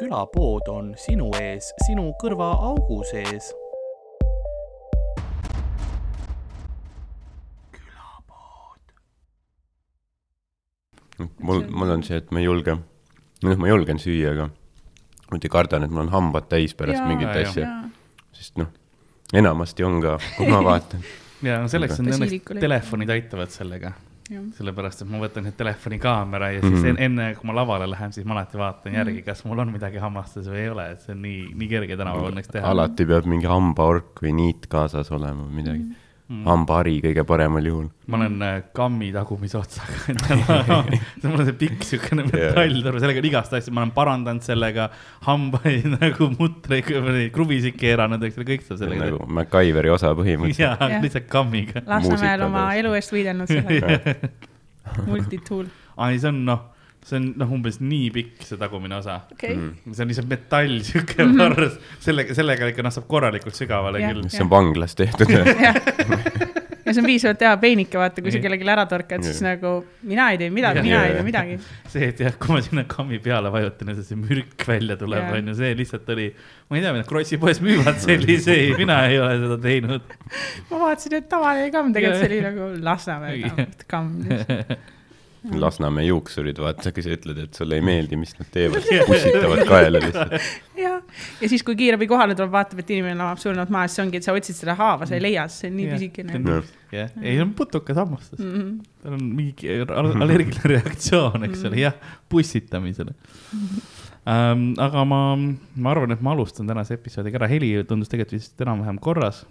külapood on sinu ees, sinu kõrvaaugu sees. mul, mul on see, et ma ei julge, noh, ma julgen süüa, aga ma ei kardan, et mul on hambad täis pärast Jaa. mingit Jaa, asja, sest noh, enamasti on ka, kui ma vaatan. ja no selleks on õnneks telefonid aitavad sellega. Sellepärast et ma võtan nüüd telefonikaamera ja siis Mhm. en- enne, kui ma lavale lähen, siis ma alati vaatan järgi, kas mul on midagi hammastes või ei ole, et see on nii, nii kerge tänapäeval õnneks teha. alati peab mingi hambaork või niit kaasas olema või midagi. Mm. Hambahari kõige paremal juhul. ma olen äh, kammi tagumise otsaga mul on see pikk siukene metalltorm, sellega on igast asju, ma olen parandanud sellega hambaid nagu mutreid, kruvisid keeranud, eks ole, kõik saab sellega nagu MacGyveri osa põhimõtteliselt. jaa, Jah. lihtsalt kammiga. Lasnamäel oma elu eest võidelnud sellega. multitool. ai, see on noh, see on noh, umbes nii pikk see tagumine osa. okei, see on lihtsalt metall, sihuke varr, sellega, sellega ikka noh, saab korralikult sügavale Jah. küll. mis on vanglas tehtud. ja see on piisavalt hea peenike, vaata, kui sa kellelegi ära torkad, siis nagu mina ei tee midagi, mina Jah. ei tee midagi. see, et jah, kui ma sinna kammi peale vajutan ja see mürk välja tuleb, onju, see lihtsalt oli, ma ei tea, mida Krossi poes müüvad selliseid, mina ei ole seda teinud. ma vaatasin, et tavaline kamm, tegelikult see oli nagu Lasnamäe Jah. kamm. Lasnamäe juuksurid, vaata, sa ütled, et sulle ei meeldi, mis nad teevad, pussitavad kaela lihtsalt. jah, ja siis, kui kiirabi kohale tuleb, vaatab, et inimene lamab surnult maha, siis ongi, et sa otsid seda haava, sa ei leia, sest see on nii pisikene. Jah. ei, see on putukas hammastas. Mhm. tal on mingi al- allergiline reaktsioon, eks ole, jah, pussitamisele ähm,. aga ma, ma arvan, et ma alustan tänase episoodiga ära, heli tundus tegelikult vist enam-vähem korras.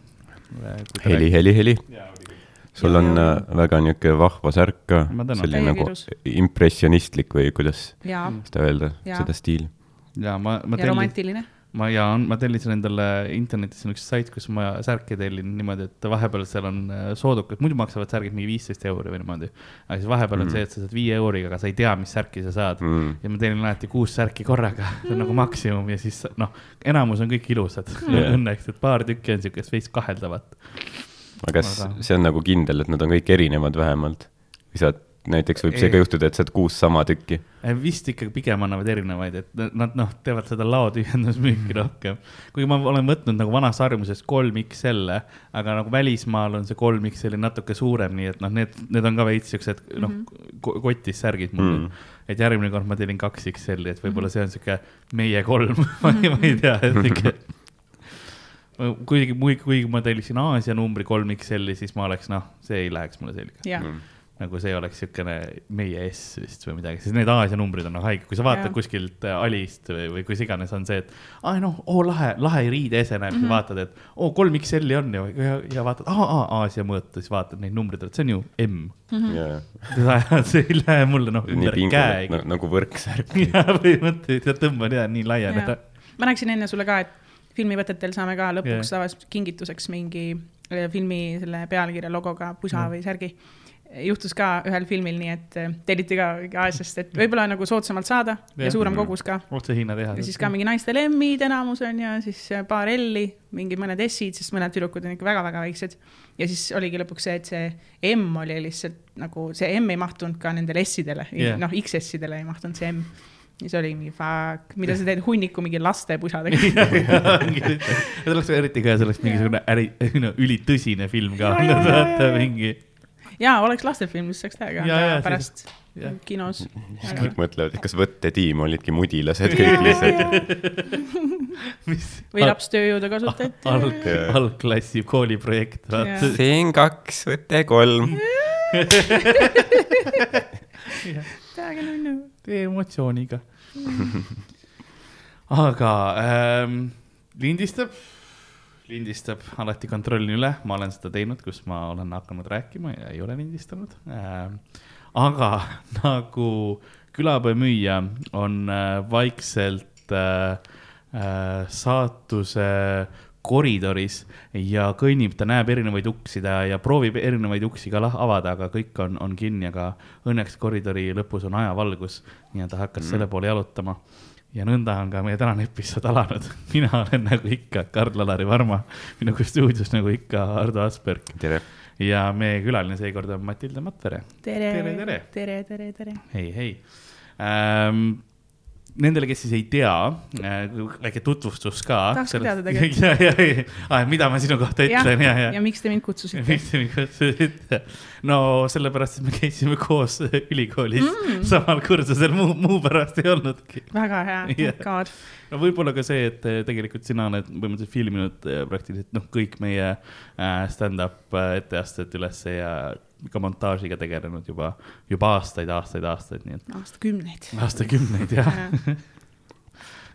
heli, heli, heli. Sul on äh, väga niisugune vahva särk ka selline nagu impressionistlik või kuidas ja, seda öelda, seda stiili. ja ma, ma ja tellin, romantiline. ma ja ma tellisin endale internetis on üks sait, kus ma särke tellin niimoodi, et vahepeal seal on äh, soodukad, muidu maksavad särgid mingi viisteist euri või niimoodi. aga siis vahepeal on Mm. see, et sa saad viie euriga, aga sa ei tea, mis särki sa saad Mm. ja ma tellin alati kuus särki korraga, see on nagu maksimum ja siis noh, enamus on kõik ilusad Jah. õnneks, et paar tükki on siukest veits kaheldavat. Aga kas Aga- see on nagu kindel, et nad on kõik erinevad vähemalt? või saad, näiteks võib see ka juhtuda, et saad kuus sama tükki. vist ikkagi pigem annavad erinevaid, et nad noh, teevad seda laotühjendusmüüki rohkem. kuigi ma olen võtnud nagu vanas harjumuses kolm XL-e, aga nagu välismaal on see kolm XL-i natuke suurem, nii et noh, need, need on ka veits siuksed noh ko- kotis särgid mul Mm. mm.. et järgmine kord ma tellin kaks XL-i, et võib-olla see on siuke meie kolm ma ei, ma ei tea, et ikka. kuigi, kuigi ma tellisin Aasia numbri kolm XL-i, siis ma oleks noh, see ei läheks mulle selga. Mm. nagu see oleks siukene meie S vist või midagi, sest need Aasia numbrid on nagu haiged, kui sa vaatad Jah. kuskilt äh, Alist või, või kus iganes on see, et aa noh, oo lahe, lahe riideese näeb mm, -hmm. vaatad, et oo kolm XL-i on ju ja, ja vaatad, aa, aa Aasia mõõt, siis vaatad neid numbreid, et see on ju M. see ei lähe mulle noh ümber pingul, käegi. nagu võrksärk. ja põhimõtteliselt tõmban ja nii laieneda. ma rääkisin enne sulle ka, et filmivõtetel saame ka lõpuks yeah. tavaliselt kingituseks mingi äh, filmi selle pealkirja logoga pusa Jah. või särgi. juhtus ka ühel filmil nii, et äh, telliti ka Aasiast, et võib-olla nagu soodsamalt saada ja, ja suurem kogus ka. otse Hiina teha. ja siis ka mingi naiste lemmid enamus on ja siis äh, paar L-i, mingid mõned S-id, sest mõned tüdrukud on ikka väga-väga väiksed. ja siis oligi lõpuks see, et see M oli lihtsalt nagu see M ei mahtunud ka nendele S-idele yeah., noh XS-idele ei mahtunud see M. Ja siis oli mingi fuck, mida sa teed hunniku mingi lastepusadega. see oleks eriti ka, see oleks mingisugune äri, no ülitõsine film ka, Ja, ja, ja, vaata ja, ja. mingi. jaa, oleks lastefilm, siis saaks teha ka Ja, ja, pärast jah. kinos. siis kõik mõtlevad, et kas võttetiim olidki mudilased kõik lihtsalt. mis või lapstööjõudu kasutati. alg, algklassi kooliprojekt, siin kaks, võte kolm. täiega nunnu. emotsiooniga. aga ähm, lindistab, lindistab, alati kontrollin üle, ma olen seda teinud, kus ma olen hakanud rääkima ja ei ole lindistanud ähm,. aga nagu külapäevamüüja on äh, vaikselt äh, äh, saatuse koridoris ja kõnnib, ta näeb erinevaid uksi ta ja proovib erinevaid uksi ka avada, aga kõik on, on kinni, aga õnneks koridori lõpus on ajavalgus, et ta hakkas mm. selle poole jalutama. ja nõnda on ka meie tänane episood alanud. mina olen nagu ikka Karl-Alari Varma, minuga stuudios nagu ikka Ardo Asperg tere. ja meie külaline seekord on Matilda Matvere. tere, Tere, tere. tere, tere, tere. hei, hei ähm,. nendele, kes siis ei tea, väike tutvustus ka. Tahaks ka teada tegelikult. ja, ja, ja, mida ma sinu kohta ütlen ja, ja ja. miks te mind kutsusite? miks te mind kutsusite? no sellepärast, et me käisime koos ülikoolis mm. samal kursusel, muu, muu pärast ei olnudki. väga hea yeah., God. no võib-olla ka see, et eh, tegelikult sina oled põhimõtteliselt filminud eh, praktiliselt noh, kõik meie äh, stand-up äh, etteasted ülesse ja ka montaažiga tegelenud juba, juba aastaid, aastaid, aastaid, nii et aastakümneid. aastakümneid jah.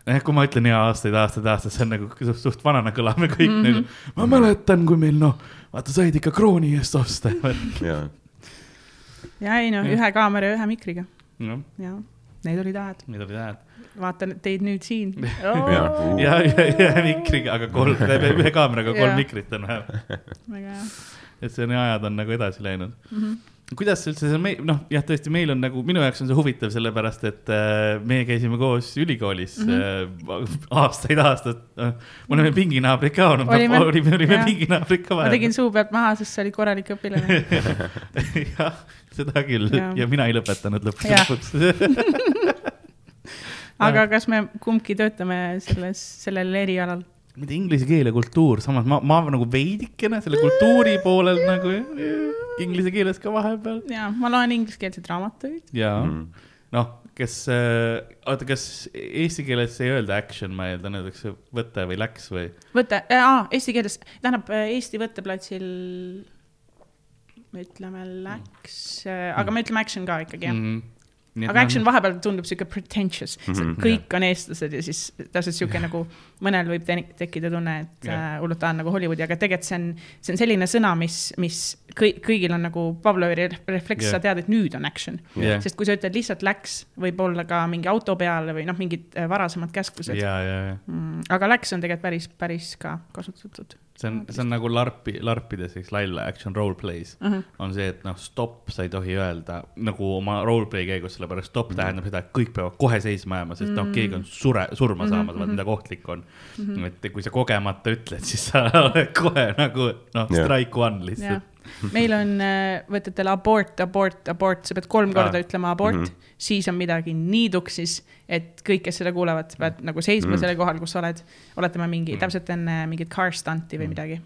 jah, kui ma ütlen ja aastaid, aastaid, aastaid, see on nagu suht, suht vanana kõlame kõik mm -hmm. nagu. ma mäletan, kui meil noh, vaata said ikka krooni eest osta. jaa, ja ei no Jah. ühe kaamera ja ühe mikriga noh, ja need olid ajad. mida oli hääd. vaatan teid nüüd siin. jaa. ja ühe, ühe mikriga, aga kolm, ühe kaameraga kolm mikrit on vähemalt. väga hea. Et see on ajad on nagu edasi läinud mm. Mhm. -hmm. kuidas üldse see noh, jah, tõesti, meil on nagu, minu jaoks on see huvitav, sellepärast et äh, meie käisime koos ülikoolis mm Mhm. -hmm. äh, aastaid, aastaid äh,. me oleme pinginaabrid ka olnud, Olime. olime, olime Jah. pinginaabrid ka ma tegin suu pealt maha, sest sa olid korralik õpilane. jah, seda küll ja. Ja mina ei lõpetanud lõppude lõpuks. aga kas me kumbki töötame selles, sellel erialal? Mitte inglise keel ja kultuur, samas ma, ma nagu veidikene selle kultuuri poolel nagu inglise keeles ka vahepeal ja ma loen ingliskeelseid raamatuid. ja Mm. noh, kes äh,, oota, kas eesti keeles ei öelda action, ma eeldan, öeldakse võte või läks või? võte äh,, eesti keeles, tähendab äh, Eesti võtteplatsil me ütleme läks äh,, aga me ütleme action ka ikkagi jah mm. -hmm. Aga action vahepeal tundub sihuke pretentious mm. -hmm. kõik on eestlased ja siis täpselt sihuke nagu mõnel võib te- tekkida tunne, et äh, hullult tahan nagu Hollywoodi, aga tegelikult see on, see on selline sõna, mis, mis kõik, kõigil on nagu Pavlovi re- refleks yeah., sa tead, et nüüd on action Jah. sest kui sa ütled lihtsalt läks, võib olla ka mingi auto peale või noh, mingid äh, varasemad käsklused. ja, ja, ja Mm, aga läks on tegelikult päris, päris ka kasutatud see on, see on nagu larpi, larpides, eks lall action roleplays uh. -huh. on see, et noh, stopp, sa ei tohi öelda nagu oma roleplay käigus, sellepärast stopp mm -hmm. tähendab seda, et kõik peavad kohe seisma jääma, sest noh, keegi on sure, surma saamas mm, -hmm. mida ohtlik on mm. -hmm. et kui sa kogemata ütled, siis sa oled kohe nagu noh, Jah. strike one lihtsalt., meil on äh, võtetel abort, abort, abort, sa pead kolm korda Ah. ütlema abort mm, Mhm. -hmm. siis on midagi nii tuksis, et kõik, kes seda kuulevad, sa pead nagu seisma mm Mhm. -hmm. selle kohal, kus sa oled. oletame mingi Mhm. mm, -hmm. täpselt enne mingit car stunt'i või Mhm. midagi.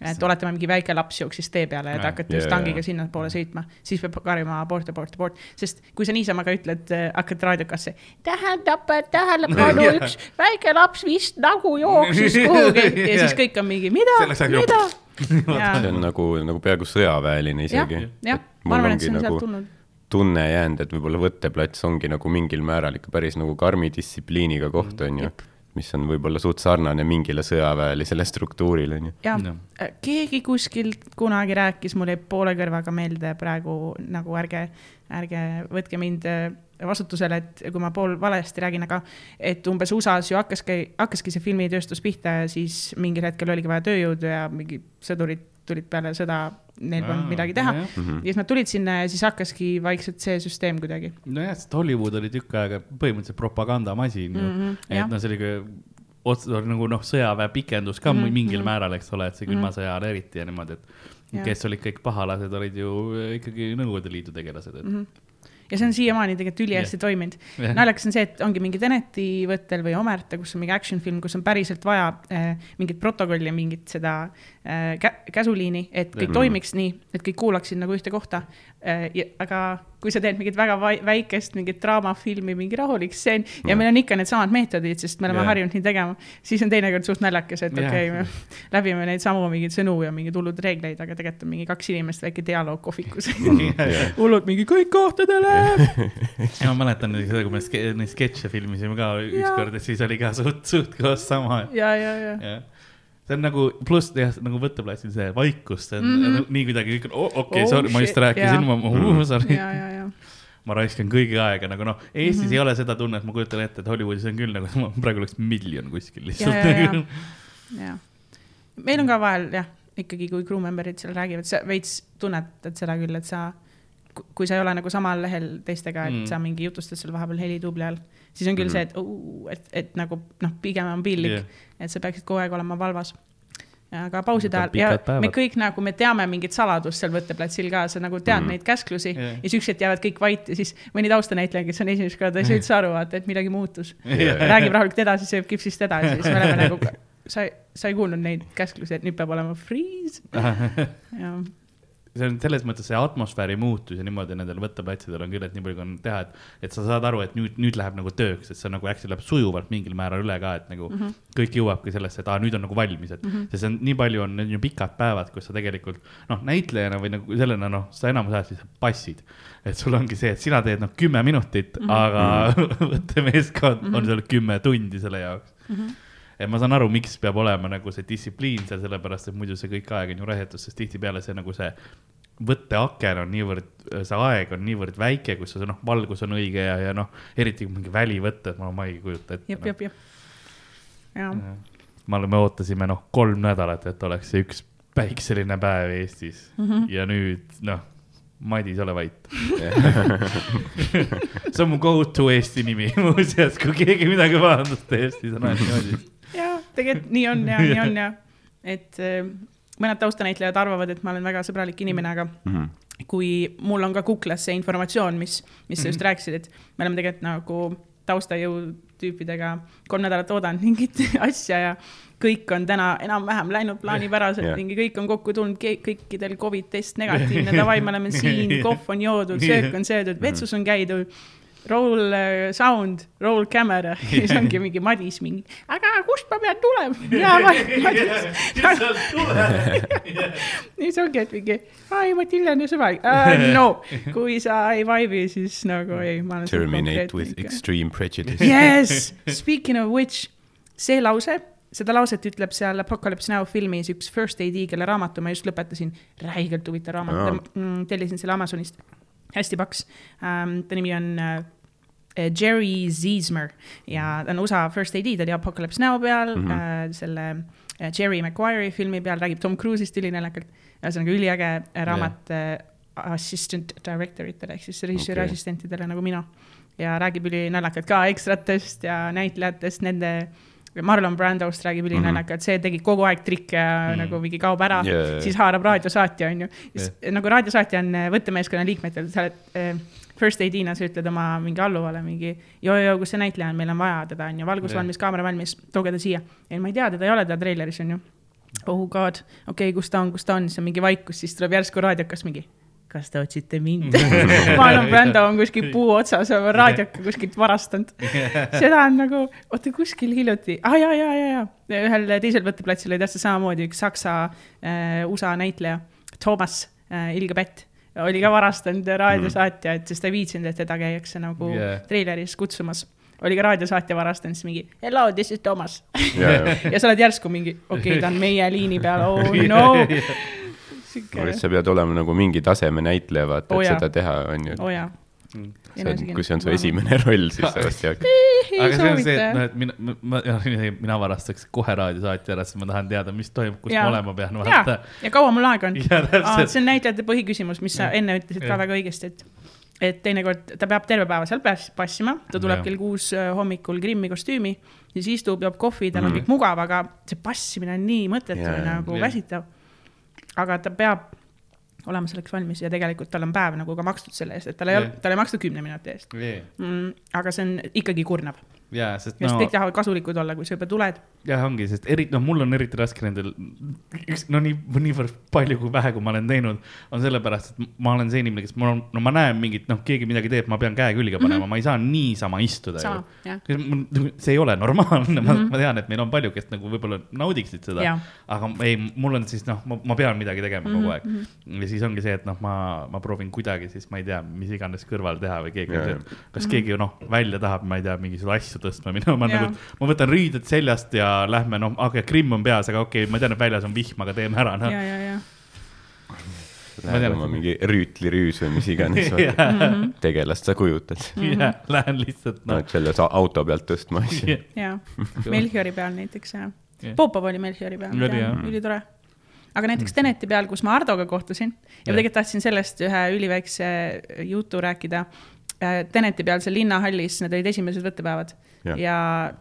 et oletame, mingi väike laps jooksis tee peale ja Jaa. ta hakati Jaa, just jaa, tangiga jaa. sinnapoole sõitma, siis peab karjuma abort, abort, abort, sest kui sa niisama ka ütled, hakkad raadiokasse. tähendab, tähelepanu üks väike laps vist nagu jooksis kuhugi ja siis kõik on mingi, mida, mida. See on nagu, nagu peaaegu sõjaväeline isegi., jah, ma arvan, et see on nagu sealt tulnud. tunne jäänud, et võib-olla võtteplats ongi nagu mingil määral ikka päris nagu karmi distsipliiniga koht, on ju. mis on võib-olla suht sarnane mingile sõjaväelisele struktuurile, on ju. jah Jah., keegi kuskilt kunagi rääkis, mul jäi poole kõrvaga meelde praegu nagu ärge, ärge võtke mind äh, vastutusele, et kui ma pool valesti räägin, aga et umbes USA-s ju hakkaski, hakkaski see filmitööstus pihta ja siis mingil hetkel oligi vaja tööjõudu ja mingi sõdurid tulid peale sõda, neil polnud midagi teha. ja siis nad tulid sinna ja siis hakkaski vaikselt see süsteem kuidagi. nojah, sest Hollywood oli tükk aega põhimõtteliselt propagandamasin ju mm. Mhm, -hmm, et jah. noh, see oli ka ots-, nagu noh, sõjaväe pikendus ka mm Mhm, -hmm, mingil mhm. määral, eks ole, et see külma sõja ajal eriti ja niimoodi, et Jah. kes olid kõik pahalased, olid ju ikkagi Nõukogude Liidu tegelased, et mm. -hmm. Ja see on siiamaani tegelikult ülihästi toiminud. Jah. naljakas on see, et ongi mingi Teneti võttel või Omerta, kus on mingi action film, kus on päriselt vaja äh, mingit protokolli, mingit seda äh, kä- käsuliini, et kõik Mhm. toimiks nii, et kõik kuulaksid nagu ühte kohta äh,. aga kui sa teed mingit väga väikest mingit draamafilmi, mingi rahulik stseen ja Jah. meil on ikka needsamad meetodid, sest me oleme Jah. harjunud nii tegema, siis on teinekord suht naljakas, et Jah. okei okay,, me läbime neid samu mingeid sõnu ja mingeid hullud reegleid, aga tegelikult on mingi kaks inimest, väike dialoog kohvikus. hullud mingi kõik kohtadele. ja ma mäletan seda, kui me neid sketše filmisime ka ükskord, et siis oli ka suht, suht koos sama. ja, ja, ja. jah, see on nagu pluss jah, nagu võtteplatsil see vaikus, see on mm Mhm. -hmm. nii kuidagi kõik on oh,, okei okay, Oh sorry, ma just rääkisin, jaa. ma uh,, sorry. ja, ja, ja. ma raiskan kõigi aega nagu noh, Eestis mm Mhm. -hmm. ei ole seda tunnet, ma kujutan ette, et Hollywoodis on küll nagu, praegu oleks miljon kuskil lihtsalt ja, ja, ja. meil on ka vahel jah, ikkagi kui crew member'id seal räägivad, sa veits tunnetad seda küll, et sa, kui sa ei ole nagu samal lehel teistega, et Mm. sa mingi jutustad seal vahepeal helitubli all, siis on küll mm see, et, et, et nagu noh, pigem on piinlik yeah., et sa peaksid kogu aeg olema valvas. aga pauside ajal ja päevad. me kõik nagu me teame mingit saladust seal võtteplatsil ka, sa nagu tead mm. neid käsklusi yeah. ja siis ükskord jäävad kõik vait ja siis mõni taustanäitleja, kes on esimest korda, ei saa üldse aru, vaata, et midagi muutus. räägib rahulikult edasi, sööb kipsist edasi, siis me oleme nagu, sa, sa ei kuulnud neid käsklusi, et nüüd peab olema freeze. jah see on selles mõttes see atmosfääri muutus ja niimoodi nendel võtteplatsidel on küll, et nii palju kui on teha, et, et sa saad aru, et nüüd, nüüd läheb nagu tööks, et see nagu äkki läheb sujuvalt mingil määral üle ka, et nagu mm -hmm. kõik jõuabki sellesse, et aa, nüüd on nagu valmis, et mm -hmm. sest see on nii palju on, need on ju pikad päevad, kus sa tegelikult noh, näitlejana või nagu sellena noh, sa enamus ajast lihtsalt passid. et sul ongi see, et sina teed noh, kümme minutit mm, -hmm. aga võttemeeskond mm -hmm. on seal kümme tundi selle jaoks mm. -hmm et ma saan aru, miks peab olema nagu see distsipliin seal, sellepärast et muidu see kõik aeg on ju raisatud, sest tihtipeale see nagu see võtteaken on niivõrd, see aeg on niivõrd väike, kus see noh, valgus on õige ja, ja noh, eriti kui mingi välivõte, et ma, ma ei kujuta ette. jep, jep, jep. jah. me oleme, ootasime noh, kolm nädalat, et oleks see üks päikseline päev Eestis mm -hmm. ja nüüd noh, Madis, ole vait see on mu go to Eesti nimi muuseas, kui keegi midagi pahandust teeb, siis on alati Madis tegelikult nii on ja nii on ja, et äh, mõned taustanäitlejad arvavad, et ma olen väga sõbralik inimene, aga mm -hmm. kui mul on ka kuklas see informatsioon, mis, mis sa just mm -hmm. rääkisid, et me oleme tegelikult nagu taustajõu tüüpidega kolm nädalat oodanud mingit asja ja kõik on täna enam-vähem läinud plaanipäraselt yeah., mingi kõik on kokku tulnud, kõikidel Covid test negatiivne, davai, me oleme siin, kohv on joodud, söök on söödud, vetsus on käidud roll uh, sound, roll camera ja siis ongi mingi Madis mingi, aga kust ma pean tulema? ja Madis. siis ongi, et mingi, ai Matilda on ju sõbralik uh,. no, kui sa ei vibe'i, siis nagu ei. Terminate with ikka. extreme prejudice. Yes, speaking of which, see lause seda lauset ütleb seal Apocalypse Now filmis üks First AD, kelle raamatu ma just lõpetasin, räigelt huvitav raamat oh., tellisin selle Amazonist, hästi paks um,. ta nimi on uh, Jerry Ziesmer ja ta on USA First AD, ta oli Apocalypse Now peal mm, -hmm. selle äh, Jerry Maguire'i filmi peal, räägib Tom Cruise'ist ülinaljakalt. ühesõnaga üliäge raamat yeah. äh, assistant director itele ehk siis režissööri okay. assistentidele nagu mina. ja räägib ülinaljakalt ka ekstratest ja näitlejatest, nende Marlon Brandost räägib ülinaljakalt mm, -hmm. see tegi kogu aeg trikke ja mm -hmm. nagu mingi kaob ära yeah., siis haarab raadiosaatja, onju. Yeah. nagu raadiosaatja on võttemeeskonna liikmetel, sa oled äh, first aid'ina sa ütled oma mingi alluvale mingi joo-joo, kus see näitleja on, meil on vaja teda, on ju, valgus yeah. valmis, kaamera valmis, tooge ta siia. ei, ma ei tea, teda ei ole teda treileris, on ju. oh god, okei okay,, kus ta on, kus ta on, siis on mingi vaikus, siis tuleb järsku raadiokas mingi kas te otsite mind Marlon Brando on kuskil puu otsas oma raadioka kuskilt varastanud. seda on nagu, oota kuskil hiljuti ah,, ja, ja, ja, ja ühel teisel võtteplatsil oli täpselt samamoodi üks saksa äh, USA näitleja, Toomas äh, Ilge Pätt oli ka varastanud raadiosaatja, et sest ta ei viitsinud, et teda käiakse nagu yeah. treileris kutsumas. Oli ka raadiosaatja varastanud, siis mingi hello, this is Toomas yeah. ja sa oled järsku mingi, okei okay,, ta on meie liini peal, oh no. Siuke... sa pead olema nagu mingi taseme näitleja, vaata oh,, et seda teha, on ju. oo oh, jaa. Mm kui see on su esimene roll, siis sa vast jah. aga see on see, et noh, et mina, ma, mina varastaks kohe raadiosaatja ära, sest ma tahan teada, mis toimub, kus ja. ma olema pean. ja, ja kaua mul aega on. see on näitlejate põhiküsimus, mis sa enne ütlesid ka väga õigesti, et et teinekord ta peab terve päeva seal passima, ta tuleb kell kuus äh, hommikul Grimmi kostüümi, siis istub, joob kohvi, tal on mm. kõik mugav, aga see passimine on nii mõttetu ja nagu väsitav. aga ta peab olema selleks valmis ja tegelikult tal on päev nagu ka makstud selle eest, et tal ei yeah. ole, talle ei makstud kümne minuti eest. Yeah.. Mm, aga see on ikkagi kurnav jaa, sest no. kõik tahavad kasulikud olla, kui sa juba tuled. jah, ongi, sest eriti, noh, mul on eriti raske nendel, üks, no nii, niivõrd palju kui vähe, kui ma olen teinud, on sellepärast, et ma olen see inimene, kes mul on, no ma näen mingit, noh, keegi midagi teeb, ma pean käe külge panema mm, -hmm. ma ei saa niisama istuda Sama, ju. see ei ole normaalne mm, -hmm. ma, mhm. ma tean, et meil on palju, kes nagu võib-olla naudiksid seda, aga ei, mul on siis noh, ma pean midagi tegema mm -hmm. kogu aeg. Mhm. ja siis ongi see, et noh, ma, ma proovin kuidagi siis, ma ei tea, mis iganes kõrval teha või keegi, kas mm -hmm. keegi noh, välja tahab, ma ei tea, mingisuguseid asju tõstma minema, ma nagu, ma võtan riided seljast ja lähme, noh, okei okay,, Krimm on peas, aga okei okay,, ma tean, et väljas on vihm, aga teeme ära, noh. ja, ja, ja. Lähed oma mingi rüütlirüüs või mis iganes mhm. tegelast sa kujutad. jah, lähen lihtsalt no.. no selle auto pealt tõstma asju. jaa, Melchiori peal näiteks jah. Popov oli Melchiori peal, ülitore aga näiteks mm. Teneti peal, kus ma Hardoga kohtusin ja ma tegelikult tahtsin sellest ühe üliväikse jutu rääkida Äh, Teneti peal seal linnahallis, need olid esimesed võttepäevad ja, ja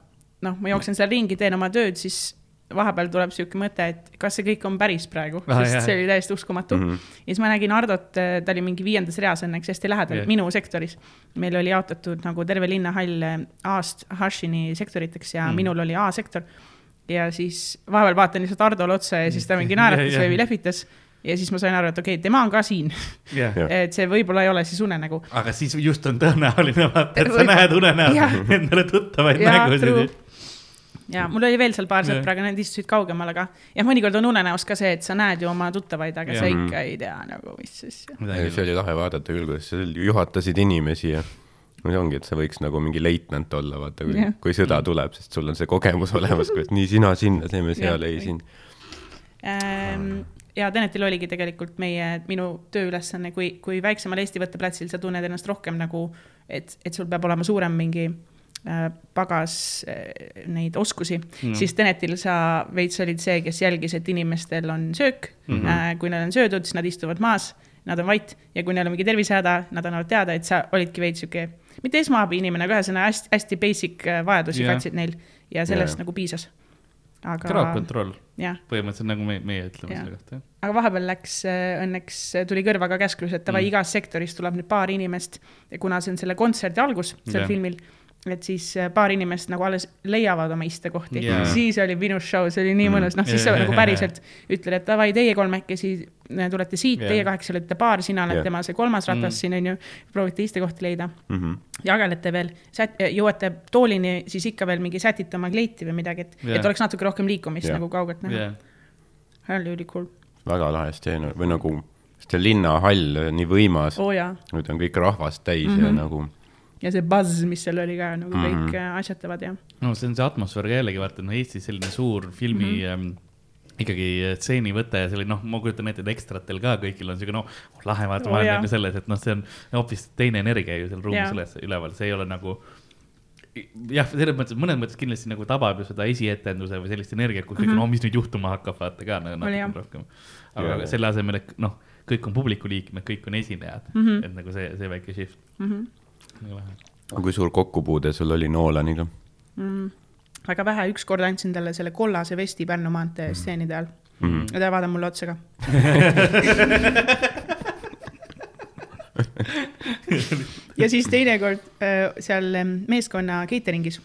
noh, ma jooksen seal ringi, teen oma tööd, siis vahepeal tuleb sihuke mõte, et kas see kõik on päris praegu Ah, sest jah. see oli täiesti uskumatu mm. -hmm. ja siis ma nägin Hardot, ta oli mingi viiendas reas õnneks hästi lähedal yeah. minu sektoris. meil oli jaotatud nagu terve linnahall A-st Hashini sektoriteks ja Mm. mm. minul oli A-sektor. ja siis vahepeal vaatan lihtsalt Hardole otsa ja siis ta mingi naeratas Jah, jah. või lehvitas. Ja siis ma sain aru, et okei okay,, tema on ka siin, Jah. et see võib-olla ei ole siis unenägu. aga siis just on tõenäoline vaata, et sa Võib-olla. näed unenäos Jah. endale tuttavaid true. nägusid. ja mul oli veel seal paar sõpra, aga need istusid kaugemal, aga jah, mõnikord on unenäos ka see, et sa näed ju oma tuttavaid, aga Jah. sa ikka ei tea nagu, mis asja. see oli lahe vaadata küll, kuidas sa juhatasid inimesi ja no see ongi, et sa võiks nagu mingi leitnant olla, vaata, kui Jah., kui sõda tuleb, sest sul on see kogemus olemas, kui et nii sina sinna, teeme seal, Jah. ei siin. Ähm, ja Tenetil oligi tegelikult meie, minu tööülesanne, kui, kui väiksemal Eesti võtteplatsil sa tunned ennast rohkem nagu, et, et sul peab olema suurem mingi äh, pagas äh, neid oskusi mm., siis Tenetil sa veits olid see, kes jälgis, et inimestel on söök mm. -hmm. Äh, kui neil on söödud, siis nad istuvad maas, nad on vait ja kui neil on mingi tervisehäda, nad annavad teada, et sa olidki veits sihuke, mitte esmaabi inimene, aga ühesõnaga hästi, hästi basic äh, vajadusi yeah. katsid neil ja sellest yeah. nagu piisas. Aga jah põhimõtteliselt nagu me, meie ütleme Jah. selle kohta, jah. aga vahepeal läks, õnneks tuli kõrva ka käsklus, et davai Mm. igas sektoris tuleb nüüd paar inimest ja kuna see on selle kontserdi algus, sel yeah. filmil, et siis äh, paar inimest nagu alles leiavad oma istekohti yeah., siis oli minu show, see oli nii Mm. mõnus, noh siis Jaa, sa nagu päriselt ütled, et davai, teie kolmekesi äh, tulete siit yeah., teie kaheksa olete paar, sina oled yeah. tema see kolmas ratas Mm. mm. siin onju, proovite istekohti leida Mhm. jagelete veel, jõuate toolini, siis ikka veel mingi sätite oma kleiti või midagi, et yeah., et oleks natuke rohkem liikumist yeah. nagu kaugelt näha see oli ülikul. väga lahe stseen või nagu, see linnahall nii võimas oo oh, nüüd on kõik rahvast täis mm Mhm. -hmm. ja nagu ja see buzz, mis seal oli ka nagu kõik mm Mhm. -hmm. asjatavad ja no see on see atmosfäär ka jällegi vaata, et noh, Eestis selline suur filmi mm -hmm. ähm, ikkagi stseenivõte ja selline noh, ma kujutan ette, et ekstratel ka kõigil on siuke noh, lahe vaata Oo, ma olen nagu selles, et noh, see on hoopis teine energia ju seal ruumis üles, üleval, see ei ole nagu jah, selles mõttes, mõnes mõttes kindlasti nagu tabab ju seda esietenduse või sellist energiat, kui kõik on, no mis nüüd juhtuma hakkab, vaata ka nagu Mhm. Natukene rohkem. aga aga selle asemel, et noh, kõik on publiku liikmed, kõik on esinejad mm, Mhm. -hmm. et nagu see, see väike shift mm. -hmm. lahe. aga kui suur kokkupuude sul oli Nolaniga? mm.. väga vähe, ükskord andsin talle selle kollase vesti Pärnu maantee stseenide all mm. Mhm. -hmm. ja ta vaatab mulle otsa ka. ja siis teinekord äh, seal ähm, meeskonna catering'is,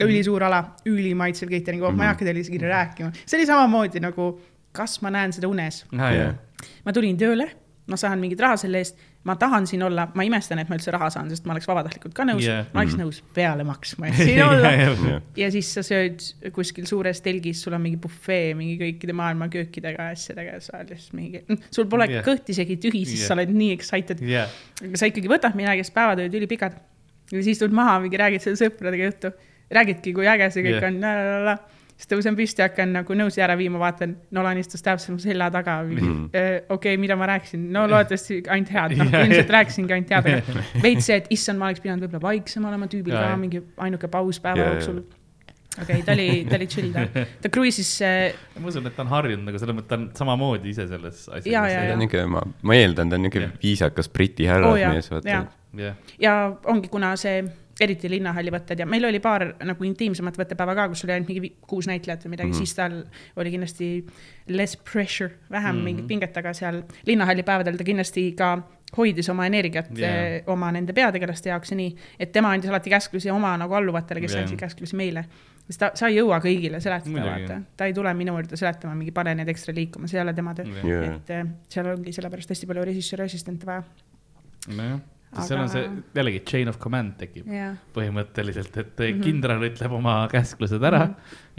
ülisuur ala, ülimaitsev catering, ma ei hakka teile isegi rääkima, see oli samamoodi nagu, kas ma näen seda unes Jah. ma tulin tööle, ma saan mingit raha selle eest, ma tahan siin olla, ma imestan, et ma üldse raha saan, sest ma oleks vabatahtlikult ka nõus yeah., ma oleks nõus peale maksma, et siin olla. jah, ja siis sa sööd kuskil suures telgis, sul on mingi bufee mingi kõikide maailma köökidega ja asjadega ja sa oled lihtsalt mingi, sul pole yeah. kõht isegi tühi, siis yeah. sa oled nii excited. jah, aga sa ikkagi võtad midagi, sest päevad olid ülipikad. ja siis tuled maha, mingi räägid selle sõpradega juttu, räägidki, kui äge see kõik yeah. on, siis tõusen püsti, hakkan nagu nõusi ära viima, vaatan, Nolan istus täpselt mu selja taga, Mhm. okei okay,, mida ma rääkisin, no loodetavasti ainult head, noh ilmselt rääkisingi ainult head, aga veits see, et issand, ma oleks pidanud võib-olla vaiksem olema tüübil ka mingi ainuke paus päeva jooksul. okei okay,, ta oli, ta oli chill, ta, ta cruise'is äh, ma usun, et ta on harjunud nagu selles mõttes, ta on samamoodi ise selles asjas. Ta on niuke, ma, ma eeldan, ta on niuke viisakas briti jaa härrasmees, vaata. jaa. jah, ja ongi, kuna see eriti linnahalli võtted ja meil oli paar nagu intiimsemat võttepäeva ka, kus oli ainult mingi kuus näitlejat või midagi mm, Mhm. -hmm. siis tal oli kindlasti less pressure, vähem mm Mhm. -hmm. mingit pinget, aga seal linnahalli päevadel ta kindlasti ka hoidis oma energiat yeah. oma nende peategelaste jaoks ja nii, et tema andis alati käsklusi oma nagu alluvatele, kes Jaa. andsid käsklusi meile. sest ta, sa ei jõua kõigile seletada, vaata, ta ei tule minu juurde seletama mingi pane need ekstra liikuma, see ei ole tema töö. Jaa. et eh, seal ongi sellepärast hästi palju režissööri assistente vaja. nojah, sest seal on see Aga- jällegi chain of command tekib jah, põhimõtteliselt, et Mhm. kindral ütleb oma käsklused ära Mhm.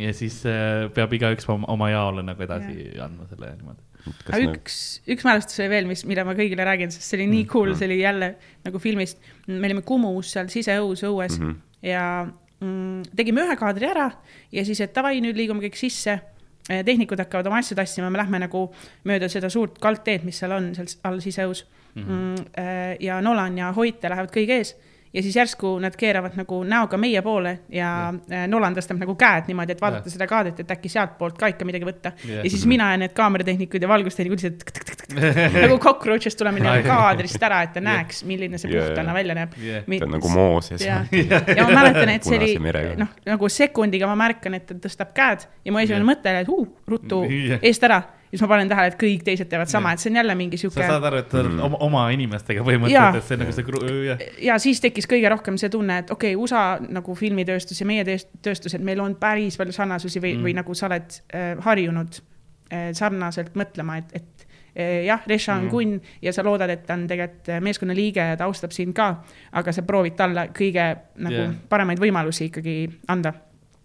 ja siis äh, peab igaüks oma, oma jaole nagu edasi andma selle niimoodi. aga üks, üks mälestus oli veel, mis, mida ma kõigile räägin, sest see oli nii cool, see oli jälle nagu filmist. me olime Kumus seal siseõus õues mm. -hmm. ja mm, tegime ühe kaadri ära ja siis, et davai, nüüd liigume kõik sisse. tehnikud hakkavad oma asju tassima, me lähme nagu mööda seda suurt kaldteed, mis seal on, seal all siseõus mm. -hmm. ja Nolan ja Hoite lähevad kõige ees ja siis järsku nad keeravad nagu näoga meie poole ja yeah. Nolan tõstab nagu käed niimoodi, et vaadata yeah. seda kaadrit, et äkki sealtpoolt ka ikka midagi võtta yeah.. ja siis mina ja need kaameratehnikud ja valgustehnikud lihtsalt nagu cockroach'ist tulemine Ai. kaadrist ära, et ta näeks, milline see puhtana jaa. välja näeb. Mi- ta on nagu Mooses. ja, ja ma mäletan, et see oli noh, nagu sekundiga ma märkan, et ta tõstab käed ja mu esimene Jah. mõte oli, et uh, ruttu Jah. eest ära. Siis ma panen tähele, et kõik teised teevad sama, et see on jälle mingi sa sihuke saad aru, et on oma, oma inimestega Jaa. põhimõtteliselt, et see on nagu see kru-, jah. ja siis tekkis kõige rohkem see tunne, et okei okay,, USA nagu filmitööstus ja meie tööst- tööstus, et meil on päris palju sarnasusi või mm., või nagu sa oled äh, harjunud äh, sarnaselt mõtlema, et, et äh, jah, Reša on mm. kunn ja sa loodad, et ta on tegelikult äh, meeskonna liige ja ta austab sind ka, aga sa proovid talle kõige nagu yeah. paremaid võimalusi ikkagi anda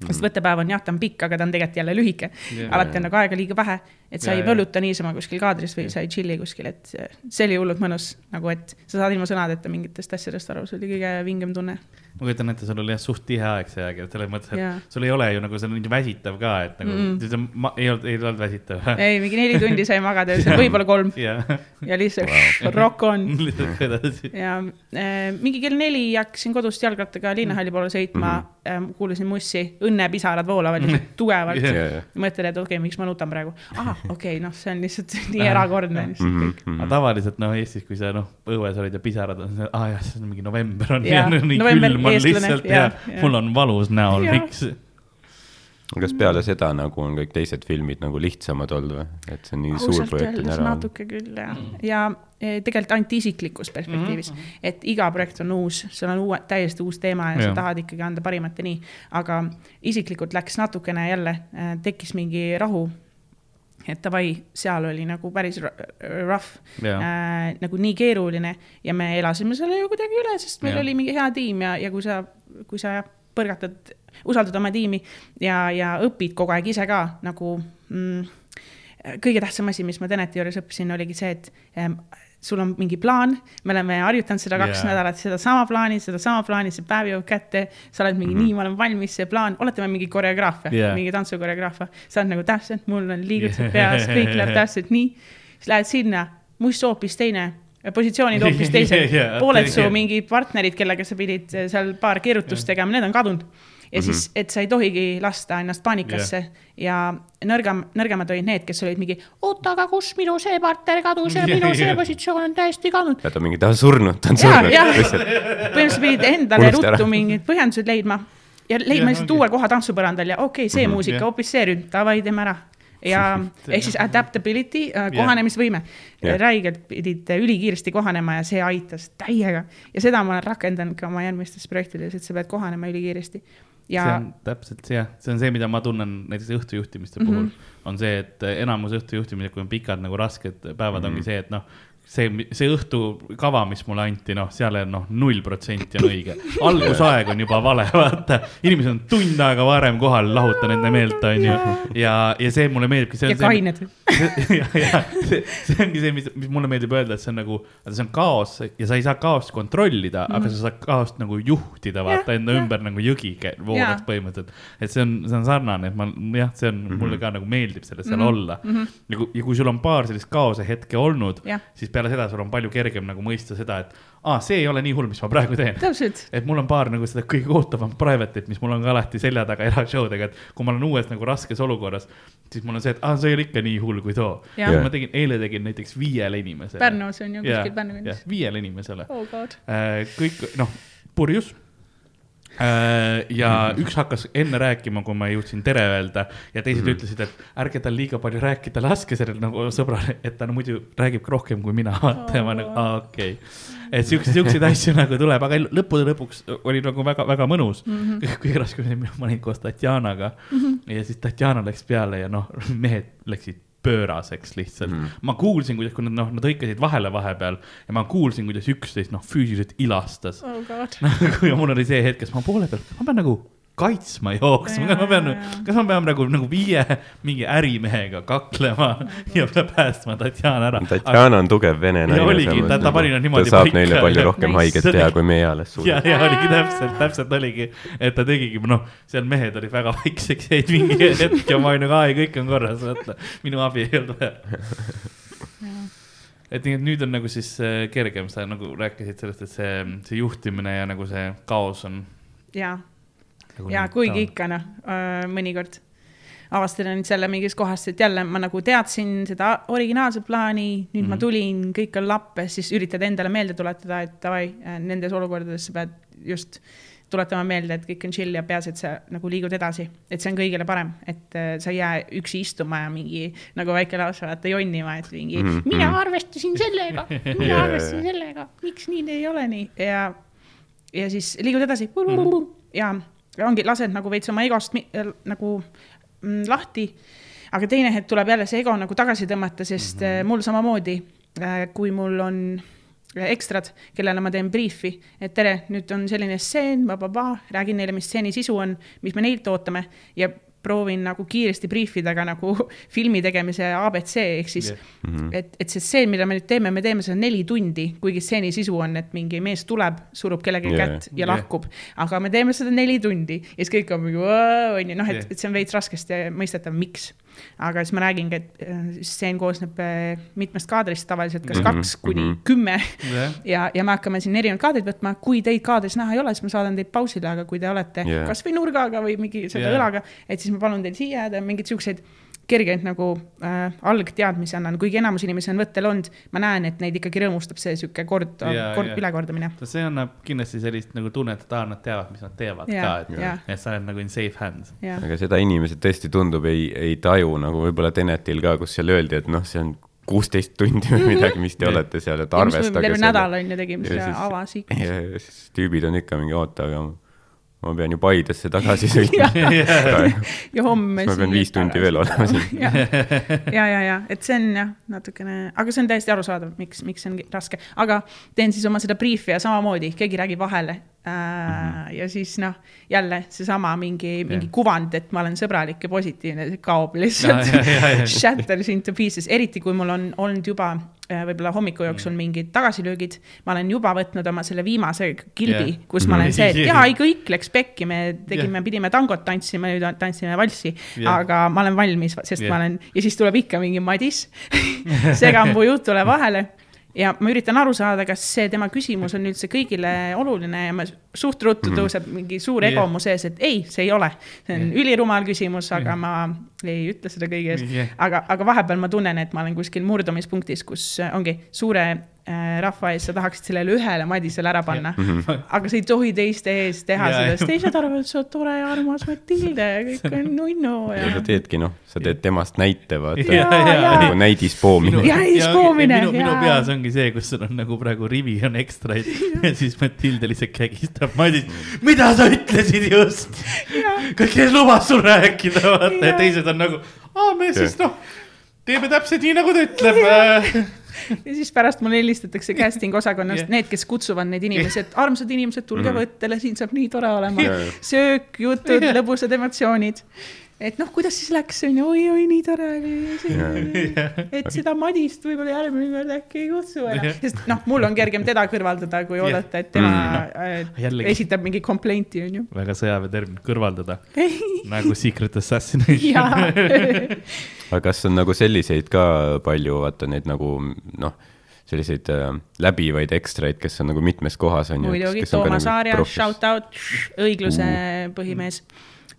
sest võttepäev on jah, ta on pikk, aga ta on tegelikult jälle lühike Jah. alati on nagu aega liiga vähe, et sa Jaa, ei jaa. võluta niisama kuskil kaadris või sa ei chill'i kuskil, et see- oli hullult mõnus nagu, et sa saad ilma sõnadeta mingitest asjadest aru, see oli kõige vingem tunne. ma kujutan ette, sul oli jah suht tihe aeg see aeg, et selles mõttes, et Jaa. sul ei ole ju nagu see on väsitav ka, et nagu Mm. mm., ma ei olnud, ei olnud väsitav. ei, mingi neli tundi sai magada öösel, võib-olla kolm jah, ja lihtsalt rock on. ja äh, mingi kell neli hakkasin kodust jalgrattaga linnahalli poole sõitma mm, -hmm. Äh, kuulasin mussi, õnnepisarad voolavad lihtsalt tugevalt Jah. yeah.. mõtled, et okei okay,, miks ma nutan praegu. ahah, okei okay,, noh, see on lihtsalt nii erakordne lihtsalt kõik. Mhm. aga tavaliselt noh, Eestis, kui sa noh, õues olid ja pisarad on, aa ah, jah, see on mingi november on Jaa, ja, nii november, külm on lihtsalt ja, ja jaa. mul on valus näol, miks? Kas peale seda nagu on kõik teised filmid nagu lihtsamad olnud või? et see on nii suur ausalt projekti öeldes ära. natuke küll jah, ja eh, tegelikult ainult isiklikus perspektiivis mm, -hmm. et iga projekt on uus, sul on uue, täiesti uus teema ja, ja sa tahad ikkagi anda parimat ja nii, aga isiklikult läks natukene jälle, tekkis mingi rahu. et davai, seal oli nagu päris rough äh,, nagu nii keeruline ja me elasime selle ju kuidagi üle, sest meil Jah. oli mingi hea tiim ja, ja kui sa, kui sa põrgatad, usaldad oma tiimi ja, ja õpid kogu aeg ise ka nagu mm, kõige tähtsam asi, mis ma Teneti juures õppisin, oligi see, et ähm, sul on mingi plaan, me oleme harjutanud seda kaks yeah. nädalat, sedasama plaani, sedasama plaani, see päev jõuab kätte, sa oled mingi mm -hmm. nii, ma olen valmis, see plaan, oletame mingi koreograafia yeah., mingi tantsukoreograafia, sa oled nagu täpselt, mul on liigutused peas, kõik läheb täpselt nii, siis lähed sinna, must hoopis teine positsioonid hoopis teised Jaa, pooled su mingid partnerid, kellega sa pidid eh, seal paar keerutust tegema, need on kadunud. Ja mm -hmm. siis, et sa ei tohigi lasta ennast paanikasse yeah. ja nõrgem, nõrgemad olid need, kes olid mingi, oota, aga kus minu see partner kadus ja minu see positsioon on täiesti kadunud. ja ta on mingi, ta on surnud, ta on ja, surnud põhimõtteliselt pidid endale ruttu mingid põhjendused leidma ja leidma lihtsalt ongi. uue koha tantsupõrandal ja okei okay,, see Mhm. muusika, Jah. hoopis see rütm, davai, teeme ära. ja ehk siis adaptability, kohanemisvõime Jah. räigelt pidid ülikiiresti kohanema ja see aitas täiega ja seda ma olen rakendanud ka oma järgmistes projektides, et sa pead kohanema ülikiiresti. Ja see on täpselt see jah, see on see, mida ma tunnen näiteks õhtujuhtimiste mm -hmm. puhul, on see, et enamus õhtujuhtimised, kui on pikad nagu rasked päevad mm, -hmm. ongi see, et noh, see, see õhtukava, mis mulle anti, noh, seal on noh, null protsenti on õige. algusaeg on juba vale, vaata, inimesed on tund aega varem kohal, lahuta nende meelt, onju. ja, ja see mulle meeldibki. ja kained. ja, ja see, see ongi see, mis, mis mulle meeldib öelda, et see on nagu, see on kaos ja sa ei saa kaost kontrollida mm, -hmm. aga sa saad kaost nagu juhtida, vaata enda jah. ümber nagu jõgi Jaa. põhimõtteliselt. et see on, see on sarnane, et ma jah, see on mm, -hmm. mulle ka nagu meeldib selles seal mm -hmm. olla mm. -hmm. ja kui, ja kui sul on paar sellist kaose hetke olnud Jah., siis peale seda sul on palju kergem nagu mõista seda, et aa, see ei ole nii hull, mis ma praegu teen et mul on paar nagu seda kõige ootavam private'it, mis mul on ka alati selja taga erashow dega, et kui ma olen uues nagu raskes olukorras, siis mul on see, et aa, see ei ole ikka nii hull kui too. Ma tegin, eile tegin näiteks viiele inimesele. Pärnus on ju kuskil Pärnu kandis. viiele inimesele. oh god. kõik, noh, purjus. Ja üks hakkas enne rääkima, kui ma jõudsin tere öelda ja teised mm -hmm. ütlesid, et ärge tal liiga palju rääkida, laske sellele nagu sõbrale, et ta no muidu räägib rohkem kui mina, vaata ja ma nagu, okei okay.. et siukseid, siukseid asju nagu tuleb, aga lõppude lõpuks oli nagu väga-väga mõnus mm. -hmm. kõige raskem oli, ma olin koos Tatjanaga mm -hmm. ja siis Tatjana läks peale ja noh, mehed läksid pööraseks lihtsalt mm. ma kuulsin, kuidas, kui nad noh, nad hõikasid vahele vahepeal ja ma kuulsin, kuidas üksteist noh, füüsiliselt ilastas oh god. nagu ja mul oli see hetk, kes ma poole peal, ma pean nagu kaitsma jooksma, kas ma pean Jaa, jaa., kas ma pean nagu, nagu viie mingi ärimehega kaklema ja päästma Tatjana ära. Tatjana on tugev vene naine. Ja oligi, ta- ta pani nad niimoodi ta saab neile palju ja- rohkem haiget teha, kui meie alles ja, suudame. ja oligi täpselt, täpselt oligi, et ta tegigi, noh, seal mehed olid väga vaikseks jäid mingi hetk ja ma olin nagu, ai, kõik on korras, vaata, minu abi ei olnud vaja. et nii, et nüüd on nagu siis äh, kergem, sa nagu rääkisid sellest, et see, see juhtimine ja nagu see kaos on ja, nagu. ja kuigi. ikka noh, mõnikord avastasin nüüd selle mingist kohast, et jälle ma nagu teadsin seda originaalset plaani, nüüd mm -hmm. ma tulin, kõik on lappes, siis üritad endale meelde tuletada, et davai, nendes olukordades sa pead just tuletama meelde, et kõik on chill ja peaasi, et sa nagu liigud edasi, et see on kõigile parem, et äh, sa ei jää üksi istuma ja mingi nagu väike laps vaata jonnima, et mingi mm, Mhm, -hmm. mina mhm. arvestasin sellega, mina Jaa, arvestasin sellega, miks nii ei ole nii ja, ja siis liigud edasi Mhm. ja ja ongi, lased nagu veits oma egost äh, nagu mm, lahti. aga teine hetk tuleb jälle see ego nagu tagasi tõmmata, sest mm -hmm. mul samamoodi, kui mul on ekstrad, kellele ma teen briifi, et tere, nüüd on selline stseen, räägin neile, mis stseeni sisu on, mis me neilt ootame ja proovin nagu kiiresti briifida ka nagu filmi tegemise abc ehk siis yeah., et, et see stseen, mida me nüüd teeme, me teeme seda neli tundi, kuigi stseeni sisu on, et mingi mees tuleb, surub kellegi yeah. kätt ja yeah. lahkub, aga me teeme seda neli tundi ja siis kõik on mingi, onju, noh, Jah. et, et see on veits raskesti mõistetav, miks. Aga siis ma räägingi, et äh, stseen koosneb äh, mitmest kaadrist tavaliselt, kas Mhm, kaks kuni mhm. kümme jah, ja, ja me hakkame siin erinevaid kaadreid võtma, kui teid kaadris näha ei ole, siis ma saadan teid pausile, aga kui te olete yeah. kasvõi nurgaga või mingi selle yeah. õlaga, et siis ma palun teil siia jääda, mingeid siukseid kergeid nagu äh, algteadmisi annan, kuigi enamus inimesi on võttel olnud, ma näen, et neid ikkagi rõõmustab see sihuke kord kord ülekordamine. see annab kindlasti sellist nagu tunnet, et aa, nad teavad, mis nad teevad Jaa, ka, et jaa., et sa oled nagu in safe hands. aga seda inimesed tõesti tundub, ei, ei taju nagu võib-olla Tenetil ka, kus seal öeldi, et noh, see on kuusteist tundi või midagi, mis te olete seal, et ja arvestage nädal on ju tegime Ja seda siis- avasi. ja ja tüübid on ikka mingi, oota, aga ma- pean ju Paidesse tagasi sõitma. ja homme. ma pean viis tundi veel olema siin. ja, ja, ja, ja, et see on jah, natukene, aga see on täiesti arusaadav, miks, miks see on raske, aga teen siis oma seda briifi ja samamoodi keegi räägib vahele. Mm -hmm. ja siis noh, jälle seesama mingi, mingi Jah. kuvand, et ma olen sõbralik ja positiivne, see kaob lihtsalt ja. shatters into pieces, eriti kui mul on olnud juba äh, võib-olla hommiku jooksul mingid tagasilöögid, ma olen juba võtnud oma selle viimase kilbi yeah., kus ma olen Mhm. see, et jaa, ei kõik läks pekki, me tegime Jah. pidime tangot tantsima, nüüd tantsime valssi Jah. aga ma olen valmis, sest Jah. ma olen ja siis tuleb ikka mingi Madis, segab mu jutule vahele ja ma üritan aru saada, kas see tema küsimus on üldse kõigile oluline ja ma suht ruttu tõuseb mingi suur ego mu sees, et ei, see ei ole. see on Jah. ülirumal küsimus, aga Jah. ma ei ütle seda kõigi ees Jah.. aga, aga vahepeal ma tunnen, et ma olen kuskil murdumispunktis, kus ongi suure rahva ees, sa tahaksid sellele ühele Madisele ära panna, aga sa ei tohi teiste ees teha Jaa, seda, sest teised arvavad, et sa oled tore ja armas Matilde ja kõik on nunnu ja ja sa. teedki noh, sa teed temast näite, vaata. Nagu näidispoomine. Ja eespoomine, minu, minu peas ongi see, kus sul on nagu praegu rivi on ekstraid ja siis Matilda lihtsalt kägistab Madis, mida sa ütlesid just? kes lubas sul rääkida, vaata ja teised on nagu, aa me siis noh, teeme täpselt nii, nagu ta ütleb. ja siis pärast mulle helistatakse casting osakonnast Jah. need, kes kutsuvad neid inimesi, et armsad inimesed, tulge Mhm. võttele, siin saab nii tore olema Jah.. söök, jutud Jah., lõbusad emotsioonid. Et noh, kuidas siis läks, onju, oi-oi, nii tore oli. et seda Madist võib-olla järgmine kord äkki ei kutsu enam, sest noh, mul on kergem teda kõrvaldada, kui oodata, et tema Mm. äh, Jällegi. esitab mingi complaint'i, onju. väga sõjaväetermin, kõrvaldada nagu secret assassination. aga kas on nagu selliseid ka palju, vaata neid nagu noh, selliseid äh, läbivaid ekstraid, kes on nagu mitmes kohas on ju. muidugi, Toomas Aarja, shout out, õigluse põhimees.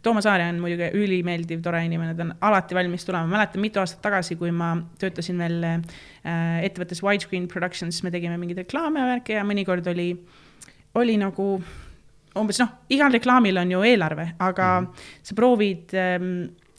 Toomas Aarja on muidugi ülimeeldiv, tore inimene, ta on alati valmis tulema, mäletan mitu aastat tagasi, kui ma töötasin veel äh, ettevõttes Widescreen Productions, me tegime mingeid reklaame ja värke ja mõnikord oli, oli nagu umbes noh, igal reklaamil on ju eelarve, aga mm sa proovid ähm,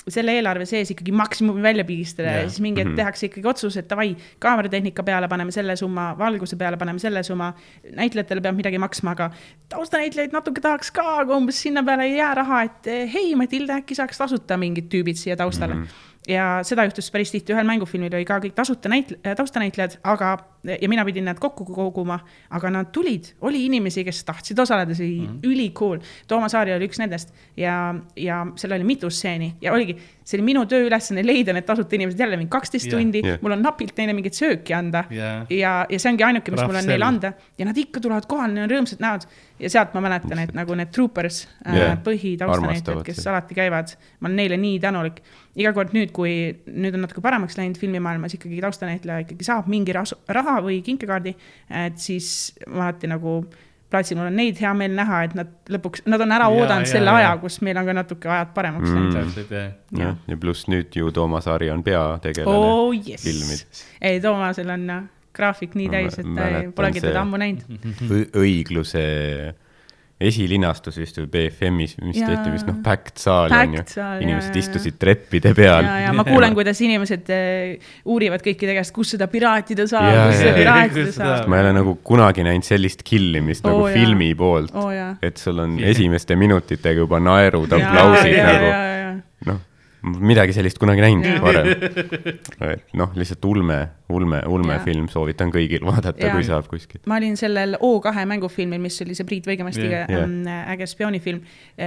selle eelarve sees ikkagi maksimumi välja pigistada yeah. Ja siis mingi hetk Mhm. tehakse ikkagi otsus, et davai, kaameratehnika peale paneme selle summa, valguse peale paneme selle summa, näitlejatele peab midagi maksma, aga taustanäitlejaid natuke tahaks ka, aga umbes sinna peale ei jää raha, et eh, hei, Matilde, äkki saaks tasuta mingid tüübid siia taustale mm. -hmm ja seda juhtus päris tihti, ühel mängufilmil oli ka kõik tasuta näit-, taustanäitlejad, aga, ja mina pidin nad kokku koguma, aga nad tulid, oli inimesi, kes tahtsid osaleda, see oli mm. -hmm. ülikool. Toomas Aari oli üks nendest ja, ja seal oli mitu stseeni ja oligi, see oli minu tööülesanne leida need tasuta inimesed jälle mingi kaksteist Jah, tundi jah. mul on napilt neile mingit sööki anda Jah. ja, ja see ongi ainuke, mis Rough mul on neile anda ja nad ikka tulevad kohale, neil on rõõmsad näod ja sealt ma mäletan, et nagu need troopers Jah, yeah., põhitaustanäitlejad, kes seda. alati käivad, ma olen neile nii tänulik. iga kord nüüd, kui nüüd on natuke paremaks läinud filmimaailmas ikkagi taustanäitleja ikkagi saab mingi rasu, raha või kinkekaardi, et siis ma alati nagu platsil, mul on neid hea meel näha, et nad lõpuks, nad on ära Jaa, oodanud jaa, selle jaa. aja, kus meil on ka natuke ajad paremaks Mm. läinud täpselt jah. jah, ja pluss nüüd ju Toomas Hari on peategelane oh yes filmid.. ei, Toomasel on äh, graafik nii Ma täis, et ta ei- polegi teda ammu näinud. Õigluse esilinastus vist või BFM-is, mis Jaa. tehti vist noh, packed saal on ju inimesed jaa, istusid treppide peal ja, ja ma kuulen, kuidas inimesed äh, uurivad kõikide käest, kus seda piraatida saab, kus seda piraatida saab. ma ei ole nagu kunagi näinud sellist killimist nagu Oo, jaa. filmi poolt oo jaa. et sul on esimeste minutitega juba naerud, aplausid jaa, nagu jaa, jaa. noh, midagi sellist kunagi näinud varem. et noh, lihtsalt ulme, ulme, ulmefilm, soovitan kõigil vaadata, kui saab kuskilt. ma olin sellel O2 mängufilmil, mis oli see Priit Võigemastiga Jah. yeah. äge spioonifilm.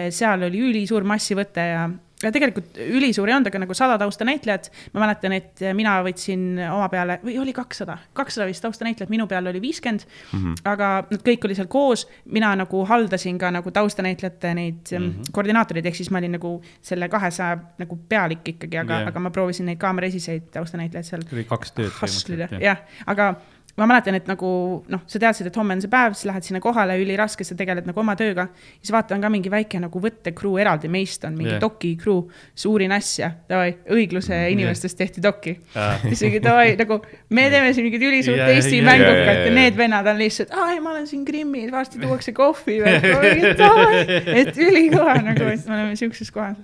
seal oli ülisuur massivõte ja, ja tegelikult ülisuur ei olnud, aga nagu sada taustanäitlejat. ma mäletan, et mina võtsin oma peale või oli kakssada, kakssada vist taustanäitlejat, minu peal oli viiskümmend mm. -hmm. aga nad kõik olid seal koos, mina nagu haldasin ka nagu taustanäitlejate neid mm -hmm. koordinaatoreid, ehk siis ma olin nagu selle kahesaja nagu pealik ikkagi, aga yeah., aga ma proovisin neid kaameraesiseid taustanäitlejaid seal oli kaks tööd jah, aga ma mäletan, et nagu noh, sa teadsid, et homme on see päev, siis lähed sinna kohale, üliraske, sa tegeled nagu oma tööga. siis vaatan ka mingi väike nagu võttekruu eraldi meist on mingi yeah. doki kruu, siis uurin asja, davai, õigluse Mm, inimestest tehti doki. Aa. isegi davai, nagu me teeme siin mingit ülisuurt Jaa, Eesti jaa, mängukat jaa, ja jaa. need vennad on lihtsalt, aa ei, ma olen siin Krimmis, varsti tuuakse kohvi veel, et ülikõva nagu, et me oleme siukses kohas.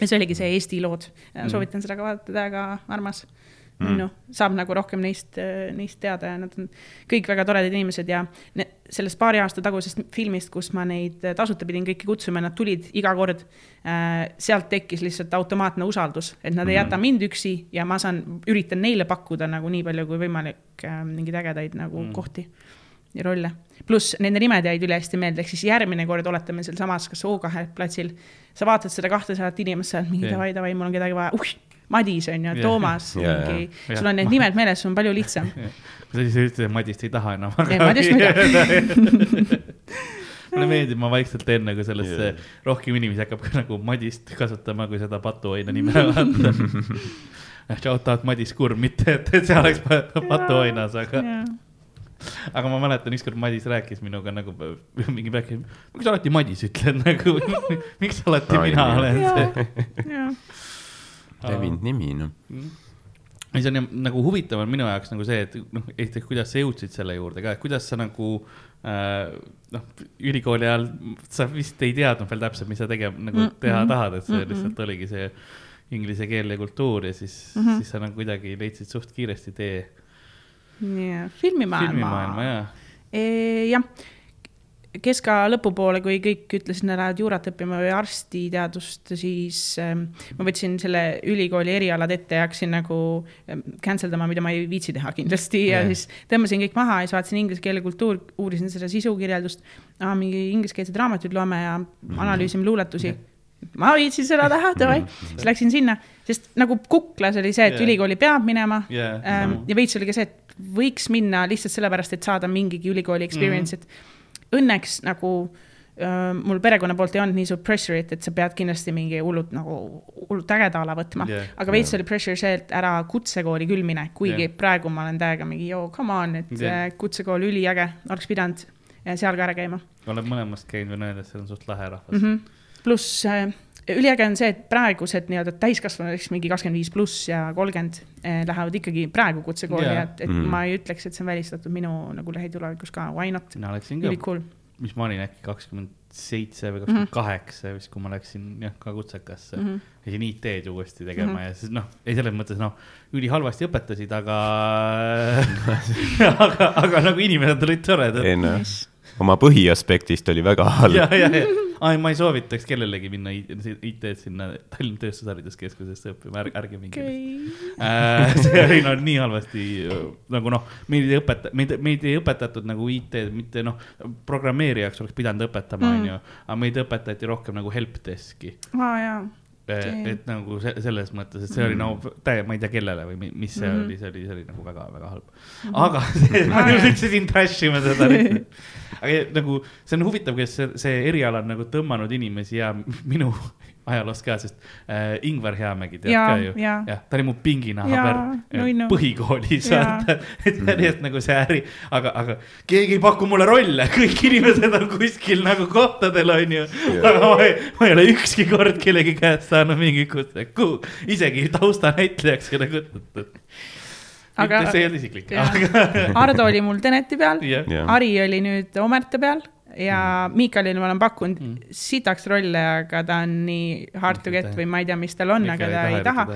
ja see oligi see Eesti lood, soovitan seda ka vaadata, täiega armas mm.. noh, saab nagu rohkem neist, neist teada ja nad on kõik väga toredad inimesed ja ne, sellest paari aasta tagusest filmist, kus ma neid tasuta pidin kõiki kutsuma, nad tulid iga kord äh,. sealt tekkis lihtsalt automaatne usaldus, et nad ei jäta mind üksi ja ma saan, üritan neile pakkuda nagu nii palju kui võimalik äh, mingeid ägedaid nagu mm. kohti ja rolle. pluss nende nimed jäid ülihästi meelde, ehk siis järgmine kord oletame sealsamas, kas O2 platsil, sa vaatad seda kahtesadat inimest seal, mingi Jah. davai, davai, mul on kedagi vaja, uh, Madis on ju. Toomas, Jaa, mingi, jaa. sul on need nimed meeles, sul on palju lihtsam. sa siis ütlesid, et Madist ei taha enam. ei, Madist ma ei taha. mulle meeldib, ma vaikselt teen nagu sellesse yeah., rohkem inimesi hakkab ka nagu Madist kasutama, kui seda patuoina nime vaata. Shout out Madis Kurm, mitte et, et see oleks pa- patuoinas, aga, aga ma mäletan, ükskord Madis rääkis minuga nagu mingi väike, miks sa alati Madis ütled nagu, miks alati mina olen see. Levinud nimi, noh. ja see on jah- nagu huvitav on minu jaoks nagu see, et noh, esiteks, kuidas sa jõudsid selle juurde ka, et kuidas sa nagu äh, noh, ülikooli ajal sa vist ei teadnud veel täpselt, mis sa tegema nagu Mm-mm. teha tahad, et see Mm-mm. lihtsalt oligi see inglise keel ja kultuur ja siis mm. -hmm. siis sa nagu kuidagi leidsid suht kiiresti tee nii, filmimaailma. filmimaailma ja jah, keska lõpupoole, kui kõik ütlesid, nad lähevad juurat õppima või arstiteadust, siis ähm, ma võtsin selle ülikooli erialad ette ja hakkasin nagu ähm, cancel dama, mida ma ei viitsi teha kindlasti ja Jah. siis tõmbasin kõik maha ja siis vaatasin inglise keele kultuur, uurisin seda sisukirjeldust. mingi ingliskeelseid raamatuid loeme ja analüüsime luuletusi. ma viitsin seda teha, davai, siis läksin sinna, sest nagu kuklas oli see, et Jah. ülikooli peab minema Jaa, ähm, sama. ja veits oli ka see, et võiks minna lihtsalt sellepärast, et saada mingigi ülikooli experience mm, -hmm. et õnneks nagu äh, mul perekonna poolt ei olnud nii suurt pressure'it, et sa pead kindlasti mingi hullult nagu hullult ägeda ala võtma yeah,. aga veits yeah. oli pressure see, et ära kutsekooli küll mine, kuigi yeah. praegu ma olen täiega mingi joo, come on, et yeah. kutsekool üliäge, oleks pidanud äh, seal ka ära käima olen mõlemast käinud, võin öelda, et see on suht lahe rahvas mm. -hmm. pluss äh, üliäge on see, et praegused nii-öelda täiskasvanud, eks mingi kakskümmend viis pluss ja kolmkümmend eh, lähevad ikkagi praegu kutsekooli yeah., et, et mm. ma ei ütleks, et see on välistatud minu nagu lähitulevikus ka, why not, mina läksin ka, ülicool. mis ma olin äkki kakskümmend seitse või Mhm. kakskümmend kaheksa vist, kui ma läksin jah, ka kutsekasse mm. -hmm. läksin IT-d uuesti tegema mm. -hmm. ja siis noh, ei selles mõttes noh, ülihalvasti õpetasid, aga aga, aga nagu inimesed olid toredad. Oma põhiaspektist oli väga halb. Ja, ja, ja, ai, ma ei soovitaks kellelegi minna IT-d sinna Tallinna Tööstushariduskeskusesse õppima, ärge, ärge minge okei, Äh, see oli no nii halvasti nagu noh, meid ei õpeta, meid, meid ei õpetatud nagu IT-d, mitte noh, programmeerijaks oleks pidanud õpetama, Mm. onju, aga meid õpetati rohkem nagu helpdesk'i. aa jaa, et et nagu se selles mõttes, et see oli no täie, ma ei tea, kellele või mi- mis see Mhm. oli, see oli, see oli nagu väga-väga halb. aga see, ma nüüd ütlesin trash ima seda aga nagu see on huvitav, kuidas see, see eriala on nagu tõmmanud inimesi ja minu, ajaloost ka, sest äh, Ingvar Heamägi tead Jaa, ka ju. jah, ta oli mu pinginaha Jaa, värv nunnu. põhikoolis, vaata. et on just nagu see äri, aga, aga keegi ei paku mulle rolle, kõik inimesed on kuskil nagu kohtadel, onju. aga ma ei, ma ei ole ükski kord kellegi käest saanud mingit kutset, kuhu, isegi taustanäitlejaks keda kutsutud. Aga- see ei olnud isiklik, Ardo oli mul Teneti peal, Jah. Ari oli nüüd Omerte peal ja Miikalile ma olen pakkunud Mm. sitaks rolle, aga ta on nii hard to get või ma ei tea, mis tal on, aga ta ei taha.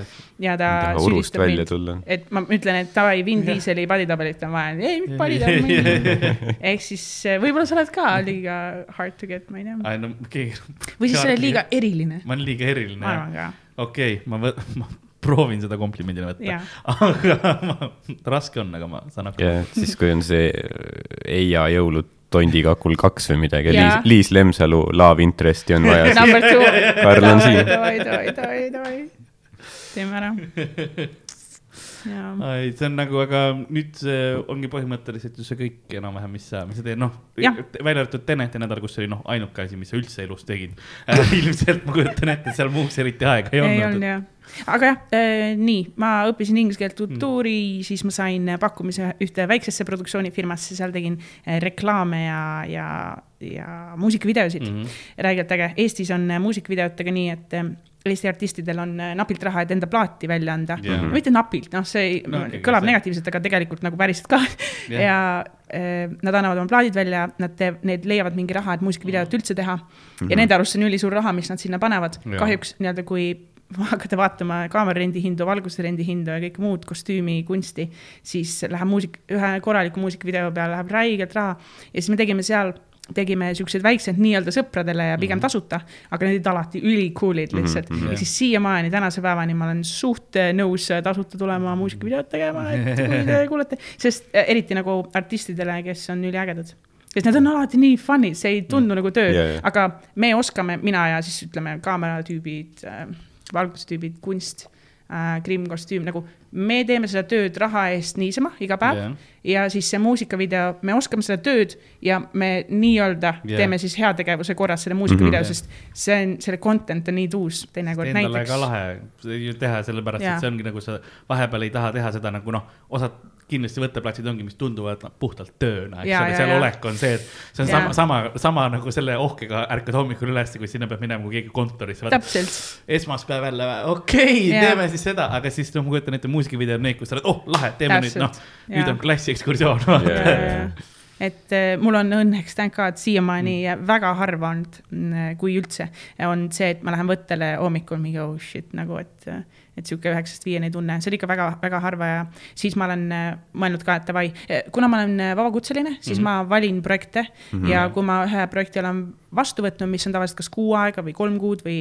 ja ta urust süüdistab mind, et ma ütlen, et davai, Vin Dieseli paditabelit on vaja, ei, mis paditabelit. ehk siis eh, võib-olla sa oled ka liiga hard to get, ma ei tea. ei no keegi. või siis sa oled liiga eriline, ma olen liiga eriline ma arvan ka, okei okay,, ma, võ- ma proovin seda komplimendina võtta Jaa., aga ma, raske on, aga ma saan ja hakkama. siis, kui on see äh, Eia jõulud tondikakul kaks või midagi. Liis, Liis Lemsalu Love Interesti on vaja. number two. Karl on siin. davai, davai, davai, davai, teeme ära. ei, see on nagu, aga nüüd see ongi põhimõtteliselt ju see kõik enam-vähem, mis sa, mis sa teed, noh, välja arvatud Teneti nädal, kus oli noh, ainuke asi, mis sa üldse elus tegid. ilmselt ma kujutan ette, seal muuks eriti aega ei ei olnud olnud. jah. Aga jah äh,, nii, ma õppisin inglise keelt kultuuri mm., siis ma sain pakkumise ühte väiksesse produktsioonifirmasse, seal tegin äh, reklaame ja, ja, ja muusikavideosid mm. Mhm. -hmm. räigelt äge, Eestis on muusikavideotega nii, et Eesti artistidel on napilt raha, et enda plaati välja anda Jah. no,. mitte napilt, noh, see ei, No kõlab see- negatiivselt, aga tegelikult nagu päriselt ka Jah. ja äh, nad annavad oma plaadid välja, nad teevad, need leiavad mingi raha, et muusikavideot üldse teha mm. -hmm. ja nende arust see on ülisuur raha, mis nad sinna panevad Jaa.. kahjuks nii-öelda, kui hakata vaatama kaamerarendi hindu, valgusrendi hindu ja kõike muud kostüümikunsti, siis läheb muusik, ühe korraliku muusikavideo peale läheb räigelt raha ja siis me tegime seal tegime siuksed väiksed nii-öelda sõpradele ja pigem tasuta, aga need olid alati ülikoolid lihtsalt mm. mhm. -hmm. ja siis siiamaani tänase päevani ma olen suht äh, nõus äh, tasuta tulema muusikavideot tegema, et kui te kuulete, sest äh, eriti nagu artistidele, kes on üliägedad sest need on alati nii fun'id, see ei tundu nagu töö yeah, jaa. aga me oskame, mina ja siis ütleme kaameratüübid äh,, valgustüübid, kunst äh,, krimmkostüüm, nagu me teeme seda tööd raha eest niisama iga päev yeah. ja siis see muusikavideo, me oskame seda tööd ja me nii-öelda yeah. teeme siis heategevuse korras selle muusikavideo mm, -hmm. sest see on, selle content on nii tuus teinekord näiteks ka. lahe teha, sellepärast Jaa. et see ongi nagu sa vahepeal ei taha teha seda nagu noh, osad kindlasti võtteplatsid ongi, mis tunduvad noh, puhtalt tööna, eks ole, seal jaa. olek on see, et see on Jaa. sama, sama, sama nagu selle ohkega ärkad hommikul üles, kui sinna peab minema, kui keegi kontorisse. täpselt, esmaspäev jälle, okei okay,, teeme siis seda, aga siis no ma kujutan ette muusikavideo on need, kus sa oled, oh lahe, teeme nüüd Täpselt. noh, nüüd on klassiekskursioon. Jaa. et äh, mul on õnneks thank god siiamaani Mm. mm. väga harva olnud, kui üldse, on see, et ma lähen võttele hommikul mingi oh shit nagu, et, et sihuke üheksast viieni tunne, see on ikka väga-väga harva ja siis ma olen äh, mõelnud ka, et davai, kuna ma olen äh, vabakutseline, siis mm. -hmm. ma valin projekte mm -hmm. ja kui ma ühe projekti olen vastu võtnud, mis on tavaliselt kas kuu aega või kolm kuud või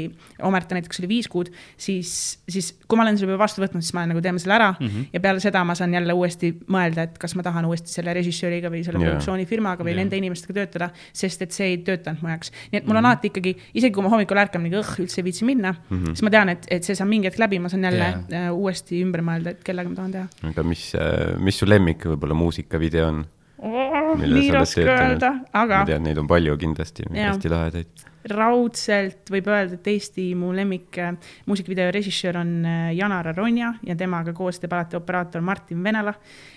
Omerta näiteks oli viis kuud, siis, siis kui ma olen selle juba vastu võtnud, siis ma olen nagu teeme selle ära mm. -hmm. ja peale seda ma saan jälle uuesti mõelda, et kas ma tahan uuesti selle režissööriga või selle produktsioonifirmaga või Jaa. nende inimestega töötada, sest et see ei töötanud mu jaoks. nii et mul on alati ikkagi, isegi kui ma hommikul ärkan, nagu õh, üldse ei viitsi minna mm, -hmm. siis ma tean, et, et see saab mingi hetk läbi, ma saan jälle yeah. uuesti ümber mõelda, et kellega ma tahan teha. aga mis, mis su lemmik võib-olla muusikavideo on? Mille nii raske öelda, aga ma tean, neid on palju kindlasti, hästi lahedaid. raudselt võib öelda, et Eesti mu lemmik äh, muusikavideo režissöör on äh, Janar Aronja ja temaga koos teeb alati operaator Martin Venela.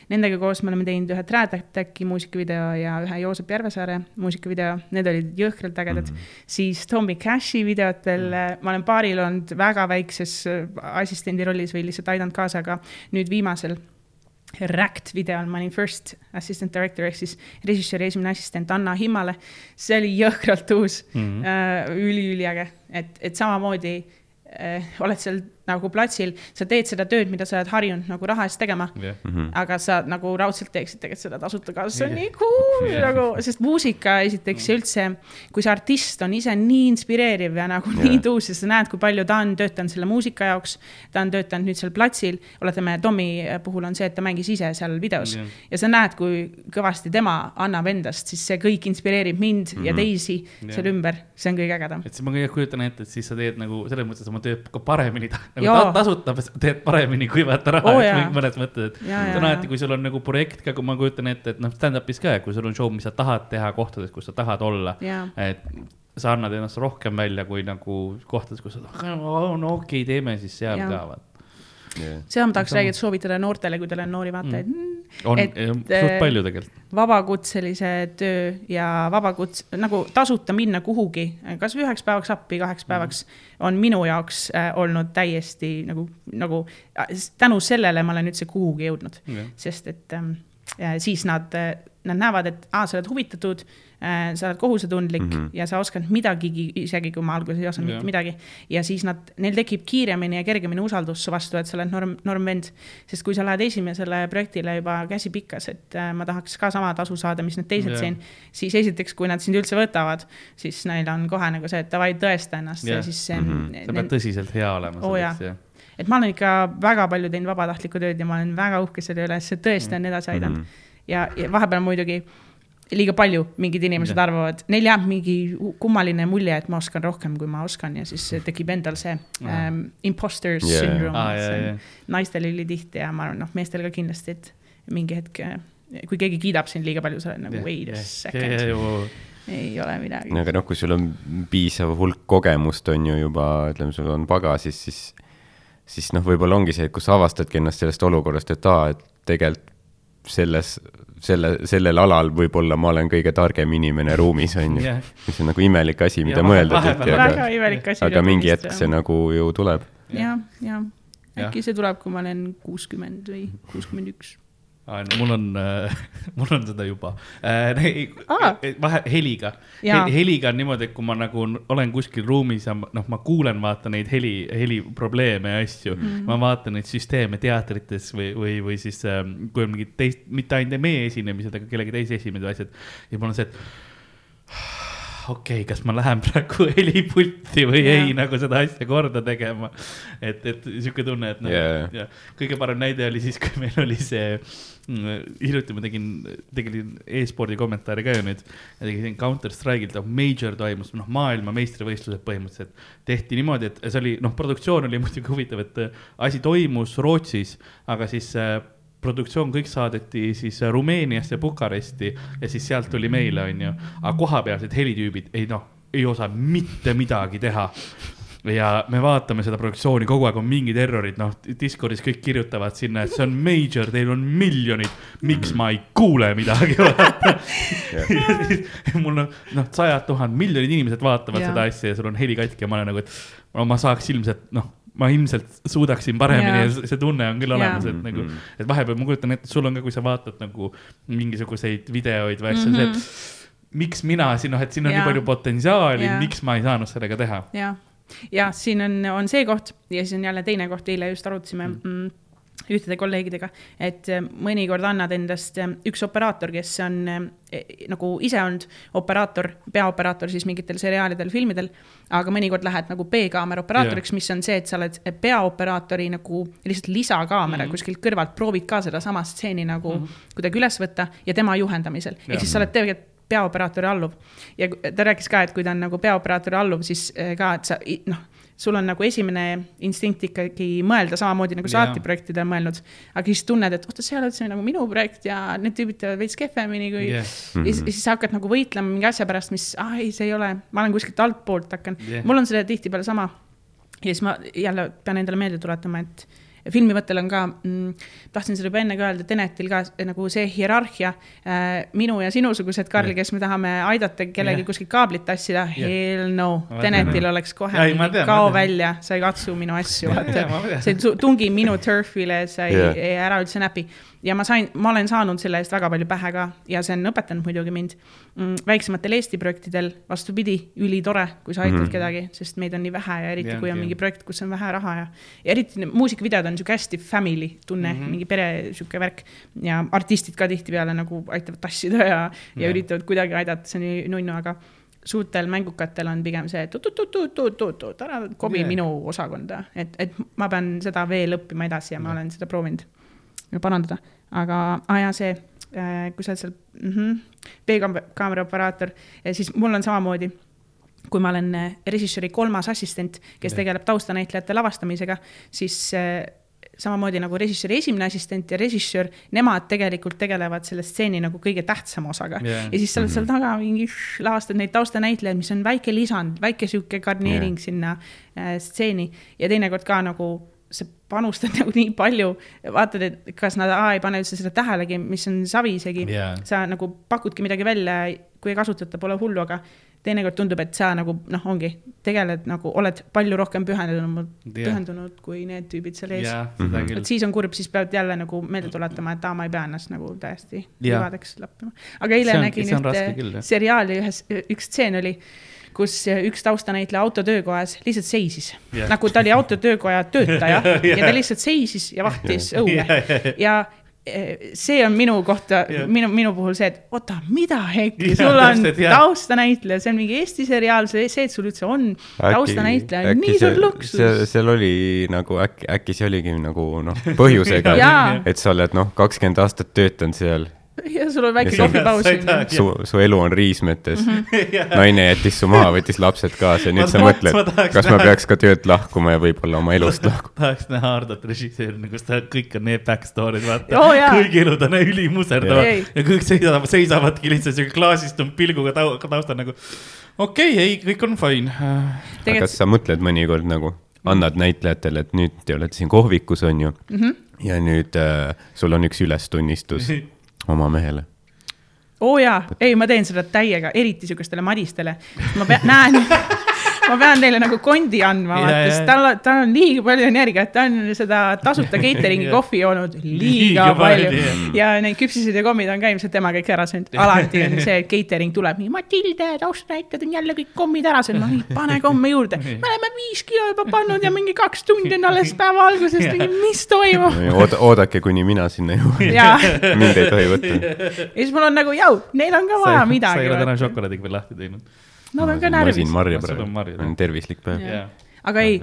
Nendega koos me oleme teinud ühe Trad Attacki muusikavideo ja ühe Joosep Järvesaare muusikavideo, need olid jõhkralt ägedad mm. -hmm. siis Tommy Cashi videotel mm -hmm. ma olen paaril olnud väga väikses assistendi rollis või lihtsalt aidanud kaasa, aga nüüd viimasel Ract videol ma olin first assistant director ehk siis režissööri esimene assistent Anna Himmale. see oli jõhkralt uus mm. -hmm. üliüliäge, et, et samamoodi äh, oled seal nagu platsil, sa teed seda tööd, mida sa oled harjunud nagu raha eest tegema jah, Mhm. aga sa nagu raudselt teeksid tegelikult seda tasuta ka, see on Jah. nii cool Jah. nagu, sest muusika esiteks ja üldse, kui see artist on ise nii inspireeriv ja nagu Jah. nii tuus ja sa näed, kui palju ta on töötanud selle muusika jaoks. ta on töötanud nüüd seal platsil, oletame Tommy puhul on see, et ta mängis ise seal videos Jah. ja sa näed, kui kõvasti tema annab endast, siis see kõik inspireerib mind mm -hmm. ja teisi Jah. seal ümber, see on kõige ägedam. et siis ma kõige kujutan ette, et siis sa teed nagu selles mõttes oma tööd ka paremini, nagu ta, tasuta teed paremini, kui vaata raha oh, eest mõnes mõttes, et see on alati, kui sul on nagu projekt ka, kui ma kujutan ette, et noh, stand-up'is ka, kui sul on show, mis sa tahad teha kohtades, kus sa tahad olla et sa annad ennast rohkem välja kui nagu kohtades, kus sa, no okei okay,, teeme siis seal ka, vaata. Seda ma tahaks rääkida, soovitada noortele, kui teil on noori vaatajaid mm.. on Et, et, suht äh, palju tegelikult. vabakutselise töö ja vabakuts-, nagu tasuta minna kuhugi, kasvõi üheks päevaks appi, kaheks päevaks, on minu jaoks äh, olnud täiesti nagu, nagu äh, tänu sellele ma olen üldse kuhugi jõudnud, sest et ja siis nad, nad näevad, et aa, sa oled huvitatud äh,, sa oled kohusetundlik mm -hmm. ja sa oskad midagigi, isegi kui ma alguses ei osanud Jah. mitte midagi. ja siis nad, neil tekib kiiremini ja kergemini usaldus su vastu, et sa oled norm, normvend. sest kui sa lähed esimesele projektile juba käsi pikkas, et äh, ma tahaks ka sama tasu saada, mis need teised Jah. siin, siis esiteks, kui nad sind üldse võtavad, siis neil on kohe nagu see, et davai, tõesta ennast ja Jah. siis see Mhm. sa pead tõsiselt hea olema jaa. selleks ja. et ma olen ikka väga palju teinud vabatahtlikku tööd ja ma olen väga uhke selle üle, see tõesti on edasi aidanud mm. -hmm. Ja, ja vahepeal muidugi liiga palju mingid inimesed Jah. arvavad, neil jääb mingi kummaline mulje, et ma oskan rohkem, kui ma oskan ja siis tekib endal see ähm, imposter Jaa. syndrome aa, yeah, jaa, yeah. jaa. naistel ülitihti ja ma arvan, noh, meestel ka kindlasti, et mingi hetk, kui keegi kiidab sind liiga palju, sa oled nagu wait a second, ei ole midagi. aga noh, kui sul on piisav hulk kogemust, on ju juba, ütleme, sul on pagasis, siis, siis noh, võib-olla ongi see, et kus sa avastadki ennast sellest olukorrast, et aa, et tegelikult selles, selle, sellel alal võib-olla ma olen kõige targem inimene ruumis, on ju. Jah. mis on nagu imelik asi, mida Ja mõelda tihti, aga, aga mingi hetk see nagu ju tuleb. jah, jah, Jah. äkki see tuleb, kui ma olen kuuskümmend või kuuskümmend üks. Mul on äh, mul on seda juba. Aa. vahe, heliga Jaa. He,. heliga on niimoodi, et kui ma nagu olen kuskil ruumis ja noh, ma kuulen, vaata neid heli, heliprobleeme ja asju mm. -hmm. ma vaatan neid süsteeme teatrites või, või, või siis äh, kui on mingid teist, mitte ainult meie esinemised, aga kellegi teise esinemised või asjad. ja mul on see, et okei okay,, kas ma lähen praegu helipulti või Jaa. ei, nagu seda asja korda tegema. et, et sihuke tunne, et noh Jaa. ja kõige parem näide oli siis, kui meil oli see, hiljuti ma tegin, tegin e-spordi kommentaare ka ju nüüd. tegin Counter Strike'ilt, Major toimus, noh, maailmameistrivõistlused põhimõtteliselt. tehti niimoodi, et see oli, noh, produktsioon oli muidugi huvitav, et äh, asi toimus Rootsis, aga siis äh, produktsioon kõik saadeti siis äh, Rumeeniasse, Bukaresti ja siis sealt tuli meile, onju. aga kohapealsed helitüübid ei noh, ei osanud mitte midagi teha ja me vaatame seda produktsiooni, kogu aeg on mingid errorid, noh, Discordis kõik kirjutavad sinna, et see on major, teil on miljonid, miks ma ei kuule midagi. ja mul on, noh, sajad tuhanded, miljonid inimesed vaatavad Jaa. seda asja ja sul on heli katki ja ma olen nagu, et no ma saaks ilmselt, noh, ma ilmselt suudaksin paremini ja see- tunne on küll olemas, et nagu Mhm., et vahepeal ma kujutan ette, et sul on ka, kui sa vaatad nagu mingisuguseid videoid või asju mm, -hmm. see, et miks mina siin, noh, et siin on Jaa. nii palju potentsiaali miks ma ei saanud sellega teha jah, ja siin on, on see koht ja siis on jälle teine koht, eile just arutasime mm. Ühtede kolleegidega, et eh, mõnikord annad endast eh, üks operaator, kes on eh, nagu ise olnud operaator, peaoperaator siis mingitel seriaalidel, filmidel, aga mõnikord lähed nagu B-kaamera operaatoriks, mis on see, et sa oled peaoperaatori nagu lihtsalt lisakaamera mm. -hmm. kuskilt kõrvalt, proovid ka sedasama stseeni nagu mm -hmm. kuidagi üles võtta ja tema juhendamisel, Jah. ehk siis sa oled tegelikult peaoperaatori alluv. ja ta rääkis ka, et kui ta on nagu peaoperaatori alluv, siis ka, et sa noh, sul on nagu esimene instinkt ikkagi mõelda samamoodi nagu sa alati projektidel mõelnud. aga siis tunned, et oota, see ei ole üldse nagu minu projekt ja need tüübid teevad veits kehvemini kui yeah.. ja siis- ja siis sa hakkad nagu võitlema mingi asja pärast, mis, ah ei, see ei ole, ma olen kuskilt altpoolt hakanud yeah., mul on see tihtipeale sama. ja siis ma jälle pean endale meelde tuletama, et filmi mõttel on ka mm,, tahtsin seda juba enne ka öelda, Tenetil ka nagu see hierarhia äh,, minu ja sinusugused, Karl, kes me tahame aidata kellelgi Jah. kuskilt kaablit tassida, hell no tean. oleks kohe Ei, kao välja, sa ei katsu minu asju, vaata see tu- tungi minu turfile, sa ei yeah., ära üldse näpi. Ja ma sain, ma olen saanud selle eest väga palju pähe ka ja see on õpetanud muidugi mind mm,. väiksematel Eesti projektidel, vastupidi, ülitore, kui sa aitad mm. -hmm. kedagi, sest meid on nii vähe ja eriti yeah, kui on jah. mingi projekt, kus on vähe raha ja, ja eriti muusikavideod on sihuke hästi family tunne mm. -hmm. mingi pere sihuke värk. ja artistid ka tihtipeale nagu aitavad tassida ja, ja Jah. üritavad kuidagi aidata, see on nii nunnu, aga suurtel mängukatel on pigem see, et oot-oot-oot-oot-oot, ära kobi yeah. minu osakonda, et, et ma pean seda veel õppima edasi ja ma Jah. olen seda proovinud parandada, aga ah, jaa, see, kui sa oled seal mm -hmm, B-kaamera operaator, siis mul on samamoodi. Kui ma olen äh, režissööri kolmas assistent, kes tegeleb taustanäitlejate lavastamisega, siis äh, samamoodi nagu režissööri esimene assistent ja režissöör, nemad tegelikult tegelevad selle stseeni nagu kõige tähtsama osaga. Jaa. ja siis sa oled seal taga mingi lavastad neid taustanäitlejaid, mis on väike lisand, väike sihuke garneering Jaa. sinna äh, stseeni. Ja teinekord ka nagu panustad nagu nii palju, vaatad, et kas nad A ei pane üldse seda tähelegi, mis on savi isegi Jaa. sa nagu pakudki midagi välja, kui ei kasutata, pole hullu, aga teinekord tundub, et sa nagu noh, ongi, tegeled nagu, oled palju rohkem pühendunud, Jah. pühendunud kui need tüübid seal ees. jah, seda küll et. siis on kurb, siis pead jälle nagu meelde tuletama, et aa, ma ei pea ennast nagu täiesti Jah. livadeks lappima. aga eile on- nägin ühte seriaali, ühes, üks stseen oli, kus üks taustanäitleja autotöökojas lihtsalt seisis Jah. nagu ta oli autotöökoja töötaja ja ta lihtsalt seisis ja vahtis õue ja eh, see on minu kohta Jah., minu, minu puhul see, et oota, mida hekki, sul on täpselt, jah. taustanäitleja, see on mingi Eesti seriaal, see, see, et sul üldse on taustanäitleja, nii suur luksus. seal oli nagu äkki, äkki see oligi nagu noh, põhjusega et sa oled noh, kakskümmend aastat töötanud seal, ja sul on väike kohvipaus su, su elu on riismetes mm. -hmm. naine jättis su maha, võttis lapsed kaasa ja nüüd Ma sa mõtled ma kas ma näha- peaks ka töölt lahkuma ja võib-olla oma elust lahkuma. tahaks näha Hardot režissöörina, kus ta kõik on need back story'd, vaata jaa. kõigi elud on ülimuserdavad Ei. ja kõik seisavad, seisavadki lihtsalt siuke klaasistunud pilguga tau- taustal nagu. okei okay,, ei, kõik on fine. aga Tegelikult- kas sa mõtled mõnikord nagu, annad näitlejatele, et nüüd te olete siin kohvikus, on ju mm, Mhm. -hmm. ja nüüd äh, sul on üks ülestunnistus oma mehele. oo oh jaa, ei, ma teen seda täiega, eriti sihukestele madistele. ma pean, näen, ma pean neile nagu kondi andma, vaata, sest tal, tal on liiga palju energiat, ta on seda tasuta catering'i kohvi joonud liiga Liiga palju ja neid küpsised ja kommid on ka ilmselt tema kõik ära söönud. alati on see, et catering tuleb nii, Matilde, taustanäitlejad on jälle kõik kommid ära söönud, ma mingi pane komme juurde. me oleme viis kilo juba pannud ja mingi kaks tundi on alles päeva algusest, mis toimub. Ood-, oodake, kuni mina sinna jõuan. mind ei tohi võtta. ja siis mul on nagu, jau, neil on ka vaja sa midagi ei ole. täna šokolaadiga veel lahti teinud. Nad on ka närvis siin. marja praegu on tervislik päev. Jah, aga ei,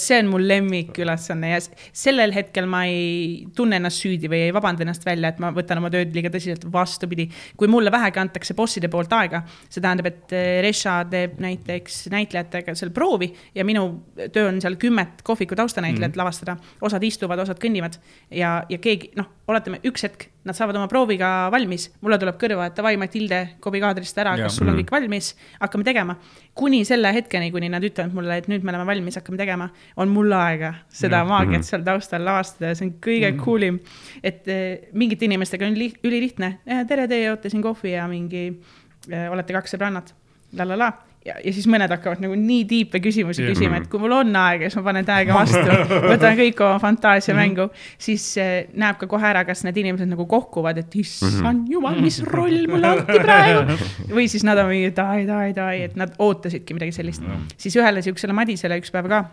see on mul lemmikülesanne ja sellel hetkel ma ei tunne ennast süüdi või ei vabanda ennast välja, et ma võtan oma tööd liiga tõsiselt, vastupidi. kui mulle vähegi antakse bosside poolt aega, see tähendab, et eh, Reša teeb näiteks näitlejatega seal proovi ja minu töö on seal kümmet kohviku taustanäitlejat mm -hmm. lavastada, osad istuvad, osad kõnnivad ja, ja keegi noh, oletame üks hetk, nad saavad oma prooviga valmis, mulle tuleb kõrva, et davai, Matilde, kobi kaadrist ära, kas sul on kõik valmis, hakkame tegema. kuni selle hetkeni, kuni nad ütlevad mulle, et nüüd me oleme valmis, hakkame tegema, on mul aega seda Jah. maagiat seal taustal lavastada ja see on kõige mm. cool im. et eh, mingite inimestega on li- ülilihtne, tere, teie joote siin kohvi ja mingi eh, olete kaks sõbrannat la la la ja, ja siis mõned hakkavad nagu nii tiipe küsimusi Jah. küsima, et kui mul on aega, siis ma panen täiega vastu, võtan kõik oma fantaasia mängu, siis eh, näeb ka kohe ära, kas need inimesed nagu kohkuvad, et issand jumal, mis roll mulle anti praegu. või siis nad on mingi davai, et nad ootasidki midagi sellist. siis ühele siuksele Madisele üks päev ka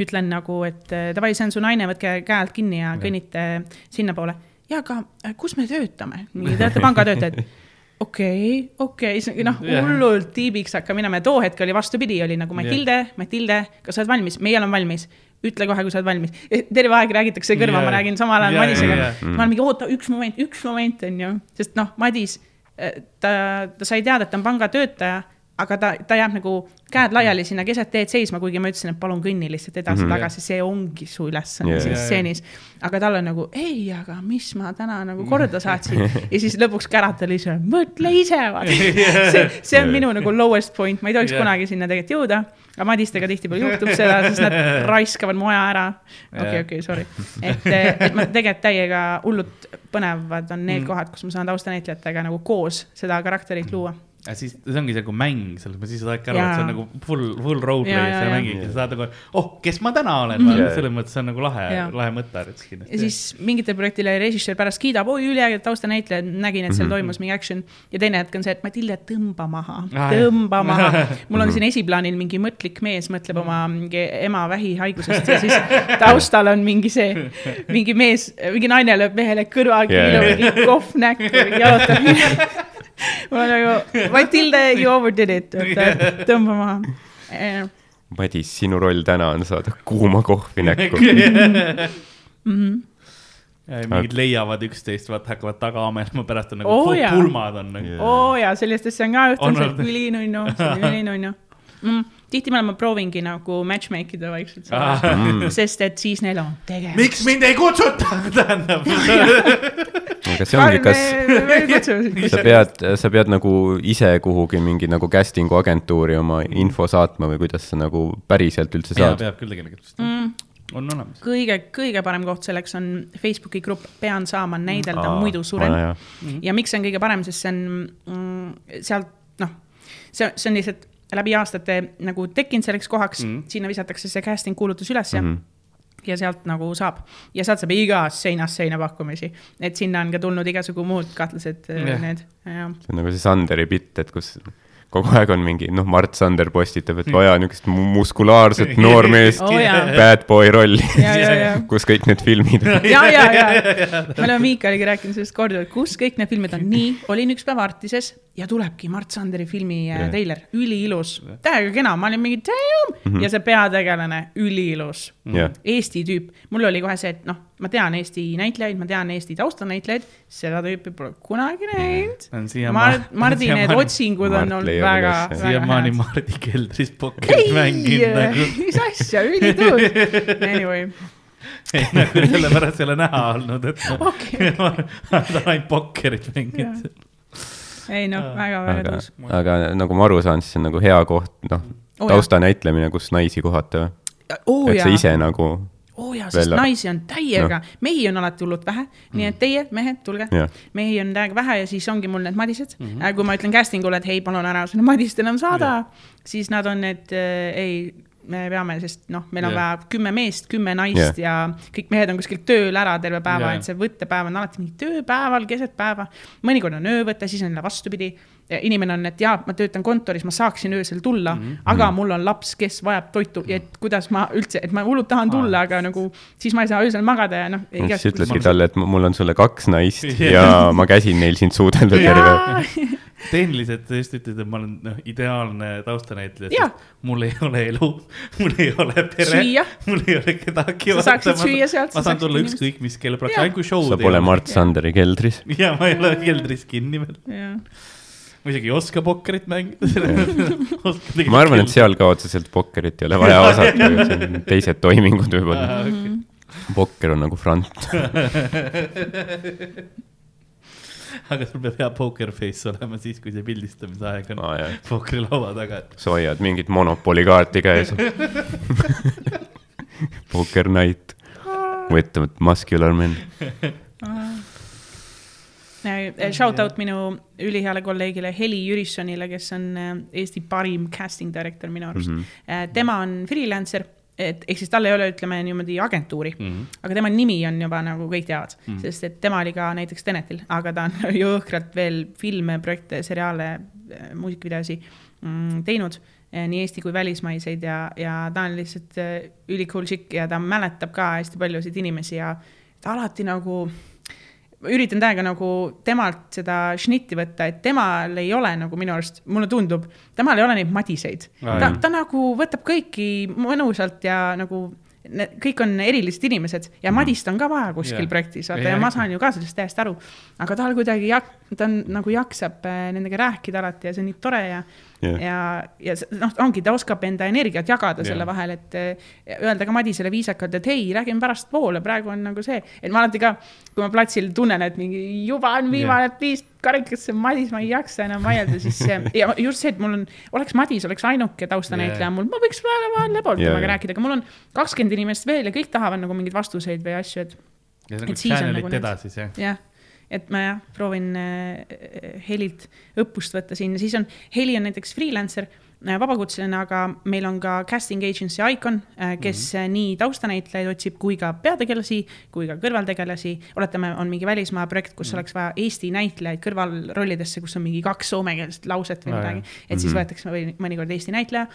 ütlen nagu, et eh, davai, see on su naine, võtke käe alt kinni ja kõnnite sinnapoole. ja aga eh, kus me töötame? Te olete pangatöötajad okei, okei, siis noh, Jah. hullult tiibiks hakkab minema ja too hetk oli vastupidi, oli nagu Matilde, Matilde, kas sa oled valmis, meie oleme valmis. ütle kohe, kui sa oled valmis. terve aeg räägitakse kõrva, Jaa. ma räägin samal ajal Jaa, Madisega jaa, jaa. ma olen mingi, oota, üks moment, üks moment on ju, sest noh, Madis, ta, ta sai teada, et ta on pangatöötaja, aga ta, ta jääb nagu käed laiali sinna keset teed seisma, kuigi ma ütlesin, et palun kõnni lihtsalt edasi-tagasi, see ongi su ülesanne siin Jaa, jaa. stseenis. aga tal on nagu ei, aga mis ma täna nagu korda saatsin ja siis lõpuks käratab ise, mõtle ise, vaata. see, see on minu nagu lowest point, ma ei tohiks yeah. kunagi sinna tegelikult jõuda. aga Madistega tihtipeale juhtub seda, sest nad raiskavad mu aja ära. okei, okei, sorry. et, et ma tegelikult täiega hullult põnevad on need Mm. kohad, kus ma saan taustanäitlejatega nagu koos seda karakterit luua. Ja siis see ongi see nagu mäng, selles mõttes, siis sa saadki aru, et see on nagu full, full roleplay, Jaa, sa jaa, mängid ja jaa. sa saad nagu, oh, kes ma täna olen Mhm. mm, -hmm. Selles mõttes see on nagu lahe lahe mõte ja siis mingitel projektile režissöör pärast kiidab, oi üliäge taustanäitleja, nägin, et seal toimus mingi action. ja teine hetk on see, et Matilde, tõmba maha, Ah, tõmba maha. mul on siin esiplaanil mingi mõtlik mees mõtleb oma mingi ema vähihaigusest ja siis taustal on mingi see, mingi mees, mingi naine lööb mehele kõrvakiilu yeah., mingi kohv näkku, jalutab. mul on nagu, Matilde, you overdid it, tõmba maha. Madis, sinu roll täna on saada kuuma kohvi näkku. mingid leiavad üksteist, vaata hakkavad taga amelema, pärast on nagu oh, pulmad on nagu. oo jaa, sellist asja on ka On juhtunud, see on ülinunnu, see on ülinunnu mm.. Tihtipeale ma proovingi nagu matchmake ida vaikselt Ah. ah., sest et siis neil on tegemist. miks mind ei kutsuta, tähendab. aga see ongi, kas sa pead, sa pead nagu ise kuhugi mingi nagu casting'u agentuuri oma info saatma või kuidas sa nagu päriselt üldse saad? peab küll tegelikult vist mm.. on olemas. kõige, kõige parem koht selleks on Facebooki grupp Pean saama näidelda, muidu suren. suren. ja miks see on kõige parem, sest see on mm, sealt noh, see, see on lihtsalt läbi aastate nagu tekkinud selleks kohaks mm. -hmm. sinna visatakse see casting kuulutus ülesse mm. -hmm ja sealt nagu saab ja sealt saab igast seinast seina pakkumisi, et sinna on ka tulnud igasugu muud kahtlased yeah. need, jah. see on nagu see Sanderi bitt, et kus kogu aeg on mingi, noh, Mart Sander postitab, et vaja niisugust mu- muskulaarset noormeest Oo, jaa. bad boy rolli kus kõik need filmid on. ja, ja, ja, me oleme Miikaliga rääkinud sellest korduvalt, kus kõik need filmid on. Nii, olin üks päev Artises ja tulebki Mart Sanderi filmi yeah. treiler, üliilus, täiega kena, ma olin mingi damn! Mm -hmm. ja see peategelane, üliilus. Jah, Eesti tüüp, mul oli kohe see, et noh, ma tean Eesti näitlejaid, ma tean Eesti taustanäitlejaid, seda tüüpi pole kunagi näinud. on siiamaani Mart, Mardi need otsingud on olnud väga, väga siiamaani head. Mardi keldris pokkerit mänginud nagu. mis asja, ülituus. Anyway, ei nagu sellepärast ei ole näha olnud, et Okei. ma olen ainult pokkerit mänginud. ei noh, väga-väga aga tõus., aga nagu ma aru saan, siis see on nagu hea koht, noh Oo,, tausta näitlemine, kus naisi kohata või? oo et sa ise nagu, oo jaa, sest veel- naisi on täiega no., mehi on alati hullult vähe, nii et teie, mehed, tulge Jah. mehi on täiega vähe ja siis ongi mul need madised mm. -hmm. kui ma ütlen casting ule, et hei, palun ära sinna madist enam saada, siis nad on need äh, ei, me peame, sest noh, meil on Jah. vaja kümme meest, kümme naist Jah. ja kõik mehed on kuskil tööl ära terve päeva Jah. et see võttepäev on alati mingi tööpäeval, keset päeva. mõnikord on öövõte, siis on jälle vastupidi. inimene on, et jaa, ma töötan kontoris, ma saaksin öösel tulla mm, -hmm. aga mul on laps, kes vajab toitu ja et kuidas ma üldse, et ma hullult tahan tulla, aga nagu siis ma ei saa öösel magada ja noh. siis ütledki talle, et mul on sulle kaks naist Jah. ja ma käsin neil sind suudelda terve. tehniliselt sa just ütled, et ma olen noh, ideaalne taustanäitleja mul ei ole elu, mul ei ole pere Süüa., mul ei ole kedagi. Sa saaksid süüa sealt, ma sa saan tulla ükskõik mis kell ainult kui show'd sa pole Mart Sanderi keldris. ja ma ei ole keldris kinni veel, ma isegi ei oska pokkerit mängida. ma arvan, et seal ka otseselt pokkerit ei ole vaja osata, see on teised toimingud võib-olla. Mhm. pokker on nagu front. aga sul peab hea poker face olema siis, kui see pildistamise aeg on Aa, jah. pokkerilaua taga, sa hoiad mingit monopoli kaarti käes. Poker night with the muscular men. shout out minu üliheale kolleegile Heli Jürissonile, kes on äh, Eesti parim casting director minu arust mm. -hmm. tema on freelancer, et ehk siis tal ei ole, ütleme niimoodi agentuuri mm, -hmm. aga tema nimi on juba nagu kõik teavad mm, -hmm. sest et tema oli ka näiteks Tenetil, aga ta on jõhkralt veel filme, projekte, seriaale, muusikavideosi mm, teinud eh, nii Eesti kui välismaiseid ja, ja ta on lihtsalt äh, ülikool chick ja ta mäletab ka hästi paljusid inimesi ja ta alati nagu üritan täiega nagu temalt seda šnitti võtta, et temal ei ole nagu minu arust, mulle tundub, temal ei ole neid madiseid. Ta ta nagu võtab kõiki mõnusalt ja nagu kõik on erilised inimesed ja Madist on ka vaja kuskil yeah. projektis, vaata Jah, ja ma saan ju ka sellest täiesti aru. aga tal kuidagi jak-, ta on nagu jaksab äh, nendega rääkida alati ja see on nii tore ja Jah. ja, ja noh, ongi, ta oskab enda energiat jagada Jah. selle vahel, et eh, öelda ka Madisele viisakalt, et hei, räägime pärastpoole, praegu on nagu see, et ma alati ka, kui ma platsil tunnen, et mingi juba on viimane piist karikasse Madis, ma ei jaksa enam vaielda, siis see ja just see, et mul on, oleks Madis, oleks ainuke taustanäitleja Jah. mul, ma võiks väga vahel lebalt Jah, temaga jah. rääkida, aga mul on kakskümmend inimest veel ja kõik tahavad nagu mingeid vastuseid või asju, et ja see on nagu siis on channelit nagu edasi see. jah, et ma jah, proovin äh, Helilt õppust võtta siin, siis on, Heli on näiteks freelancer, vabakutseline, aga meil on ka casting agency Icon, kes mm -hmm. nii taustanäitlejaid otsib kui ka peategelasi, kui ka kõrvaltegelasi. oletame, on mingi välismaa projekt, kus mm -hmm. oleks vaja Eesti näitlejaid kõrvalrollidesse, kus on mingi kaks soomekeelset lauset või Aa, midagi et siis Mhm. võetakse mõnikord Eesti näitleja,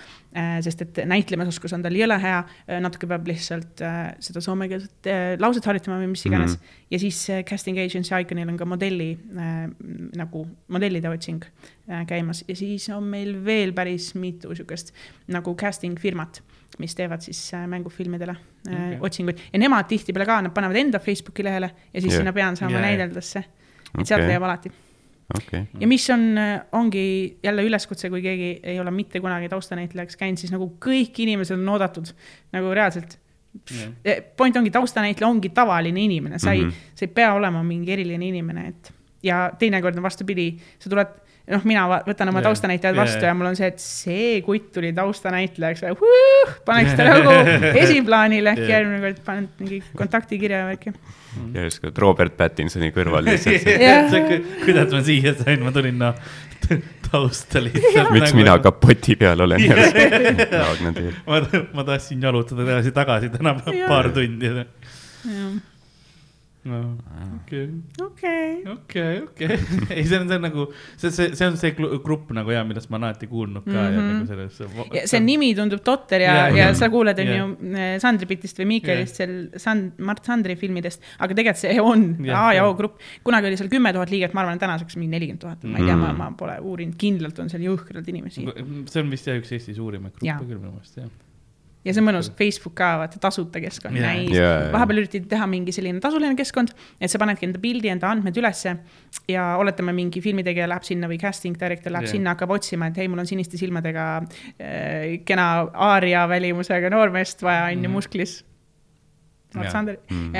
sest et näitlemisoskus on tal jõle hea, natuke peab lihtsalt äh, seda soomekeelset äh, lauset harjutama või mis iganes mm. -hmm. ja siis äh, casting agency Iconil on ka modelli äh, nagu modellide otsing äh, käimas ja siis on meil veel päris mitu sihukest nagu casting firmat, mis teevad siis äh, mängufilmidele äh, okay. otsinguid ja nemad tihtipeale ka, nad panevad enda Facebooki lehele ja siis yeah. sinna pean saama yeah, näideldesse. et sealt Okei. leiab alati. okei. ja mis on, ongi jälle üleskutse, kui keegi ei ole mitte kunagi taustanäitlejaks käinud, siis nagu kõik inimesed on oodatud nagu reaalselt. point ongi, taustanäitleja ongi tavaline inimene, sa ei mm. -hmm. sa ei pea olema mingi eriline inimene, et ja teinekord on vastupidi, sa tuled, noh, mina võtan oma Jaa. taustanäitlejad Jaa, vastu jaa. ja mul on see, et see kutt tuli taustanäitlejaks, paneks ta nagu esiplaanile, äkki Jaa. järgmine kord panen mingi kontaktikirja ja värki. järsku oled Robert Pattinsoni kõrval lihtsalt. Jah. kuidas ma siia sain, ma tulin noh tausta lihtsalt. miks mina? kapoti peal olen järsku? ma, ma tahtsin jalutada edasi-tagasi täna paar tundi. okei, okei, okei, okei. ei, see on, see on nagu, see, see, see on see grupp nagu ja millest ma olen alati kuulnud ka mm -hmm. ja Mhm. nagu selles. see nimi tundub totter ja Jaa., ja sa kuuled, on Jaa. ju eh, Sandri Pitist või Miikelist seal Sand-, Mart Sandri filmidest, aga tegelikult see on Jah, A ja. O grupp. kunagi oli seal kümme tuhat liiget, ma arvan, tänaseks mingi nelikümmend tuhat, ma ei tea, ma, Mm. ma pole uurinud, kindlalt on seal jõhkralt inimesi. see on vist jah üks Eesti suurimaid gruppe küll minu meelest jah. Ja see on mõnus, Facebook ka, vaata tasuta keskkond yeah., Jaa, jaa. vahepeal üritati teha mingi selline tasuline keskkond, et sa panedki enda pildi, enda andmed ülesse ja oletame, mingi filmitegija läheb sinna või casting director läheb yeah. sinna, hakkab otsima, et hei, mul on siniste silmadega äh, kena aaria välimusega noormeest vaja, on ju, Mhm. musklis. Mart Jaa. Sander Mm.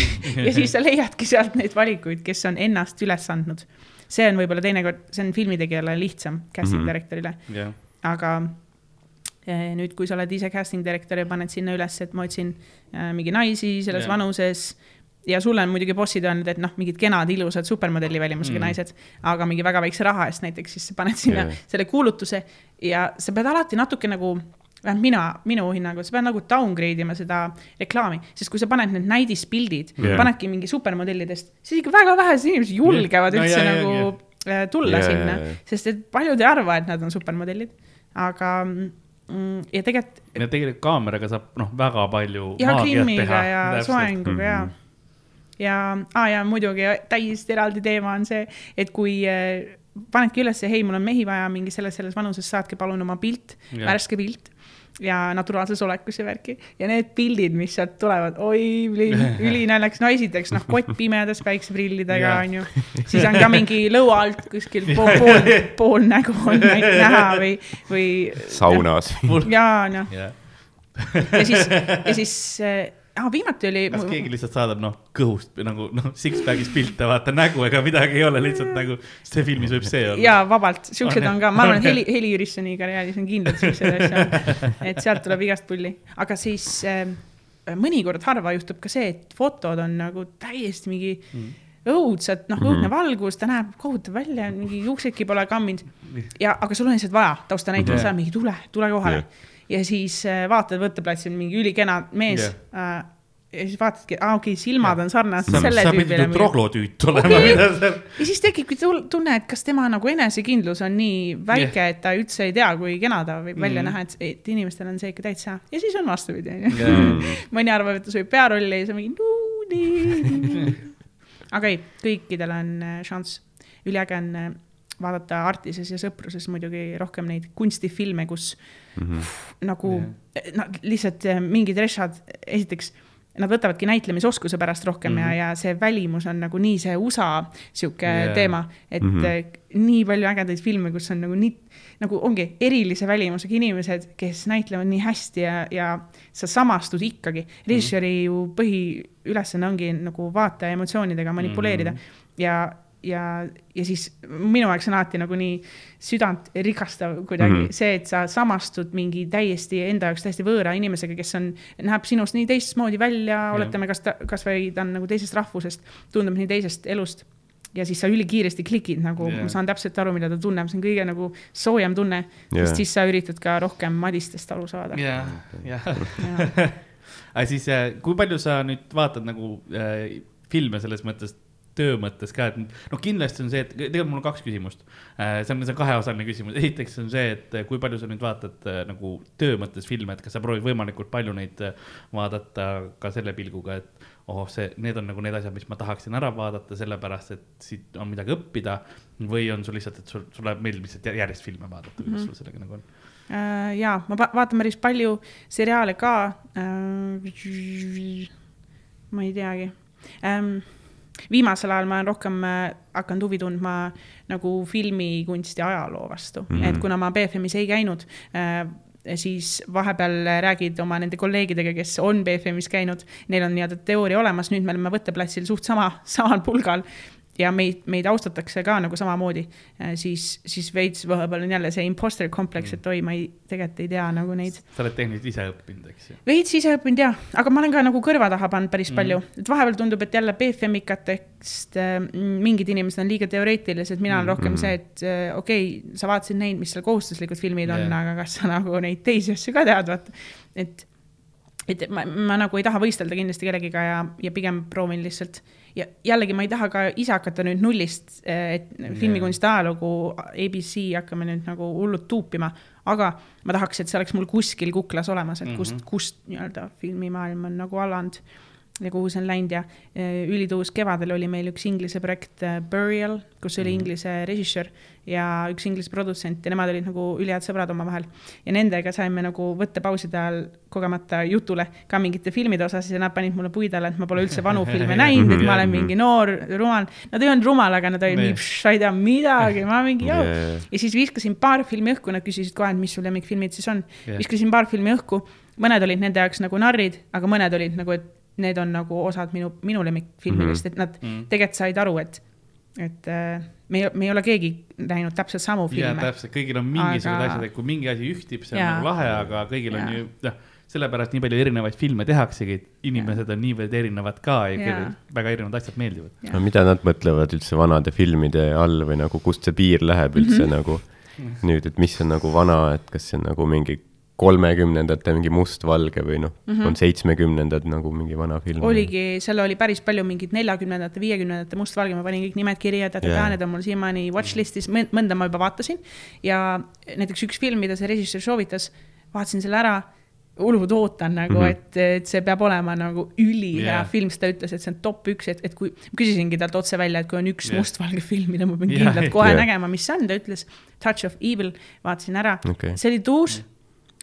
ja siis sa leiadki sealt neid valikuid, kes on ennast üles andnud. see on võib-olla teinekord, see on filmitegijale lihtsam casting Mhm. director'ile, jah, aga nüüd, kui sa oled ise casting director ja paned sinna üles, et ma otsin äh, mingi naisi selles yeah. vanuses ja sulle on muidugi bossid öelnud, et noh, mingid kenad, ilusad supermodelli välimusega Mm. naised, aga mingi väga väikse raha eest näiteks, siis sa paned sinna yeah. selle kuulutuse ja sa pead alati natuke nagu vähemalt mina, minu hinnangul, sa pead nagu downgrade ima seda reklaami, sest kui sa paned need näidispildid yeah., panedki mingi supermodellidest, siis ikka väga vähesed inimesed julgevad No üldse jaa, jaa, nagu äh, tulla Jaa, sinna jaa, jaa., sest et paljud ei arva, et nad on supermodellid, aga mm, ja tegelikult ja tegelikult kaameraga saab noh, väga palju. ja grimmiga ja soenguga ja Mhm., ja ah,, ja muidugi täiesti eraldi teema on see, et kui äh, panedki üles, hei, mul on mehi vaja mingi selles, selles vanuses, saatke palun oma pilt, värske pilt ja naturaalses olekus ja värki. Ja need pildid, mis sealt tulevad, oi, ülinaljakas, no esiteks noh, kott pimedas päikseprillidega Jah. on ju, siis on ka mingi lõua alt kuskil pool, pool, pool nägu on näha või, või saunas. ja noh, jah, ja siis, ja siis äh, ah, viimati oli. kas keegi lihtsalt saadab noh, kõhust nagu noh, six-pack'is pilte, vaata nägu ega midagi ei ole, lihtsalt nagu see filmis võib see olla. ja vabalt, siuksed On, ka, ma arvan, et Heli, Heli Jürissoni karjääris on kindlalt siuksed asjad, et sealt tuleb igast pulli, aga siis äh, mõnikord harva juhtub ka see, et fotod on nagu täiesti mingi Mm. õudsad, noh, õudne valgus, ta näeb kohutav välja, mingi juuksedki pole kamminud ja, aga sul on lihtsalt vaja taustanäitleja Jah. yeah., mingi tule, tule kohale yeah.. Ja siis äh, vaatad võtteplatsil mingi ülikena mees yeah. äh, ja siis vaatadki, aa okei okay,, silmad on sarnased sa, selle tüübile troglotüüt olema okay., ja siis tekibki tunne, et kas tema nagu enesekindlus on nii väike yeah., et ta üldse ei tea, kui kena ta võib mm. välja Mhm. näha, et, et inimestel on see ikka täitsa ja siis on vastupidi, onju. Mõni arvab, et ta sobib pearolli ja siis on mingi nuudi. aga ei, kõikidel on äh, šanss, üliäge on äh, vaadata Artises ja Sõpruses muidugi rohkem neid kunstifilme, kus Mhm. nagu no, lihtsalt äh, mingid rešad, esiteks nad võtavadki näitlemisoskuse pärast rohkem mm Mhm. -hmm. ja, ja see välimus on nagu nii see USA sihuke yeah. teema, et mm Mhm. -hmm. nii palju ägedaid filme, kus on nagu nii, nagu ongi erilise välimusega inimesed, kes näitlevad nii hästi ja, ja sa samastud ikkagi. režissööri ju põhiülesanne ongi nagu vaataja emotsioonidega manipuleerida mm -hmm. ja ja, ja siis minu jaoks on alati nagu nii südant rikastav kuidagi mm. -hmm. see, et sa samastud mingi täiesti enda jaoks täiesti võõra inimesega, kes on, näeb sinust nii teistmoodi välja, oletame, kas ta, kasvõi ta on nagu teisest rahvusest, tundub nii teisest elust. ja siis sa ülikiiresti klikid nagu yeah., ma saan täpselt aru, mida ta tunneb, see on kõige nagu soojem tunne yeah., sest siis sa üritad ka rohkem madistest aru saada jah, jah. aga siis, kui palju sa nüüd vaatad nagu äh, filme selles mõttes, töö mõttes ka, et noh, kindlasti on see, et tegelikult mul on kaks küsimust äh,. see on, see on kaheosaline küsimus, esiteks on see, et kui palju sa nüüd vaatad äh, nagu töö mõttes filme, et kas sa proovid võimalikult palju neid äh, vaadata ka selle pilguga, et oh, see, need on nagu need asjad, mis ma tahaksin ära vaadata, sellepärast et siit on midagi õppida. või on sul lihtsalt, et sul, sulle meeldib lihtsalt järjest filme vaadata, kuidas mm -hmm. sul sellega nagu on? Ja ma va- vaatan päris palju seriaale ka. ma ei teagi. Viimasel ajal ma olen rohkem äh, hakanud huvi tundma nagu filmikunsti ajaloo vastu mm, -hmm. et kuna ma BFM-is ei käinud äh, siis vahepeal räägid oma nende kolleegidega, kes on BFM-is käinud, neil on nii-öelda teooria olemas, nüüd me oleme võtteplatsil suht sama, samal pulgal ja meid, meid austatakse ka nagu samamoodi, siis, siis veits vahepeal on jälle see imposter kompleks, et oi, ma ei, tegelikult ei tea nagu neid. sa oled tehniliselt ise õppinud, eks ju? veits ise õppinud jah, aga ma olen ka nagu kõrva taha pannud päris mm. palju, et vahepeal tundub, et jälle BFM-ikatest äh, mingid inimesed on liiga teoreetilised, mina olen mm. rohkem see, et äh, okei okay,, sa vaatasid neid, mis seal kohustuslikud filmid yeah. on, aga kas sa nagu neid teisi asju ka tead, vaata, et et ma, ma nagu ei taha võistelda kindlasti kellegiga ja, ja pigem proovin lihtsalt ja jällegi ma ei taha ka ise hakata nüüd nullist, et filmikunsti ajalugu abc hakkame nüüd nagu hullult tuupima, aga ma tahaks, et see oleks mul kuskil kuklas olemas, et kust mm, -hmm. kust nii-öelda filmimaailm on nagu alanud ja kuhu see on läinud ja eh, ülituus kevadel oli meil üks inglise projekt eh, Burial, kus oli mm inglise režissöör ja üks inglise produtsent ja nemad olid nagu ülihead sõbrad omavahel. ja nendega saime nagu võttepauside ajal kogemata jutule ka mingite filmide osas ja nad panid mulle puid alla, et ma pole üldse vanu filme näinud, et ma olen mingi noor, rumal. Nad ei olnud rumal, aga nad olid nii, sa ei tea midagi, ma mingi joo yeah.. ja siis viskasin paar filmi õhku, nad küsisid kohe, et mis sul lemmikfilmid siis on. Yeah.. viskasin paar filmi õhku, mõned olid nende jaoks nagu narrid, aga mõned olid nagu, et need on nagu osad minu, minu lemmikfilmidest mm, -hmm. et nad mm -hmm. tegelikult said aru, et, et äh, me, me ei ole keegi näinud täpselt samu filme. täpselt, kõigil on mingisugused aga... asjad, et kui mingi asi ühtib, see on ja. nagu lahe, aga kõigil ja. on ju, noh, sellepärast nii palju erinevaid filme tehaksegi, et inimesed ja. on niivõrd erinevad ka ja, ja. väga erinevad asjad meeldivad. no mida nad mõtlevad üldse vanade filmide all või nagu, kust see piir läheb üldse mm -hmm. nagu nüüd, et mis on nagu vana, et kas see on nagu mingi kolmekümnendate mingi mustvalge või noh mm -hmm., on seitsmekümnendad nagu mingi vana film. oligi, seal oli päris palju mingit neljakümnendate, viiekümnendate mustvalge, ma panin kõik nimed kirja, et yeah. need on mul siiamaani watchlist'is, mõnda ma juba vaatasin. ja näiteks üks film, mida see režissöör soovitas, vaatasin selle ära hullult ootan nagu mm, -hmm. et, et see peab olema nagu ülihea yeah. film, sest ta ütles, et see on top üks, et, et kui, küsisingi talt otse välja, et kui on üks yeah. mustvalge film, mida ma pean yeah. kindlalt kohe yeah. nägema, mis see on, ta ütles Touch of Evil, vaatasin ära okay., see oli tuus mm. -hmm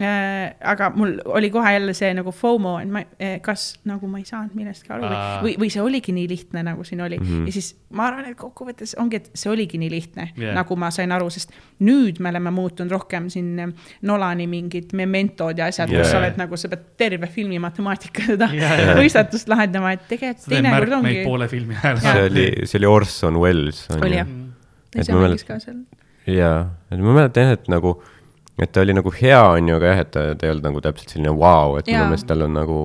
aga mul oli kohe jälle see nagu FOMO, et ma, äh, kas nagu ma ei saanud millestki aru või, või, või see oligi nii lihtne, nagu siin oli mm. -hmm. ja siis ma arvan, et kokkuvõttes ongi, et see oligi nii lihtne yeah., nagu ma sain aru, sest nüüd me oleme muutunud rohkem siin äh, Nolani mingid mementod ja asjad yeah., kus sa oled nagu, sa pead terve filmi matemaatika seda yeah. võistatust lahendama, et tegelikult teinekord ongi. poole filmi ajal. see oli, see oli Orson Welles. oli jah. ja see mängis ka seal. jaa, et ma mäletan jah, et nagu et ta oli nagu hea, on ju, aga jah, et ta, ta ei olnud nagu täpselt selline vau wow,, et minu meelest tal on nagu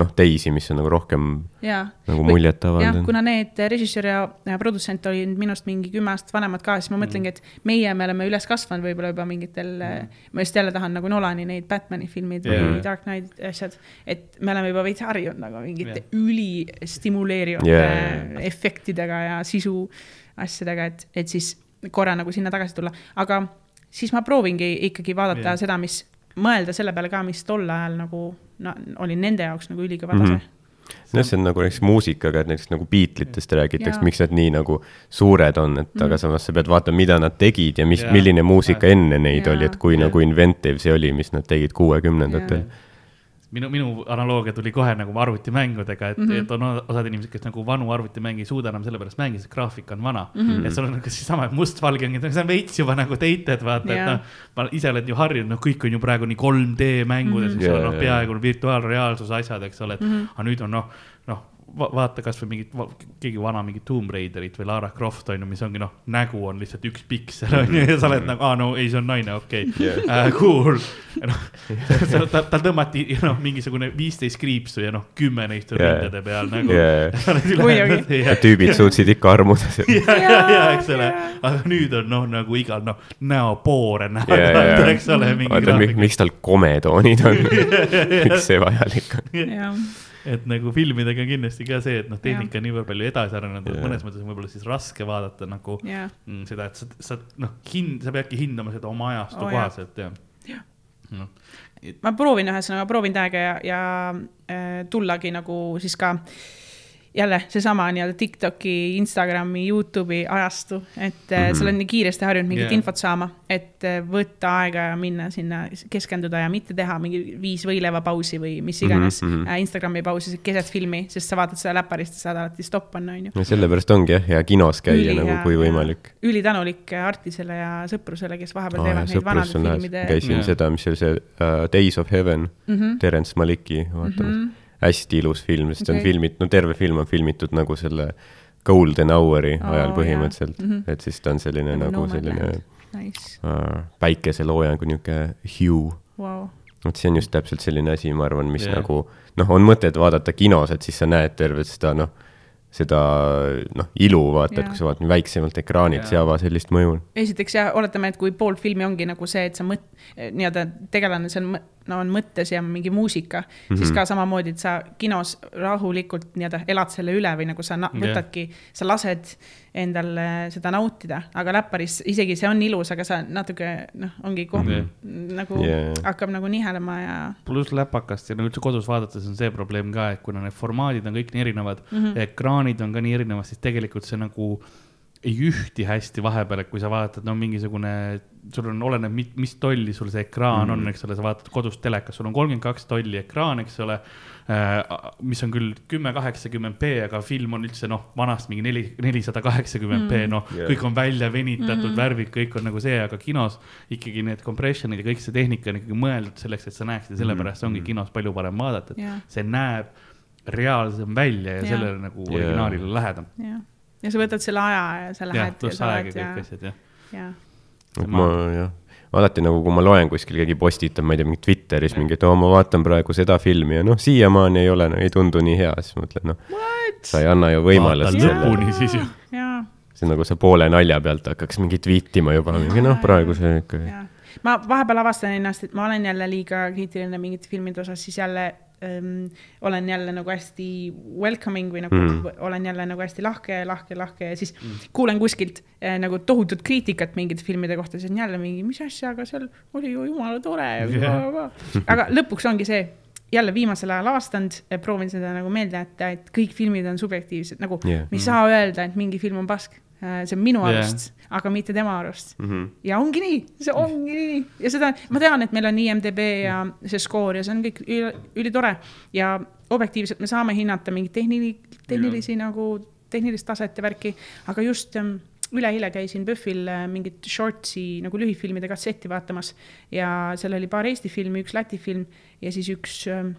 noh, teisi, mis on nagu rohkem ja. nagu muljet avaldanud. kuna need režissöör ja, ja produtsent olid minust mingi kümme aastat vanemad ka, siis ma mõtlengi, et meie, me oleme üles kasvanud võib-olla juba mingitel mm., ma just jälle tahan nagu Nolani neid Batman'i filmid yeah. või Dark Knight asjad, et me oleme juba veits harjunud nagu mingite yeah. ülistimuleerivate yeah. efektidega ja sisu asjadega, et, et siis korra nagu sinna tagasi tulla, aga siis ma proovingi ikkagi vaadata yeah. seda, mis, mõelda selle peale ka, mis tol ajal nagu no, oli nende jaoks nagu ülikõva tase mm. -hmm noh, see on nagu näiteks muusikaga, et näiteks nagu Beatlesitest räägitakse, miks nad nii nagu suured on, et mm. aga samas sa pead vaatama, mida nad tegid ja mis, milline muusika enne neid ja. oli, et kui ja. nagu inventive see oli, mis nad tegid kuuekümnendatel minu, minu analoogia tuli kohe nagu arvutimängudega, et mm, -hmm. et on osad inimesed, kes nagu vanu arvutimänge ei suuda enam sellepärast mängida, sest graafik on vana mm. -hmm. et sul on nagu seesama mustvalge ongi, see on veits juba nagu dated, vaata yeah., et noh. ma ise olen ju harjunud, noh, kõik on ju praegu nii 3D mängudes mm, -hmm. eks ole, noh, peaaegu virtuaalreaalsuse asjad, eks ole, et mm -hmm. aga nüüd on noh, noh va vaata kasvõi mingit, keegi vana mingit Tomb Raiderit või Lara Croft on ju, mis ongi noh, nägu on lihtsalt üks piksel on ju ja sa oled nagu, aa no ei, see on naine, okei okay. yeah. uh,, cool. noh, tal, tal tõmmati noh, mingisugune viisteist kriipsu ja noh, kümme neist on yeah. rindade peal nagu yeah. ja tüübid suutsid ikka armuda seal. ja, ja, ja eks ole, aga nüüd on noh, nagu igal noh, näopoore näha yeah,, eks ole. vaata, miks tal kometoonid on miks see vajalik on et nagu filmidega on kindlasti ka see, et noh, tehnika on niivõrd palju edasi arenenud, et mõnes mõttes on võib-olla siis raske vaadata nagu yeah. Mm, seda, et sa, sa noh, hind, sa peadki hindama seda oma ajastu oh, kohaselt ja, ja. No. Et... ma proovin ühesõnaga, proovin täiega ja, ja äh, tullagi nagu siis ka jälle seesama nii-öelda Tiktoki, Instagrami, Youtube'i ajastu, et mm -hmm. sa oled nii kiiresti harjunud mingit yeah. infot saama, et äh, võtta aega ja minna sinna, keskenduda ja mitte teha mingi viis võileivapausi või mis iganes mm Mhm, mhm. -hmm. Instagrami pausi keset filmi, sest sa vaatad seda läparist ja saad alati stopp panna, onju. no sellepärast ongi jah, hea kinos käia nagu, kui võimalik. ülitänulik Artisele ja sõprusele, kes vahepeal aa teevad neid vanade on filmide käisin Jaa. seda, mis oli see uh, Days of Heaven mm -hmm. Terence Maliki vaatamas Mhm. Hästi ilus film, sest see on filmit-, no terve film on filmitud nagu selle Golden Hour'i Oo, ajal põhimõtteliselt mm, Mhm. -hmm. et siis ta on selline Nagu nagu, nagu selline. Nice, uh, päikeseloojangu niisugune hue. vau. vot see on just täpselt selline asi, ma arvan, mis Jah. yeah. nagu noh, on mõtet vaadata kinos, et siis sa näed tervet seda noh, seda noh, ilu vaata Jaa. et kui sa vaatad nii väiksemalt ekraanilt, see ei ava sellist mõju. esiteks ja oletame, et kui pool filmi ongi nagu see, et sa mõt-, nii-öelda tegelane seal no on mõttes ja mingi muusika mm, -hmm. siis Mhm. ka samamoodi, et sa kinos rahulikult nii-öelda elad selle üle või nagu sa võtadki, sa lased endal seda nautida, aga läpparis isegi see on ilus, aga sa natuke noh, ongi koh- Jah. nagu Jaa. hakkab nagu nihelema ja pluss läpakast ja no üldse kodus vaadates on see probleem ka, et kuna need formaadid on kõik nii erinevad mm. -hmm. ekraanid on ka nii erinevad, siis tegelikult see nagu ei ühti hästi vahepeal, et kui sa vaatad, no mingisugune, sul on, oleneb, mis tolli sul see ekraan mm -hmm. on, eks ole, sa vaatad kodus telekas, sul on kolmkümmend kaks tolli ekraan, eks ole äh, mis on küll kümme kaheksakümmend B, aga film on üldse noh, vanast mingi neli, nelisada kaheksakümmend B, noh Jaa. kõik on välja venitatud mm, -hmm. värvid, kõik on nagu see, aga kinos ikkagi need compression'id ja kõik see tehnika on ikkagi mõeldud selleks, et sa näeksid ja sellepärast ongi kinos palju parem vaadata, et Jaa. see näeb reaalsem välja ja Jaa. sellele nagu Jaa. originaalile lähedam. jah, ja sa võtad selle aja ja sa jah, lähed ja pluss aeg ja ja, kõik asjad, jah. ja et ma jah, alati nagu, kui ma loen kuskil keegi postitab, ma ei tea, mingi Twitteris mingi, et oo, ma vaatan praegu seda filmi ja noh, siiamaani ei ole no,, ei tundu nii hea, siis mõtled, noh, sa ei anna ju võimalust lõpuni siis ju. ja see on nagu sa poole nalja pealt hakkaks mingi tweetima juba, mingi noh, praegu see ikka. Ma vahepeal avastan ennast, et ma olen jälle liiga kriitiline mingite filmide osas, siis jälle ähm, olen jälle nagu hästi welcoming või nagu Mm. olen jälle nagu hästi lahke, lahke, lahke ja siis mm. kuulen kuskilt äh, nagu tohutut kriitikat mingite filmide kohta, siis on jälle mingi, mis asja, aga seal oli ju jumala tore ja Jah. aga lõpuks ongi see jälle viimasel ajal avastanud, proovin seda nagu meelde jätta, et kõik filmid on subjektiivsed, nagu yeah. me ei saa öelda, et mingi film on pask. See on minu arust, aga mitte tema arust. Mm -hmm. ja ongi nii, see ongi nii. Ja seda, ma tean, et meil on IMDB ja see skoor ja see on kõik üli- ülitore. Ja objektiivselt me saame hinnata mingeid tehnili-, tehnilisi nagu, tehnilist taset ja värki, aga just ähm, üleeile käisin PÖFFil äh, mingit shortsi nagu lühifilmide kassetti vaatamas. Ja seal oli paar Eesti filmi, üks Läti film ja siis üks ähm,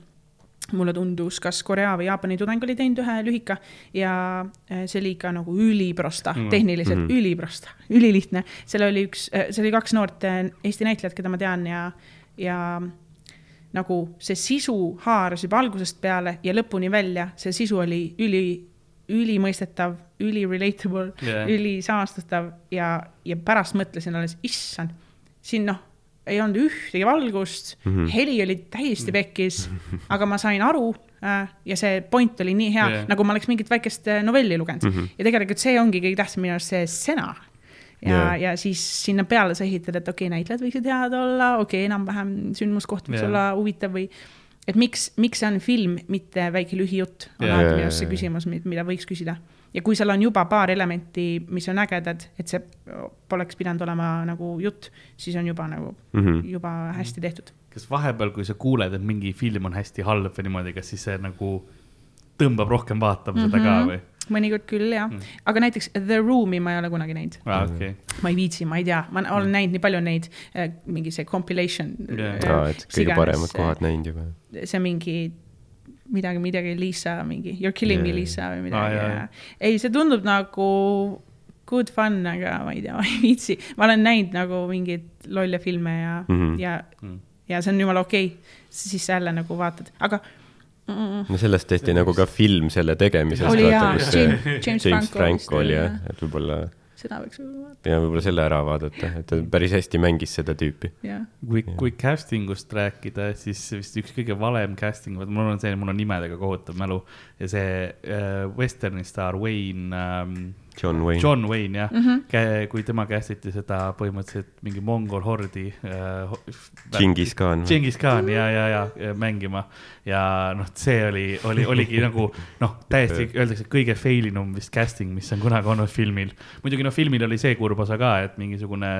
mulle tundus, kas Korea või Jaapani tudeng oli teinud ühe lühika ja äh, see oli ikka nagu üliprosta Mm. tehniliselt mm. -hmm. üliprosta, ülilihtne. seal oli üks, seal oli kaks noort äh, Eesti näitlejat, keda ma tean ja, ja nagu see sisu haaras juba algusest peale ja lõpuni välja, see sisu oli üli, ülimõistetav, üli relatable Jah. yeah., ülisamastatav ja, ja pärast mõtlesin alles, issand, siin noh, ei olnud ühtegi valgust mm, Mhm. -hmm. heli oli täiesti pekkis, aga ma sain aru äh, ja see point oli nii hea yeah., nagu ma oleks mingit väikest äh, novelli lugenud mm Mhm. -hmm. ja tegelikult see ongi kõige tähtsam minu arust see stsena ja yeah., ja siis sinna peale sa ehitad, et okei okay,, näitlejad võiksid head olla, okei okay,, enam-vähem sündmuskoht võiks yeah. olla huvitav või et miks, miks see on film, mitte väike lühijutt, on Jah. alati minu arust see küsimus, mida võiks küsida. Ja kui seal on juba paar elementi, mis on ägedad, et see poleks pidanud olema nagu jutt, siis on juba nagu Mm -hmm. juba hästi tehtud. kas vahepeal, kui sa kuuled, et mingi film on hästi halb või niimoodi, kas siis see nagu tõmbab rohkem vaatama seda Mhm. ka või? mõnikord küll jah Mm. mm., aga näiteks The Room'i ma ei ole kunagi näinud, aa, okei. ma ei viitsi, ma ei tea, ma olen näinud nii palju neid, mingi see compilation Jah. äh, mis kõige iganes, paremad äh, kohad näinud juba. see mingi midagi, midagi Liisa mingi You are killing me Jaa. Liisa või Aa, midagi ja jaa. ei, see tundub nagu good fun, aga ma ei tea, ma ei viitsi, ma olen näinud nagu mingeid lolle filme ja mm. -hmm. ja Mm. ja see on jumala okei okay., siis sa jälle nagu vaatad, aga mm, no sellest tehti nagu ka film selle tegemisest. oli jaa, see James, James, James Franco, Franco oli jah, et võib-olla seda võiks võib-olla vaadata, ja võib-olla selle ära vaadata, et ta päris hästi mängis seda tüüpi. kui, kui casting ust rääkida, siis vist üks kõige valem casting, mul on see, mul on nimedega kohutav mälu ja see äh, Westerni staar Wayne ähm, John Wayne. John Wayne jah mm. -hmm. kui tema kästiti seda põhimõtteliselt mingi mongol hordi äh,. Džingis Khan. Džingis Khan ja, ja, ja mängima ja noh, see oli, oli, oligi nagu noh, täiesti öeldakse kõige fail inum vist casting, mis on kunagi olnud filmil. muidugi noh, filmil oli see kurb osa ka, et mingisugune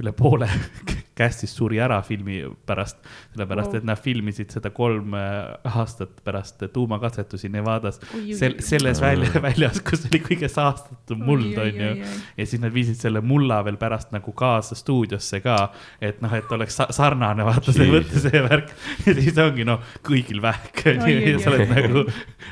üle poole cast'ist suri ära filmi pärast, sellepärast et nad filmisid seda kolm äh, aastat pärast tuumakatsetusi Nevadas. Sel, selles välja, väljas, kus oli kõige saastatum muld, onju ja siis nad viisid selle mulla veel pärast nagu kaasa stuudiosse ka, et noh, et oleks sa sarnane, vaata see võtta see värk. ja siis ongi noh, kõigil vähk onju, ja sa oled nagu,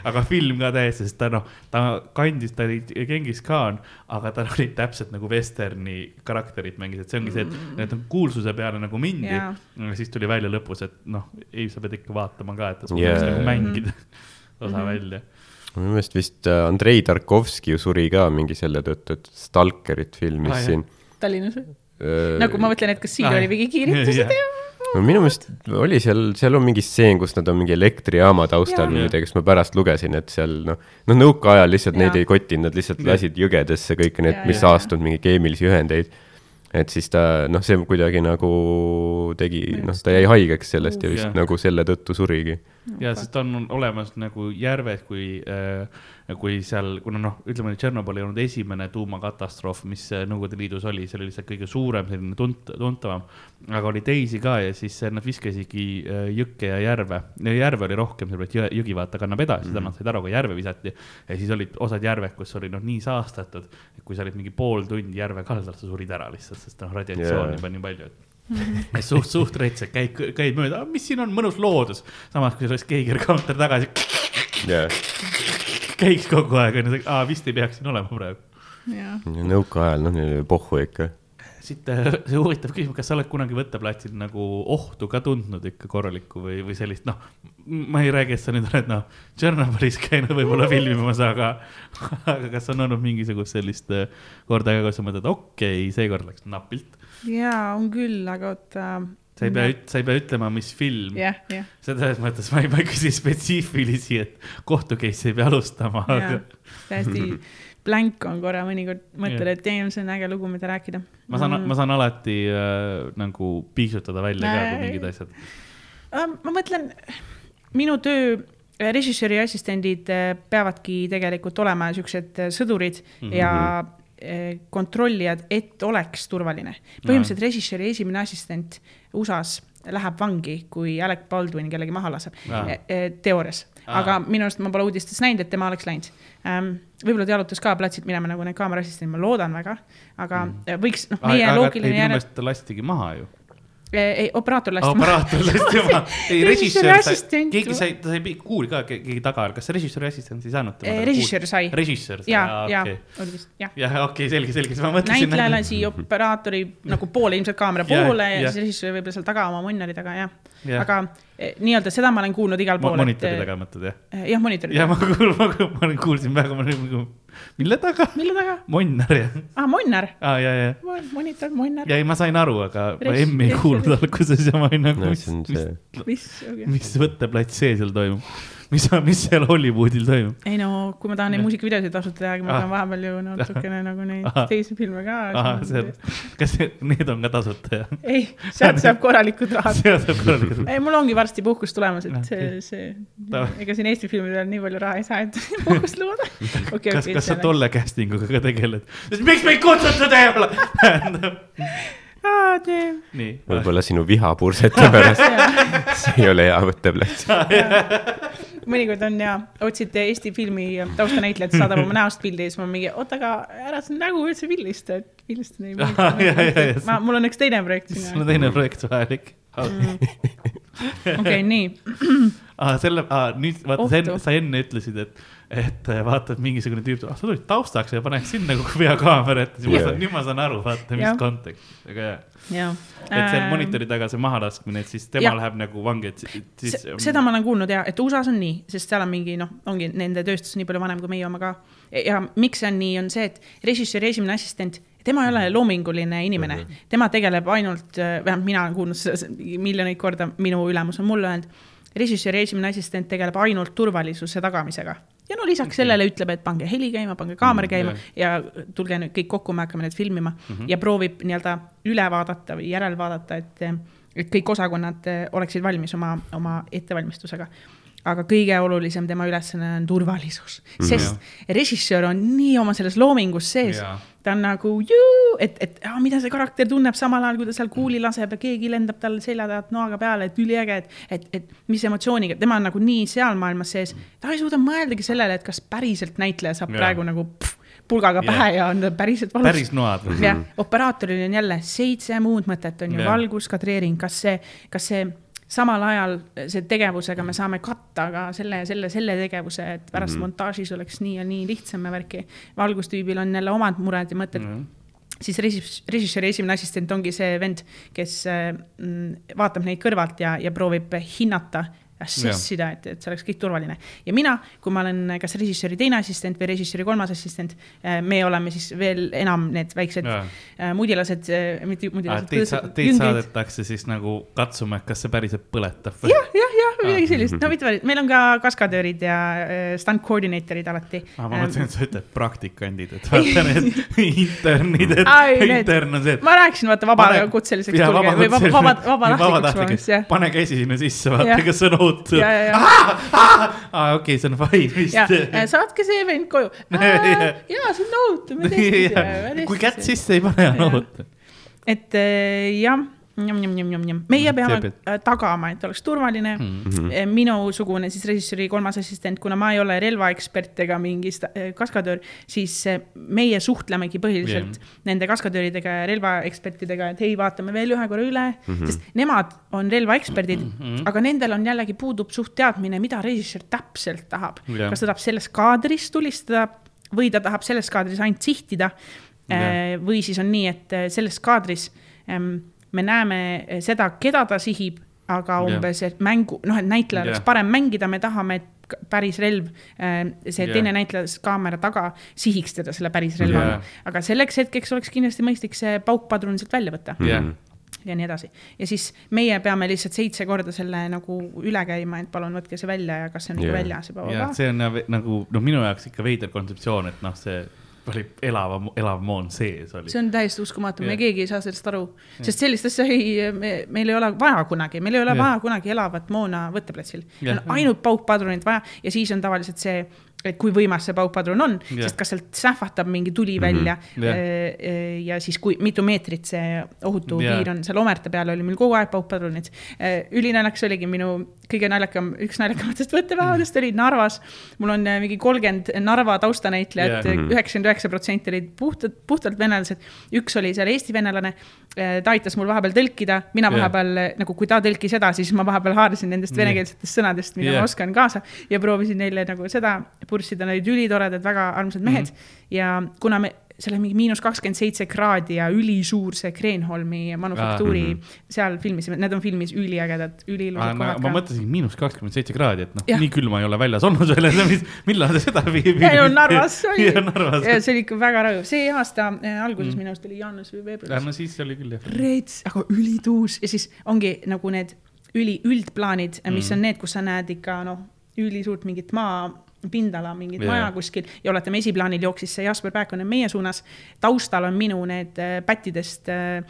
aga film ka täiesti, sest ta noh, ta kandis, ta oli Genghis Khan, aga tal olid täpselt nagu vesterni karakterid mängis, et see ongi see, et need on kuulsuse peale nagu mindi Jaa. ja siis tuli välja lõpus, et noh, ei, sa pead ikka vaatama ka, et ta suudaks Jaa. nagu mängida osa Mhm. välja. minu meelest vist äh, Andrei Tarkovski ju suri ka mingi selle tõttu, et Stalkerit filmis Ah, siin. Tallinnas või? nagu ma mõtlen, et kas siin Ah, oli mingi kiiritused jah. ja no minu meelest oli seal, seal on mingi stseen, kus nad on mingi elektrijaama taustal või midagi, kas ma pärast lugesin, et seal noh, noh nõukaajal lihtsalt neid Jaa. ei kotinud, nad lihtsalt Jah. lasid jõgedesse kõiki need mis jaa, saastunud mingi keemilisi ühendeid. Et siis ta noh, see kuidagi nagu tegi, noh, ta jäi haigeks sellest ja vist Jah. nagu selle tõttu surigi. Ja sest on olemas nagu järved, kui äh,, kui seal, kuna noh, ütleme, Tšernobõl ei olnud esimene tuumakatastroof, mis äh, Nõukogude Liidus oli, see oli lihtsalt kõige suurem, selline tunt-, tuntavam. aga oli teisi ka ja siis äh, nad viskasidki äh, jõkke ja järve, järve oli rohkem, sellepärast jõe, jõgi vaata kannab edasi, seda nad said aru, kui järve visati. ja siis olid osad järved, kus oli noh, nii saastatud, et kui sa olid mingi pool tundi järve kaldal, sa surid ära lihtsalt, sest noh, radiatsiooni yeah. nii palju, et suht, suht reitselt käid, käid mööda, mis siin on, mõnus loodus. samas, kui sul oleks Geiger counter tagasi, jah, käiks kogu aeg, onju, aa vist ei peaks siin olema praegu. ja nõukaajal, noh, neil oli pohhu ikka. siit äh, see huvitav küsimus, kas sa oled kunagi võtteplatsil nagu ohtu ka tundnud ikka korralikku või, või sellist, noh, ma ei räägi, et sa nüüd oled noh, Tšernobõlis käinud võib-olla filmimas, aga, aga kas on olnud mingisugust sellist äh, korda ka, kus sa mõtled, okei okay,, seekord läks napilt. jaa, on küll, aga oota. sa ei pea, sa ei pea ütlema, mis film. jah, jah, selles mõttes ma ei, ma ei küsi spetsiifilisi, et kohtu case ei pea alustama, jah, täiesti blank on korra mõnikord, mõtled, Jah. et damn, see on äge lugu, mida rääkida. ma saan, ma saan alati äh, nagu piiksutada välja ka, kui mingid asjad. Ähm, ma mõtlen, minu töö, režissööri assistendid äh, peavadki tegelikult olema siuksed äh, sõdurid mm -hmm. ja äh, kontrollijad, et oleks turvaline. põhimõtteliselt režissööri esimene assistent USA-s läheb vangi, kui Alec Baldwin kellegi maha laseb Aa. e, e, teoorias, aga minu arust ma pole uudistes näinud, et tema oleks läinud ähm,. võib-olla ta jalutas ka platsilt minema nagu need kaamerassistendid, ma loodan väga, aga mm. võiks, noh, meie aga loogiline minu järg, meelest ta lastigi maha ju. ei, operaator lasti maha. operaator lasti maha. ei, režissöör sai, keegi sai, ta sai kuuli ka ke- keegi taga, kas režissööri assistent ei saanud? režissöör sai. režissöör sai, ja, aa ja okei. jah. jah, okei selge, selge, siis ma mõtlesin. näitlejale siia operaatori nagu poole, ilmselt kaamera Jah, poole ja, jah. ja siis režissöör võib-olla seal taga oma monitori taga, jah Jah. ja.. aga eh, nii-öelda seda ma olen kuulnud igal pool. monitori taga mõtled jah? jah, monitori ja taga. kuul-, ma kuul- ma kuulsin väga, ma olin nagu, mille taga? mille taga? Monnar jah, aa, Monnar. aa ja, ja, monitor, Monnar. ja ei, ma sain aru, aga ma Res- emmi ei kuulnud alguses ja ma olin nagu, no mis mis mis, mis võtteplats see seal toimub, mis, mis seal Hollywoodil toimub? ei no kui ma tahan neid muusikavideosid tasuta teha, ma Ah. pean vahepeal ju natukene nagu neid Ahah. teisi filme ka. see kas see- need on ka tasuta jah? ei, sealt saab korralikud rahad. seal saab korralikult. ei, mul ongi varsti puhkus tulemas, et see Okei., see Davai., ega siin Eesti filmidel nii palju raha ei saa, et puhkust lubada. okei, kas, okei. kas sa tolle casting uga ka tegeled? miks meid kutsutud ei ole? võib-olla sinu vihapursete pärast, see ei ole hea võtteplats. mõnikord on ja otsid Eesti filmi taustanäitlejat, saadab oma näost pildi ja siis ma mingi, oota, aga ära sa nägu üldse pildista, et pildistada ei mõelda. ma, mul on üks teine projekt sul on. teine projekt vajalik. okei, nii. aa, selle, aa, nüüd vaata, sa enne ütlesid, et, et äh, vaata, et mingisugune tüüp, ah, sa tulid taustaks ja paneks sinna kogu peakaamera ette, siis ma Jaa. saan, nüüd ma saan aru, vaata, mis kontekst, väga hea. jah. et see monitori taga see mahalaskmine, et siis tema Jah. läheb nagu vangi, et si- siis. seda ma olen kuulnud ja, et USA-s on nii, sest seal on mingi noh, ongi nende tööstus nii palju vanem kui meie oma ka. ja miks see on nii, on see, et režissööri esimene assistent, tema ei ole loominguline inimene, tema tegeleb ainult, vähemalt mina olen kuulnud seda miljoneid korda, minu ülemus on mulle öelnud. režissööri esimene assistent tegeleb ainult turvalisuse tagamisega ja no lisaks okay. sellele ütleb, et pange heli käima, pange kaamera käima Mm, ja tulge nüüd kõik kokku, me hakkame neid filmima mm -hmm. ja proovib nii-öelda üle vaadata või järel vaadata, et, et kõik osakonnad eh, oleksid valmis oma, oma ettevalmistusega aga kõige olulisem tema ülesanne on turvalisus, sest režissöör on nii oma selles loomingus sees ta on nagu et, et ah, mida see karakter tunneb samal ajal, kui ta seal kuuli laseb ja keegi lendab tal selja tagant noaga peale, et üliäge, et, et, et mis emotsiooniga, tema on nagu nii seal maailmas sees. ta ei suuda mõeldagi sellele, et kas päriselt näitleja saab Jaa. praegu nagu pff, pulgaga Jaa. pähe ja on päriselt valus. päris noad. jah, operaatoril on jälle seitse muud mõtet, on ju valgus, kadreering, kas see, kas see samal ajal see tegevusega me saame katta ka selle selle, selle tegevuse, et pärast mm -hmm. montaažis oleks nii ja nii lihtsam ja värki. valgustüübil on jälle omad mured ja mõtted mm. -hmm siis režis- režissööri esimene assistent ongi see vend, kes mm, vaatab neid kõrvalt ja, ja proovib hinnata, assess ida, et, et see oleks kõik turvaline. ja mina, kui ma olen kas režissööri teine assistent või režissööri kolmas assistent, me oleme siis veel enam need väiksed Jaa. äh, mudilased, mitte Ah, mudilased, Teid sa- teid saadetakse siis nagu katsuma, et kas see päriselt põletab või? jah, jah, jah, midagi sellist, no mitte meil on ka kaskadöörid ja äh, stunt coordinator'id alati. Ah, ma mõtlesin, et sa ütled praktikandid, et vaata need internid, et intern on see, et ma rääkisin, vaata vabakutseliseks tulge või vaba, vaba, vabatahtlikuks jah. pane käsi sinna sisse, vaata kas on ohutu. ja, aa, okei, see on fine vist. Ja saatke see vend koju. jaa, see on ohutu, me testisime. kui kätt sisse ei pane, on ohutu. et äh, jah, meie peame see peab- äh, tagama, et oleks turvaline mm. -hmm. minusugune siis režissööri kolmas assistent, kuna ma ei ole relvaekspert ega mingi äh, kaskadöör, siis meie suhtlemegi põhiliselt Jah. nende kaskadööridega ja relvaekspertidega, et hei, vaatame veel ühe korra üle mm, -hmm. sest nemad on relvaeksperdid mm, -hmm. aga nendel on jällegi puudub suht teadmine, mida režissöör täpselt tahab. Jah. kas ta tahab selles kaadris tulistada või ta tahab selles kaadris ainult sihtida Jah. või siis on nii, et selles kaadris ähm, me näeme äh, seda, keda ta sihib, aga umbes, et mängu, noh, et näitlejal oleks Jah. parem mängida, me tahame, et päris relv, see Jah. teine näitleja kaamera taga sihiks teda selle päris relvaga Jah.. aga selleks hetkeks oleks kindlasti mõistlik see paukpadrun sealt välja võtta jah, ja nii edasi. ja siis meie peame lihtsalt seitse korda selle nagu üle käima, et palun võtke see välja ja kas see on yeah. väljas juba ja või see on ja nagu noh, minu jaoks ikka veider kontseptsioon, et noh, see oli elava, elav moon sees oli. see on täiesti uskumatu, me keegi ei saa sellest aru, sest sellist asja ei, me, meil ei ole vaja kunagi, meil ei ole Jah. vaja kunagi elavat moona võtteplatsil. ainult paukpadrunid vaja ja siis on tavaliselt see, et kui võimas see paukpadrun on, Jah. sest kas sealt sähvatab mingi tuli välja Jah. äh, ja siis kui mitu meetrit see ohutu Jah. piir on, seal omerte peal oli meil kogu aeg paukpadrunid. ülinaljakas oligi minu kõige naljakam, üks naljakamatest võttepäevadest oli Narvas. mul on äh, mingi kolmkümmend Narva taustanäitlejat Jah., üheksakümmend üheksa protsenti olid puhtalt, puhtalt venelased. üks oli seal Eesti venelane, ta aitas mul vahepeal tõlkida, mina vahepeal nagu, kui ta tõlkis edasi, siis ma vahepeal haarasin nendest Nii. venekeelsetest sõnadest, mida Jah. ma oskan kaasa ja proovisin neile nagu seda purssida, nad olid ülitoredad, väga armsad mehed mm. -hmm. ja kuna me, seal oli mingi miinus kakskümmend seitse kraadi ja ülisuur see Kreenholmi manufaktuuri ah,, seal filmisime, need on filmis üliägedad, üliilusad ma kohad ka. mõtlesin miinus kakskümmend seitse kraadi, et noh, nii külma ei ole väljas olnud veel, millal te seda viib. no Narvas oli see oli ikka väga rõõm, see aasta äh, alguses Mm. minu arust oli jaanuaris või veebruaris. no siis oli küll jah. rets, aga ülituus ja siis ongi nagu need üli, üldplaanid, mis Mm. on need, kus sa näed ikka noh, ülisuurt mingit maa pindala, mingit yeah. maja kuskil ja oletame, esiplaanil jooksis see Jasper Pääkkonen meie suunas. taustal on minu need äh, pättidest äh,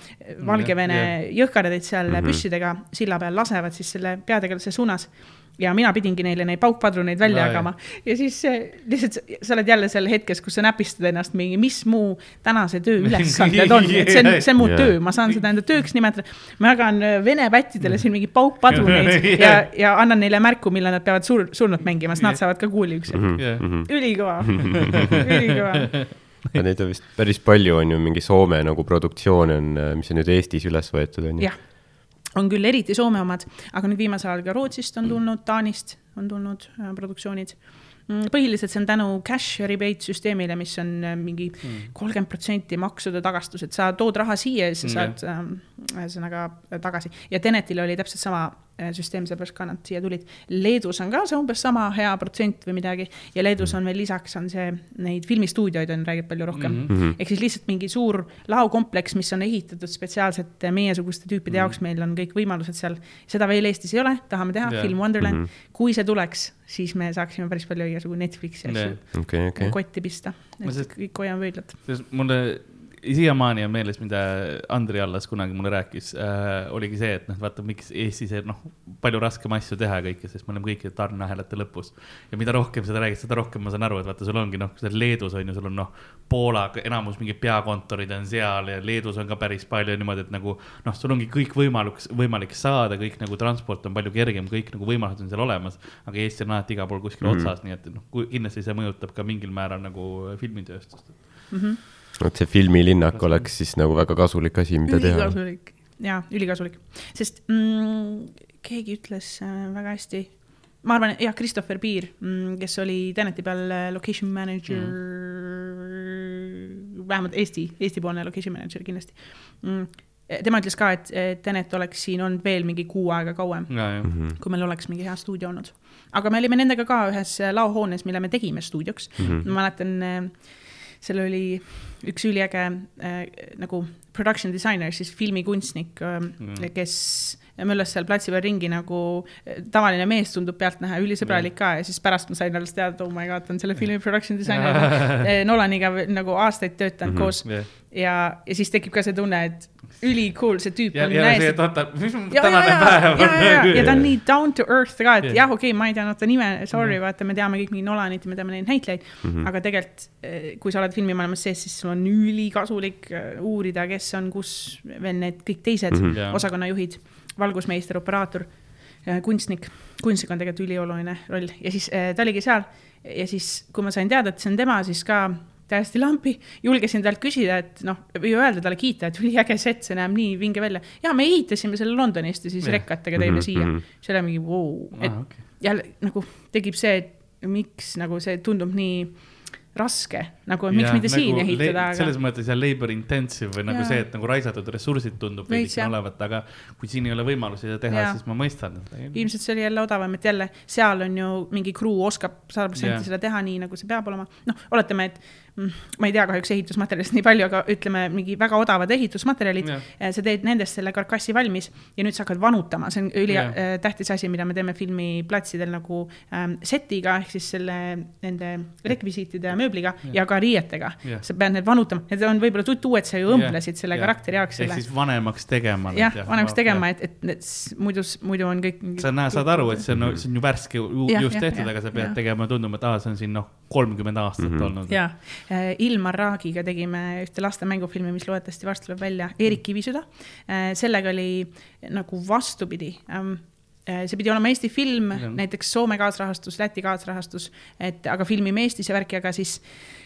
Valgevene Jah, yeah. jõhkardid seal mm. -hmm. püssidega silla peal lasevad siis selle peategelase suunas ja mina pidingi neile neid paukpadruneid välja Aa, jagama ja siis äh, lihtsalt sa oled jälle seal hetkes, kus sa näpistad ennast mingi, mis mu tänase töö ülesanded on, et see on, see on mu Jaa. töö, ma saan seda enda tööks nimetada. ma jagan äh, vene pättidele siin mingi paukpadruneid ja ja annan neile märku, millal nad peavad sur-, surnut mängima, sest nad saavad ka kuuliüksi. Jah. ülikõva, ülikõva. Neid on vist päris palju, on ju, mingi Soome nagu produktsioone on, mis on nüüd Eestis üles võetud, on ju on küll eriti Soome omad, aga nüüd viimasel ajal ka Rootsist on tulnud, Taanist on tulnud äh, produktsioonid. põhiliselt see on tänu cash rebate süsteemile, mis on äh, mingi kolmkümmend protsenti maksude tagastus, et sa tood raha siia ja siis sa Mm, saad ähm, ühesõnaga äh, tagasi. Ja Tenetil oli täpselt sama süsteem, sellepärast ka nad siia tulid. Leedus on ka see umbes sama hea protsent või midagi ja Leedus on veel lisaks on see, neid filmistuudioid on, räägib palju rohkem mm. Mhm. -hmm. ehk siis lihtsalt mingi suur laokompleks, mis on ehitatud spetsiaalselt meiesuguste tüüpide Mhm. mm -hmm. jaoks, meil on kõik võimalused seal. seda veel Eestis ei ole, tahame teha yeah. Film Wonderland mm, Mhm. -hmm. kui see tuleks, siis me saaksime päris palju igasugu Netflixi asju Jah. okei, okei. kotti pista, et sest- kõik hoiame pöidlat sest mulle siiamaani on meeles, mida Andri Allas kunagi mulle rääkis äh,, oligi see, et noh, vaata, miks Eestis on noh, palju raskem asju teha ja kõike, sest me oleme kõikide tarneahelate lõpus. ja mida rohkem seda räägid, seda rohkem ma saan aru, et vaata, sul ongi noh, seal Leedus on ju, sul on noh, Poola enamus mingid peakontorid on seal ja Leedus on ka päris palju niimoodi, et nagu noh, sul ongi kõik võimalik, võimalik saada, kõik nagu transport on palju kergem, kõik nagu võimalused on seal olemas. aga Eesti on alati igal pool kuskil mm. -hmm. otsas, nii et noh, kindlasti see mõjutab ka mingil määral nagu filmitööstust. Et see filmilinnak oleks siis nagu väga kasulik asi, mida teha. ülikasulik ja ülikasulik, sest mm, keegi ütles äh, väga hästi, ma arvan, jah, Christopher Piir mm,, kes oli Teneti peal äh, location manager mm., vähemalt Eesti, Eesti-poolne location manager kindlasti mm,. tema ütles ka, et et Tenet oleks siin olnud veel mingi kuu aega kauem, ja, ja. Mhm. kui meil oleks mingi hea stuudio olnud. aga me olime nendega ka ühes äh, laohoones, mille me tegime stuudioks mm. -hmm. ma mäletan, seal oli üks üliäge äh, nagu production designer, siis filmikunstnik äh, mm., kes möllas seal platsi peal ringi nagu äh, tavaline mees tundub pealtnäha ülisõbralik ka ja siis pärast ma sain alles teada, oh my god, ta on selle filmi production designer. Nolaniga veel nagu aastaid töötanud mm -hmm. koos Mhm. ja, ja siis tekib ka see tunne, et ülikool, see tüüp ja, on ja see, et oota, mis mu ja, ja, tänane ja, päev ja, ja, ja ta on nii down to earth ka, et Jah. jah, okei okay,, ma ei teadnud ta nime, sorry, vaata, me teame kõik mingi Nolanit ja me teame neid näitlejaid mm. -hmm. aga tegelikult, kui sa oled filmimaailmas sees, siis sul on ülikasulik äh, uurida, kes on kus veel need kõik teised mm. -hmm. Osakonnajuhid, valgusmeister, operaator, kunstnik, kunstnik on tegelikult ülioluline roll ja siis ta oligi seal ja siis, kui ma sain teada, et see on tema, siis ka täiesti lampi, julgesin talt küsida, et noh, või öelda talle kiita, et üliäge set, see näeb nii vinge välja. ja me ehitasime selle Londonist ja siis Jah. rekkatega tõime Mhm, siia mhm.. see oli mingi vau, et Ah, okay. jälle nagu tekib see, et miks nagu see tundub nii raske, nagu et miks Ja, mitte siin nagu ehitada, le- aga selles mõttes ja labor intensive või nagu Jaa. see, et nagu raisatud ressursid tundub veidikene olevat, aga kui siin ei ole võimalusi seda teha, siis ma mõistan. ilmselt see oli jälle odavam, et jälle seal on ju mingi crew oskab sada protsenti seda teha nii, nagu see peab olema. noh, oletame, et mm, ma ei tea kahjuks ehitusmaterjalist nii palju, aga ütleme, mingi väga odavad ehitusmaterjalid Jah., sa teed nendest selle karkassi valmis ja nüüd sa hakkad vanutama, see on Jah. ülitähtis asi, mida me teeme filmiplatsidel nagu ähm, setiga ehk siis selle, nende rekvisiitide ja mööbliga ja, ja ka riietega Jah.. sa pead need vanutama, need on võib-olla tuttuued, sa ju õmblesid selle Jah. karakteri jaoks ehk siis vanemaks tegema. jah, vanemaks tegema, et, et need s- muidu, muidu on kõik. sa näed, saad aru, et see on, see on ju värske ju, Jah, just jah, tehtud, jah, aga sa pead jah. tegema ja tunduma, et aa, see on siin noh, kolmkümmend aastat mm -hmm. olnud. ja Ilmar Raagiga tegime ühte laste mängufilmi, mis loodetavasti varsti tuleb välja, Eerik Kivisüda. sellega oli nagu vastupidi. See pidi olema Eesti film näiteks Soome kaasrahastus, Läti kaasrahastus, et aga filmime Eestis ja värki, aga siis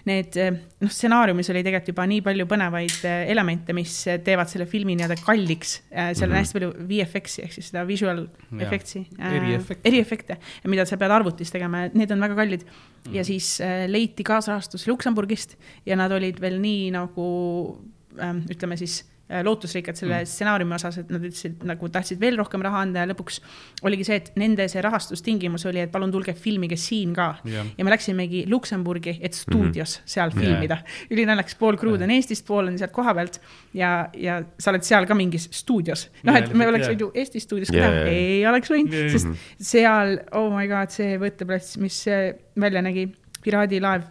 need noh, stsenaariumis oli tegelikult juba nii palju põnevaid eh, elemente, mis teevad selle filmi nii-öelda kalliks. seal on Mhm. hästi palju VFX-i ehk siis seda visual Jah. effect'i. Eriefekte. eriefekte, mida sa pead arvutis tegema, need on väga kallid Mhm. ja siis äh, leiti kaasrahastus Luksemburgist ja nad olid veel nii nagu ähm, ütleme siis äh, lootusrikkad selle mm. stsenaariumi osas, et nad ütlesid nagu tahtsid veel rohkem raha anda ja lõpuks oligi see, et nende see rahastustingimus oli, et palun tulge filmige siin ka. Jah. ja me läksimegi Luksemburgi, et stuudios mm -hmm. seal filmida yeah.. ülinaljakas, pool crew'd on Eestist, pool on sealt kohapealt ja, ja sa oled seal ka mingis stuudios. noh, et me oleks võinud ju Eesti stuudios ka teha ei oleks võinud sest seal, oh my god, see võtteplats, mis äh, välja nägi, piraadilaev.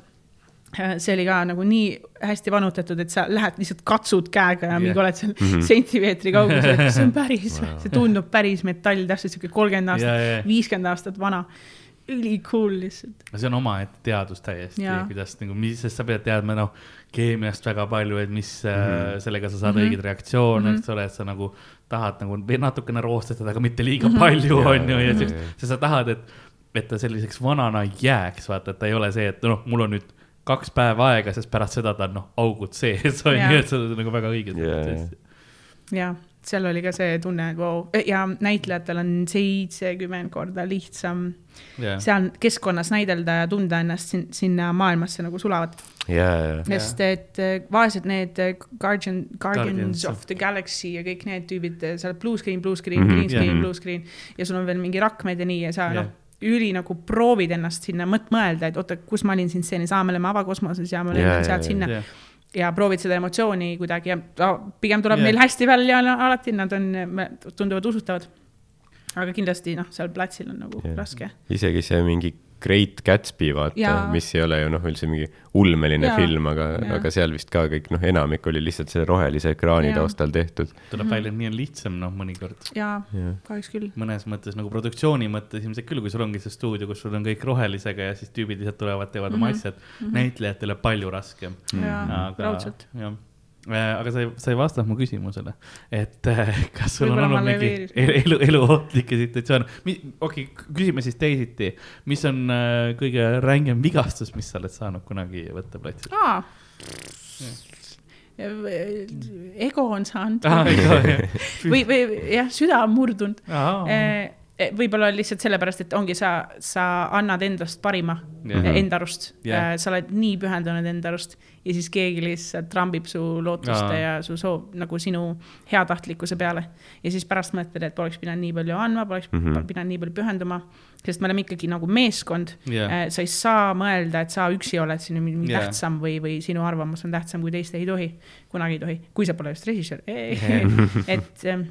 See oli ka nagu nii hästi vanutatud, et sa lähed lihtsalt katsud käega ja mingi Jah. oled seal sentimeetri kaugusel, et see on päris, see tundub päris metall, täpselt sihuke kolmkümmend aastat, viiskümmend aastat vana. ülikool lihtsalt. see on omaette teadus täiesti kuidas nagu, mis, sest sa pead teadma noh, keemiast väga palju, et mis mm -hmm. sellega sa saad mm Mhm. -hmm. õigeid reaktsioone mm, Mhm. -hmm. eks ole, et sa nagu tahad nagu natukene roostetada, aga mitte liiga mm -hmm. palju, on ju, ja jaa. sa, sa tahad, et, et ta selliseks vanana jääks, vaata, et ta ei ole see, et noh, mul on nüüd kaks päeva aega, sest pärast seda ta on noh, augud sees, on ju, et see on nagu väga õige Jaa, jaa.. ja seal oli ka see tunne, et vau, ja näitlejatel on seitsekümmend korda lihtsam jah, seal keskkonnas näidelda ja tunda ennast sin sinna maailmasse nagu sulavat. ja, ja, sest et äh, vaesed need äh, Guardian, Guardians Guardians of the Galaxy ja kõik need tüübid, sa oled blue screen, blue screen Mhm. mm, -hmm. green screen Jah. yeah., blue screen ja sul on veel mingi rakmed ja nii ja sa Jah. yeah. noh, üli nagu proovid ennast sinna mõt-, mõelda, et oota, kus ma olin siin stseenis, aa, me oleme avakosmoses ja ma Jaa, lendan jaa, sealt jaa. sinna jah, ja proovid seda emotsiooni kuidagi ja ta, pigem tuleb yeah. neil hästi välja no, alati, nad on, tunduvad usutavad. aga kindlasti noh, seal platsil on nagu yeah. raske. isegi see mingi Great Gatsby, vaata mis ei ole ju noh, üldse mingi ulmeline Jaa. film, aga aga seal vist ka kõik noh, enamik oli lihtsalt selle rohelise ekraani Jaa. taustal tehtud. tuleb välja, et nii on lihtsam, noh, mõnikord. jaa Jah., kahjuks küll. mõnes mõttes nagu produktsiooni mõttes ilmselt küll, kui sul ongi see stuudio, kus sul on kõik rohelisega ja siis tüübid lihtsalt tulevad, teevad oma Mhm. asjad mm. -hmm. näitlejatele palju raskem. jaa, aga raudselt., jah. Aga sa ei, sa ei vastanud mu küsimusele, et äh, kas sul Võib-olla on olnud mingi elu, elu, eluohtlikke situatsioone, okei okay,, küsime siis teisiti, mis on äh, kõige rängem vigastus, mis sa oled saanud kunagi võtteplatsil? aa. ego on saanud Ah, või, või jah, süda on murdunud. Võib-olla lihtsalt sellepärast, et ongi sa, sa annad endast parima yeah. enda arust yeah.. sa oled nii pühendunud enda arust ja siis keegi lihtsalt trambib su lootuste Aa. ja su soov nagu sinu heatahtlikkuse peale. ja siis pärast mõtled, et poleks pidanud nii palju andma, poleks mm. -hmm. pidanud nii palju pühenduma. sest me oleme ikkagi nagu meeskond yeah.. sa ei saa mõelda, et sa üksi oled siin mingi yeah. tähtsam või, või sinu arvamus on tähtsam kui teiste, ei tohi. kunagi ei tohi, kui sa pole just režissöör. et ähm,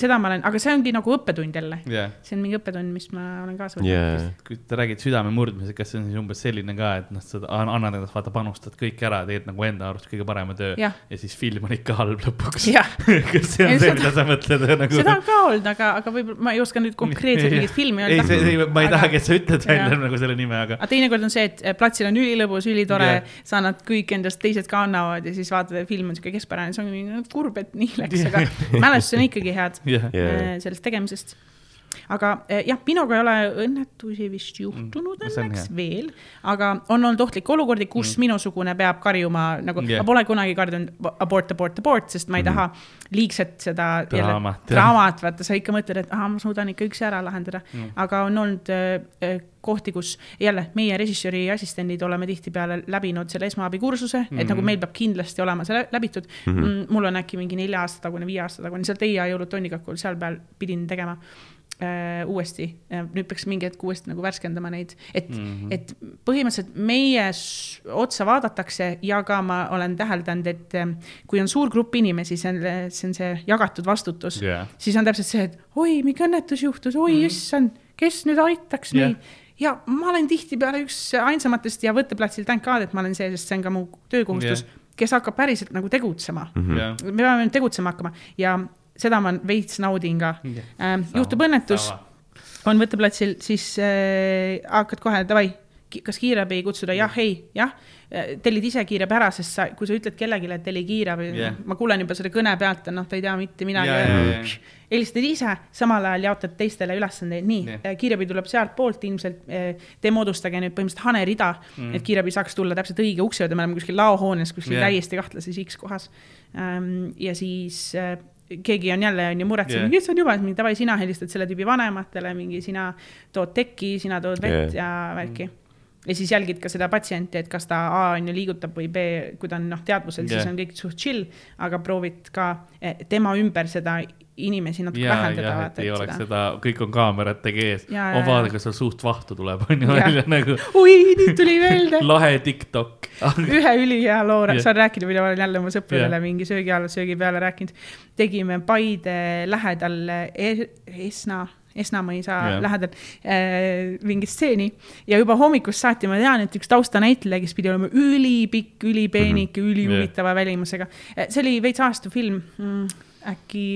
seda ma olen, aga see ongi nagu õppetund jälle. jah, see on mingi õppetund, mis ma olen kaasa võtnud jaa, kui te räägite südame murdmisest, kas see on siis umbes selline ka, et noh, sa an- annad endast, vaata, panustad kõik ära, teed nagu enda arust kõige parema töö Jah. ja siis film on ikka halb lõpuks. jah, kas see on Ei, see, seda- mida sa mõtled nagu? seda on ka olnud, aga, aga võib-olla ma ei oska nüüd konkreetselt mingit filmi ei, see, öelda. ei, ma ei Aga- tahagi, et sa ütled välja Jah. nagu selle nime, aga aga teinekord on see, et platsil on ülilõbus, ülitore yeah., sa annad kõik endast, teised ka annavad ja siis vaatad, et film on sihuke keskpärane, see on mingi kurb, et nii läks, aga mälestused on ikkagi head jah, Jaa. eh, sellest tegemisest. Aga eh, jah, minuga ei ole õnnetusi vist juhtunud Mm, õnneks veel, aga on olnud ohtlikke olukordi, kus mm. minusugune peab karjuma nagu yeah., ma pole kunagi karjunud abort, abort, abort, sest ma ei taha liigset seda Mhm. Draamat, draamat, vaata, sa ikka mõtled, et ahah, ma suudan ikka üksi ära lahendada Mm. mm.. aga on olnud äh, kohti, kus jälle meie režissööri assistendid oleme tihtipeale läbinud selle esmaabikursuse mm, -hmm. et nagu Mhm. meil peab kindlasti olema see lä- läbitud mm. -hmm. mul on äkki mingi nelja aasta tagune, viie aasta tagune, seal Teie jõulutonnikakul, seal peal pidin tegema äh, uuesti, nüüd peaks mingi hetk uuesti nagu värskendama neid, et mm. -hmm. et põhimõtteliselt meie otsa vaadatakse ja ka ma olen täheldanud, et äh, kui on suur grupp inimesi, see on, see on see jagatud vastutus jah, siis on täpselt see, et oi, mingi õnnetus juhtus, oi mm. issand, kes nüüd aitaks Jah. meid ja ma olen tihtipeale üks ainsamatest ja võtteplatsil thank god, et ma olen see, sest see on ka mu töökohustus Jah. kes hakkab päriselt nagu tegutsema mm.. jah. me peame tegutsema hakkama ja seda ma veits naudin ka ähm,. juhtub õnnetus, on võtteplatsil, siis äh, hakkad kohe davai, kas kiirabi kutsuda, jah, ei, jah. tellid ise kiirabi ära, sest sa, kui sa ütled kellelegi, et telli kiirabi yeah., ma kuulen juba selle kõne pealt, noh, ta ei tea mitte midagi jaa. helistad ise, samal ajal jaotad teistele ülesandeid, nii yeah., kiirabi tuleb sealtpoolt ilmselt, te moodustage nüüd põhimõtteliselt hanerida mm., et kiirabi saaks tulla täpselt õige ukse juurde, me oleme kuskil laohoones, kuskil yeah. täiesti kahtlases X kohas. ja siis äh, keegi on jälle on ju muretsenud yeah., issand jumal, mingi davai, sina helistad selle tüübi vanematele, mingi sina tood tekki, sina tood vett yeah. ja värki ja siis jälgid ka seda patsienti, et kas ta A on ju liigutab või B, kui ta on noh, teadvusel yeah., siis on kõik suht chill, aga proovid ka eh, tema ümber seda inimesi natuke vähendada. jah, et ei oleks seda, kõik on kaameratega ees. Vaadake, jaa. kas seal suust vahtu tuleb, on ju välja nagu oi, nüüd tuli meelde lahe Tiktok. Ühe ülihea loo yeah., saan rääkida, mida olen jälle oma sõpradele yeah. mingi söögi all, söögi peale rääkinud. tegime Paide lähedal e Esna, Esnamõisa yeah. lähedal äh, mingi stseeni ja juba hommikust saati ma tean, et üks taustanäitleja, kes pidi olema ülipikk, ülipeenike mm -hmm., ülihuvitava yeah. välimusega. see oli veits aastu film mm,, äkki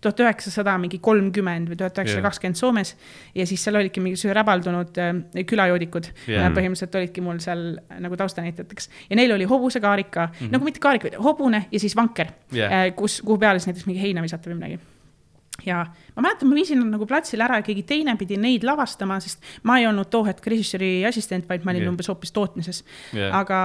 tuhat üheksasada mingi kolmkümmend või tuhat üheksasada kakskümmend Soomes ja siis seal olidki mingi räbaldunud äh, külajoodikud yeah.. põhimõtteliselt olidki mul seal nagu taustanäitlejateks ja neil oli hobusekaarika mm, -hmm. nagu mitte kaarik, vaid hobune ja siis vanker yeah., kus, kuhu peale siis näiteks mingi heina visata või midagi ja ma mäletan, ma viisin nad nagu platsile ära ja keegi teine pidi neid lavastama, sest ma ei olnud too hetk režissööri assistent, vaid ma olin yeah. umbes hoopis tootmises yeah.. aga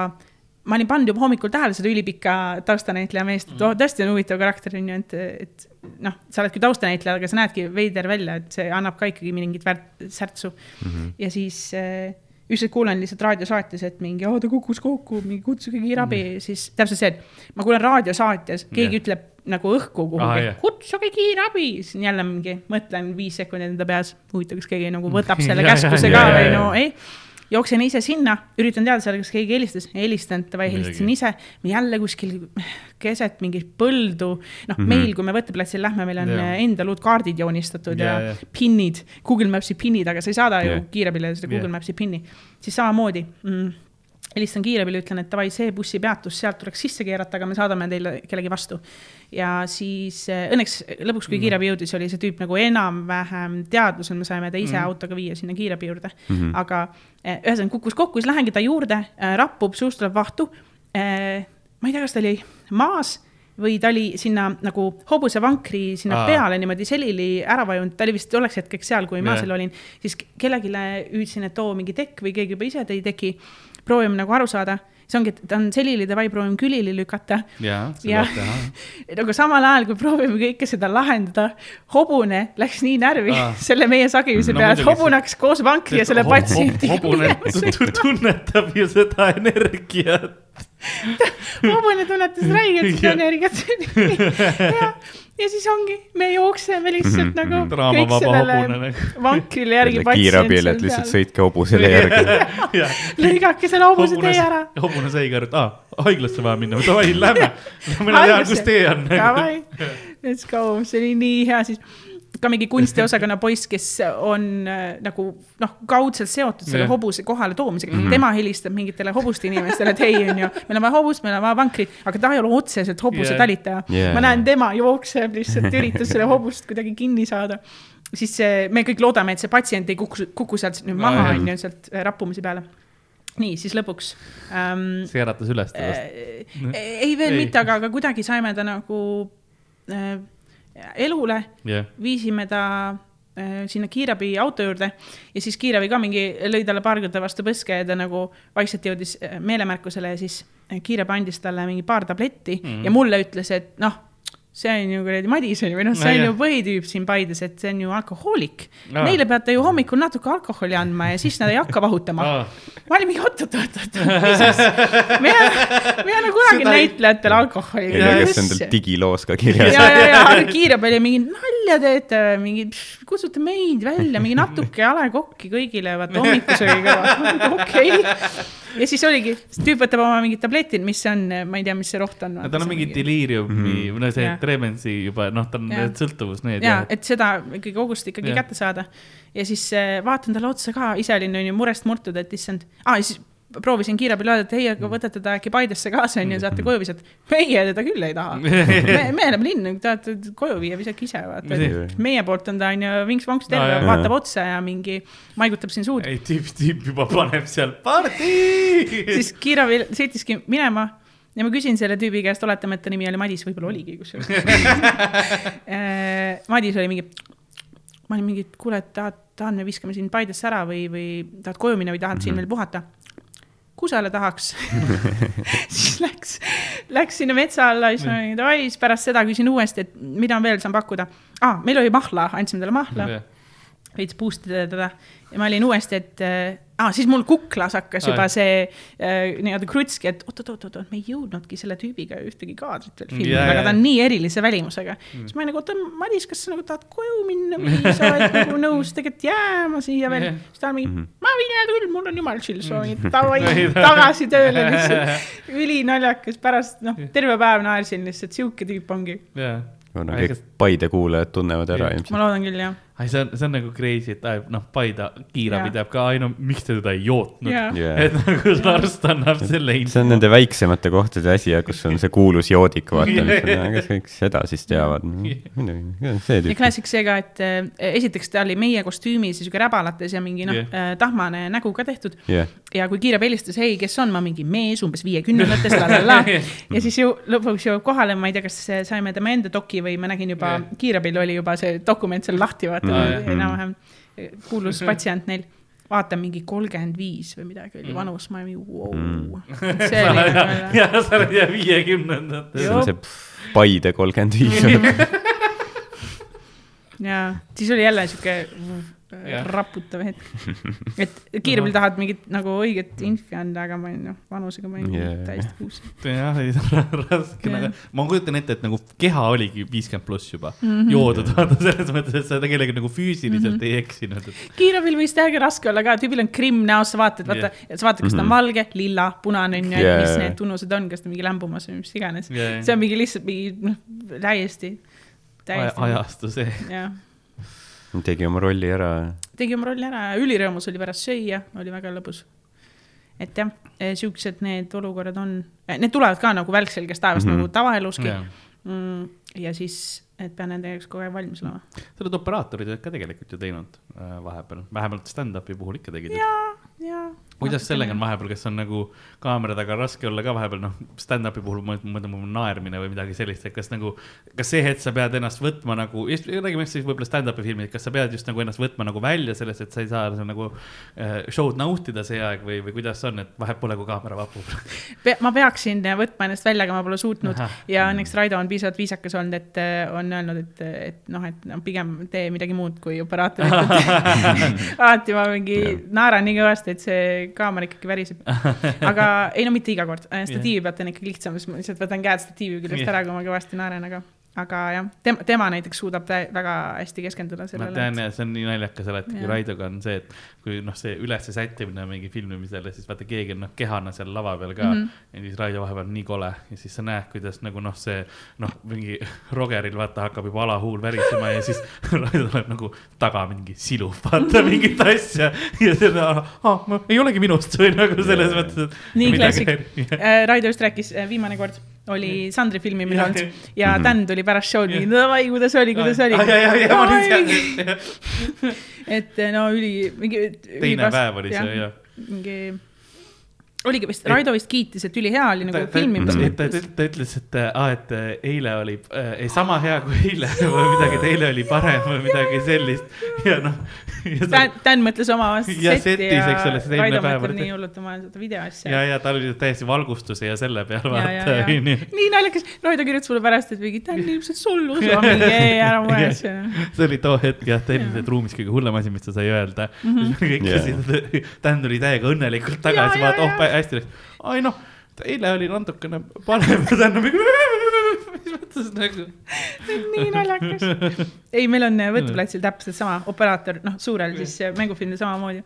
ma olin pannud juba hommikul tähele seda ülipika taustanäitleja meest, et oh, tõesti on huvitav karakter on ju, et, et noh, sa oled küll taustanäitleja, aga sa näedki veider välja, et see annab ka ikkagi mingit väärt-, särtsu mm. -hmm. ja siis äh, ükskord kuulen lihtsalt raadiosaates, et mingi, ta kukkus kokku, mingi kutsuge kiirabi mm., siis täpselt see, et ma kuulen raadiosaates, keegi yeah. ütleb nagu õhku kuhugi ah,, kutsuge kiirabi, siis on jälle mingi, mõtlen viis sekundit enda peas, huvitav, kas keegi nagu võtab selle ja, ka või no ei jooksen ise sinna, üritan teada saada, kas keegi helistas, ei helistanud, davai helistasin ise, jälle kuskil keset mingit põldu. noh mm, -hmm. meil, kui me võtteplatsil lähme, meil on yeah. enda luud kaardid joonistatud ja, Jaa, ja jaa. pinnid, Google Maps'i pinnid, aga sa ei saada ju yeah. kiirabile seda Google yeah. Maps'i pinni. siis samamoodi mm, helistan kiirabile, ütlen, et davai, see bussipeatus, sealt tuleks sisse keerata, aga me saadame teile kellegi vastu. ja siis eh, õnneks lõpuks, kui kiirabi jõudis, oli see tüüp nagu enam-vähem teadvusel, me saime ta ise mm. autoga viia sinna kiirabi juurde mm. -hmm. aga eh, ühesõnaga kukkus kokku, siis lähengi ta juurde, rappub, suust tuleb vahtu. ma ei tea, kas ta oli maas või ta oli sinna nagu hobusevankri sinna Aa. Peale niimoodi selili ära vajunud, ta oli vist tolleks hetkeks seal, kui ma Jah. seal olin, siis kellelegi hüüdsin, et too mingi tekk või keegi juba ise tõi teki. Proovime nagu aru saada, see ongi, et ta on selili, davai, proovime külili lükata. Ja- teha. nagu samal ajal, kui proovime kõike seda lahendada, hobune läks nii närvi ah. selle meie sagimise No peale, et hobune hakkas koos vankri ja selle patsiendi. hobune tu- tunnetab ju seda energiat. hobune tunnetas Jah. energiat. ja, siis ongi, me jookseme lihtsalt nagu kõik draamavaba sellele hobune. vankrile järgi. kiirabil, et lihtsalt. sõitke hobusele järgi. lõigake selle hobuse tee ära. hobune sai ka aru, et aa, haiglasse vaja minna, davai, lähme. Lähme teha, kus tee on. Davai, let's go, see oli nii hea siis ka mingi kunstiosakonna poiss, kes on äh, nagu noh, kaudselt seotud selle Jah. hobuse kohale toomisega mm, -hmm. tema helistab mingitele hobuste inimestele, et hei, onju, meil on vaja hobust, meil on vaja vankrit, aga ta ei ole otseselt hobuse yeah. talitaja yeah.. ma näen, tema jookseb lihtsalt, üritas selle hobust kuidagi kinni saada. siis see, me kõik loodame, et see patsient ei kuku, kuku sealt nüüd maha, jah. onju, sealt äh, rappumise peale. nii, siis lõpuks ähm, see äratas üles sellest. äh, ei veel Ei. mitte, aga, aga kuidagi saime ta nagu äh, elule, jah, viisime ta äh, sinna kiirabi auto juurde ja siis kiirabi ka mingi lõi talle paar korda vastu põske ja ta nagu vaikselt jõudis äh, meelemärkusele ja siis äh, kiirabi andis talle mingi paar tabletti mm. ja mulle ütles, et noh, see on ju kuradi Madison või noh, see on ju põhitüüp siin Paides, et see on ju alkohoolik no.. Neile peate ju hommikul natuke alkoholi andma ja siis nad ei hakka vahutama Aa. ma olin mingi oot-oot-oot, mis asja, me ei anna, kunagi Seda näitlejatele alkoholi. ei tea, kas see on tal digiloos ka kirjas. ja, ja, ja, aga kiirabi oli mingi nalja teete, mingi pff, kutsute meid välja, mingi natuke A Le Coq'i kõigile, vaata hommikusöögi kõrval, okei okay.. Ja siis oligi, tüüp võtab oma mingid tabletid, mis on, ma ei tea, mis see roht on. tal on mingi deliiriumi või no see tremensi juba, noh, tal on need sõltuvus need ja, et seda ikkagi kogust ikkagi Jah. kätte saada. ja siis äh, vaatan talle otsa ka, ise olin on ju murest murtud, et issand ah,, siis proovisin kiirabil öelda, et ei, aga võtate ta äkki Paidesse kaasa onju, saate koju visata. meie teda küll ei taha. me, me elame linna, tahate koju viia, visake ise vaata. meie poolt on ta onju vinks-vonks terve jah., vaatab otsa ja mingi maigutab siin suud. ei, tüüp juba paneb seal party. siis kiirabi sõitiski minema ja ma küsin selle tüübi käest, oletame, et ta nimi oli Madis, võib-olla oligi kusjuures. Madis oli mingi, ma olin mingi, et kuule, et tahad, tahad, me viskame sind Paidesse ära või, või tahad koju minna või tahad siin veel puhata? Kusagile tahaks. Siis läks, läks sinna metsa alla, siis ma olin davai, siis pärast seda küsin uuesti, et mida veel saan pakkuda. Ah,. meil oli mahla, andsime talle mahla. Veits boost ida teda. Ja ma olin uuesti, et ah, siis mul kuklas hakkas juba see äh, nii-öelda krutski, et oot-oot-oot, me ei jõudnudki selle tüübiga ühtegi kaadrit veel filmida yeah,, aga jaa. ta on nii erilise välimusega mm.. siis ma olin nagu, oota, Madis, kas sa nagu tahad koju minna või sa oled nagu nõus tegelikult jääma siia veel Jah. siis ta on mingi Mhm., ma võin jääda küll, mul on jumala chill, siis ma mingi davai, tagasi tööle lihtsalt. ülinaljakas, pärast noh, terve päev naersin lihtsalt, sihuke tüüp ongi. jah, ma arvan, kõik Paide kuulajad tunnevad ära ilmselt ma. loodan küll, jah. ai, see on, see on nagu crazy, et ai, noh, Paide kiirabi Jaa. teab ka, ai no miks te teda ei jootnud Jaa. Jaa. et nagu see arst annab selle see on nende väiksemate kohtade asi, kus on see kuulus joodik, vaata, kes kõik seda siis teavad. muidugi, see ja tüüp. klassik see ka, et äh, esiteks ta oli meie kostüümis ja sihuke räbalates ja mingi noh yeah., tahmane nägu ka tehtud. jah, ja kui kiirabi helistas, hei, kes on, ma mingi mees umbes viiekümnendates, la la la. ja siis ju lõpuks jõuab kohale, ma ei tea, kas saime tema enda doki või ma nägin juba Jah. kiirabil oli juba see dokument seal lahti, vaata Mm. enam-vähem kuulus patsient neil vaatan mingi kolmkümmend viis või midagi oli vanus, ma olin wow. Mm.. see oli ja sa oled jah viiekümnendates. see on see Paide kolmkümmend viis. ja siis oli jälle sihuke Jah. raputav hetk. et kiiremini tahad mingit nagu õiget infi anda, aga ma olin noh, vanusega ma olin Jaa. yeah. täiesti kuus. jah, ei raske Jah. nagu, ma kujutan ette, et nagu keha oligi viiskümmend pluss juba mm Mhm. -hmm. joodud, vaata selles mõttes, et sa kellelegi nagu füüsiliselt mm -hmm. ei eksinud, et kiirabil võis täiega raske olla ka, tüübil on krimm näos, sa vaatad, vaata yeah., sa vaatad, kas ta on valge, lilla, punane on ju, mis need tunnused on, kas ta mingi lämbumas või mis iganes jaa. see on mingi lihtsalt mingi noh, täiesti, täiesti. ajastu see. jah, tegi oma rolli ära. tegi oma rolli ära ja ülirõõmus oli pärast süüa, oli väga lõbus. et jah, siuksed need olukorrad on, need tulevad ka nagu välk selgest taevast mm. -hmm. nagu tavaeluski sa mm,. ja siis, et pean nende jaoks kogu aeg valmis olema. oled operaatorid ka tegelikult ju teinud äh, vahepeal, vähemalt stand-up'i puhul ikka tegid. ja, ja. Kuidas sellega on vahepeal, kas on nagu kaamera taga raske olla ka vahepeal, noh, stand-up'i puhul ma mõtlen, mul naermine või midagi sellist, et kas nagu, kas see hetk sa pead ennast võtma nagu, räägime siis võib-olla stand-up'i filmid, kas sa pead just nagu ennast võtma nagu välja sellest, et sa ei saa seal nagu äh, show'd nautida see aeg või, või kuidas on, et vahet pole, kui kaamera vapub. Pe ma peaksin võtma ennast välja, aga ma pole suutnud Ahah. ja õnneks Raido on piisavalt viisakas olnud, et äh, on öelnud, et, et noh, et no, pigem tee midagi muud kui operaatorit. alati ma mingi naeran nii kõvasti, et see kaamera ikkagi väriseb. aga ei no mitte iga kord, statiivi pealt on ikkagi lihtsam, siis ma lihtsalt võtan käed statiivi küljest ära, kui ma kõvasti naeran, aga, aga jah, tema, tema näiteks suudab väga hästi keskenduda ma sellele tean. ja see on nii naljakas alati, kui. Raidoga on see, et kui noh, see ülesse sättimine mingi filmimisel ja siis vaata, keegi on noh kehana seal lava peal ka mm. -hmm. ja siis Raido vahepeal on nii kole ja siis sa näed, kuidas nagu noh, see noh, mingi Rogeril vaata hakkab juba alahuul värisema ja siis Raido tuleb nagu taga mingi silub, vaata mingit asja ja see on, ah, ei olegi minust või nagu selles mõttes, et. nii klassik. Raido just rääkis, viimane kord oli Sandri filmimine Jah, olnud jah. ja Dan tuli pärast show'd mingi, davai, kuidas oli, kuidas oli. ja, ja, ja et no üli, mingi. teine päev oli see ja. mingi, oligi vist, Raido vist kiitis, et ülihea oli nagu filmimise ta, ta, ta, ütles, et aa, et äh, eile oli äh, sama hea kui eile või midagi, et eile oli parem või midagi sellist ja noh. Dan, Dan mõtles oma Ja setti setis, ja eks ole, siis eelmine Raido päev mõtleb oli- nii hullult oma seda videoasja ja, ja tal oli täiesti valgustuse ja selle peal ja, ja, vaata ja nii naljakas, Raido kirjutas mulle pärast, et mingi Dan ilmselt solvus, ma mingi ei, ära muretse. see oli too hetk jah, tehniliselt ruumis kõige hullem asi, mis ta sai öelda mm. -hmm. Dan tuli täiega õnnelikult tagasi, vaata, oh hästi läks. ai noh, eile oli natukene parem ja Dan on mingi, mis mõttes nagu. nii naljakas. ei, meil on Võtuplatsil täpselt sama operaator, noh, suurel siis mängufilmil samamoodi.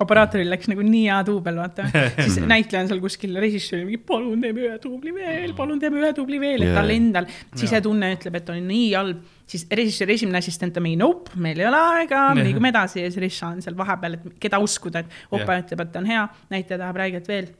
operaatoril läks nagu nii hea duubel, vaata. siis näitleja on seal kuskil režissööril mingi palun teeme ühe duubli veel, palun teeme ühe duubli veel, et Jaa. tal endal sisetunne ütleb, et on nii halb. siis režissööri esimene assistent on mingi nope, meil ei ole aega, Jah. liigume edasi ja siis režissöör on seal vahepeal, et keda uskuda, et opa Jah. ütleb, et on hea, näitleja tahab räigelt veel.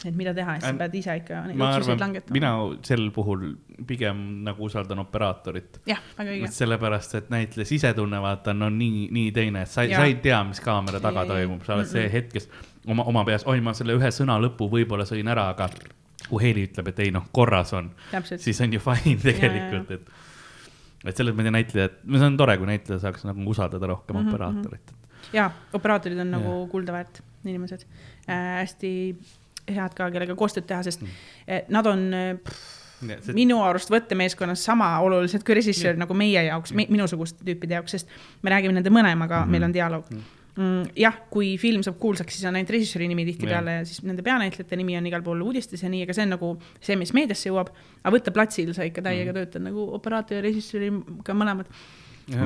Et mida teha, siis sa pead ise ikka neid otsuseid langetama. mina sel puhul pigem nagu usaldan operaatorit. jah, väga õige. sellepärast, et näitleja sisetunne vaata on, on nii, nii teine, et sa, sa ei tea, mis kaamera taga Ei, toimub, sa oled see hetkes oma, oma peas, oi, ma selle ühe sõna lõpu võib-olla sõin ära, aga kui Heili ütleb, et ei noh, korras on, siis on ju fine tegelikult, et et selles mõttes näitlejad, see on tore, kui näitleja saaks nagu usaldada rohkem mm -hmm. operaatorit. ja operaatorid on nagu kulda väärt inimesed äh,, hästi head ka, kellega koostööd teha, sest äh, nad on äh, pff, minu arust võttemeeskonnas sama olulised kui režissöör nagu meie jaoks me,, minusuguste tüüpide jaoks, sest me räägime nende mõlemaga mm, -hmm. meil on dialoog mm,. jah, kui film saab kuulsaks, siis on ainult režissööri nimi tihtipeale ja siis nende peanäitlejate nimi on igal pool uudistes ja nii, aga see on nagu see, mis meediasse jõuab. aga võtteplatsil sa ikka täiega töötad nagu operaatori ja režissööriga mõlemad.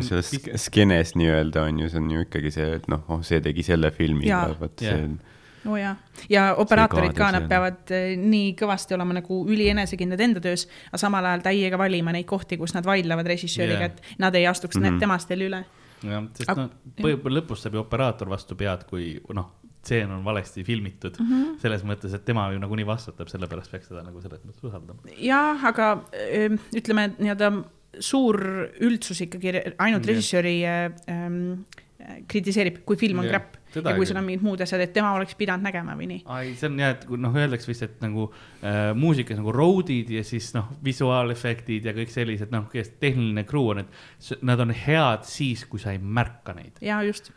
selles sk- skeenes nii-öelda on ju, see on ju ikkagi see, et noh, oh see tegi selle filmi vot see on oo oh, jaa, ja operaatorid ka, nad peavad eh, nii kõvasti olema nagu ülienesekindlad enda töös, aga samal ajal täiega valima neid kohti, kus nad vaidlevad režissööriga yeah., et nad ei astuks mm. -hmm. temast veel üle. jah, sest noh, lõpus saab ju operaator vastu pead, kui noh, stseen on valesti filmitud mm. -hmm. selles mõttes, et tema ju nagunii vastutab, sellepärast peaks teda nagu selles mõttes usaldama. jah, aga öö, ütleme nii-öelda suur üldsus ikkagi ainult Jah. režissööri ähm, kritiseerib, kui film on crap seda ja kui sul on mingid muud asjad, et tema oleks pidanud nägema või nii. ai, see on jah, et kui noh, öeldakse vist, et nagu äh, muusikas nagu road'id ja siis noh, visuaalefektid ja kõik sellised noh, tehniline crew on, et nad on head siis, kui sa ei märka neid. ja just,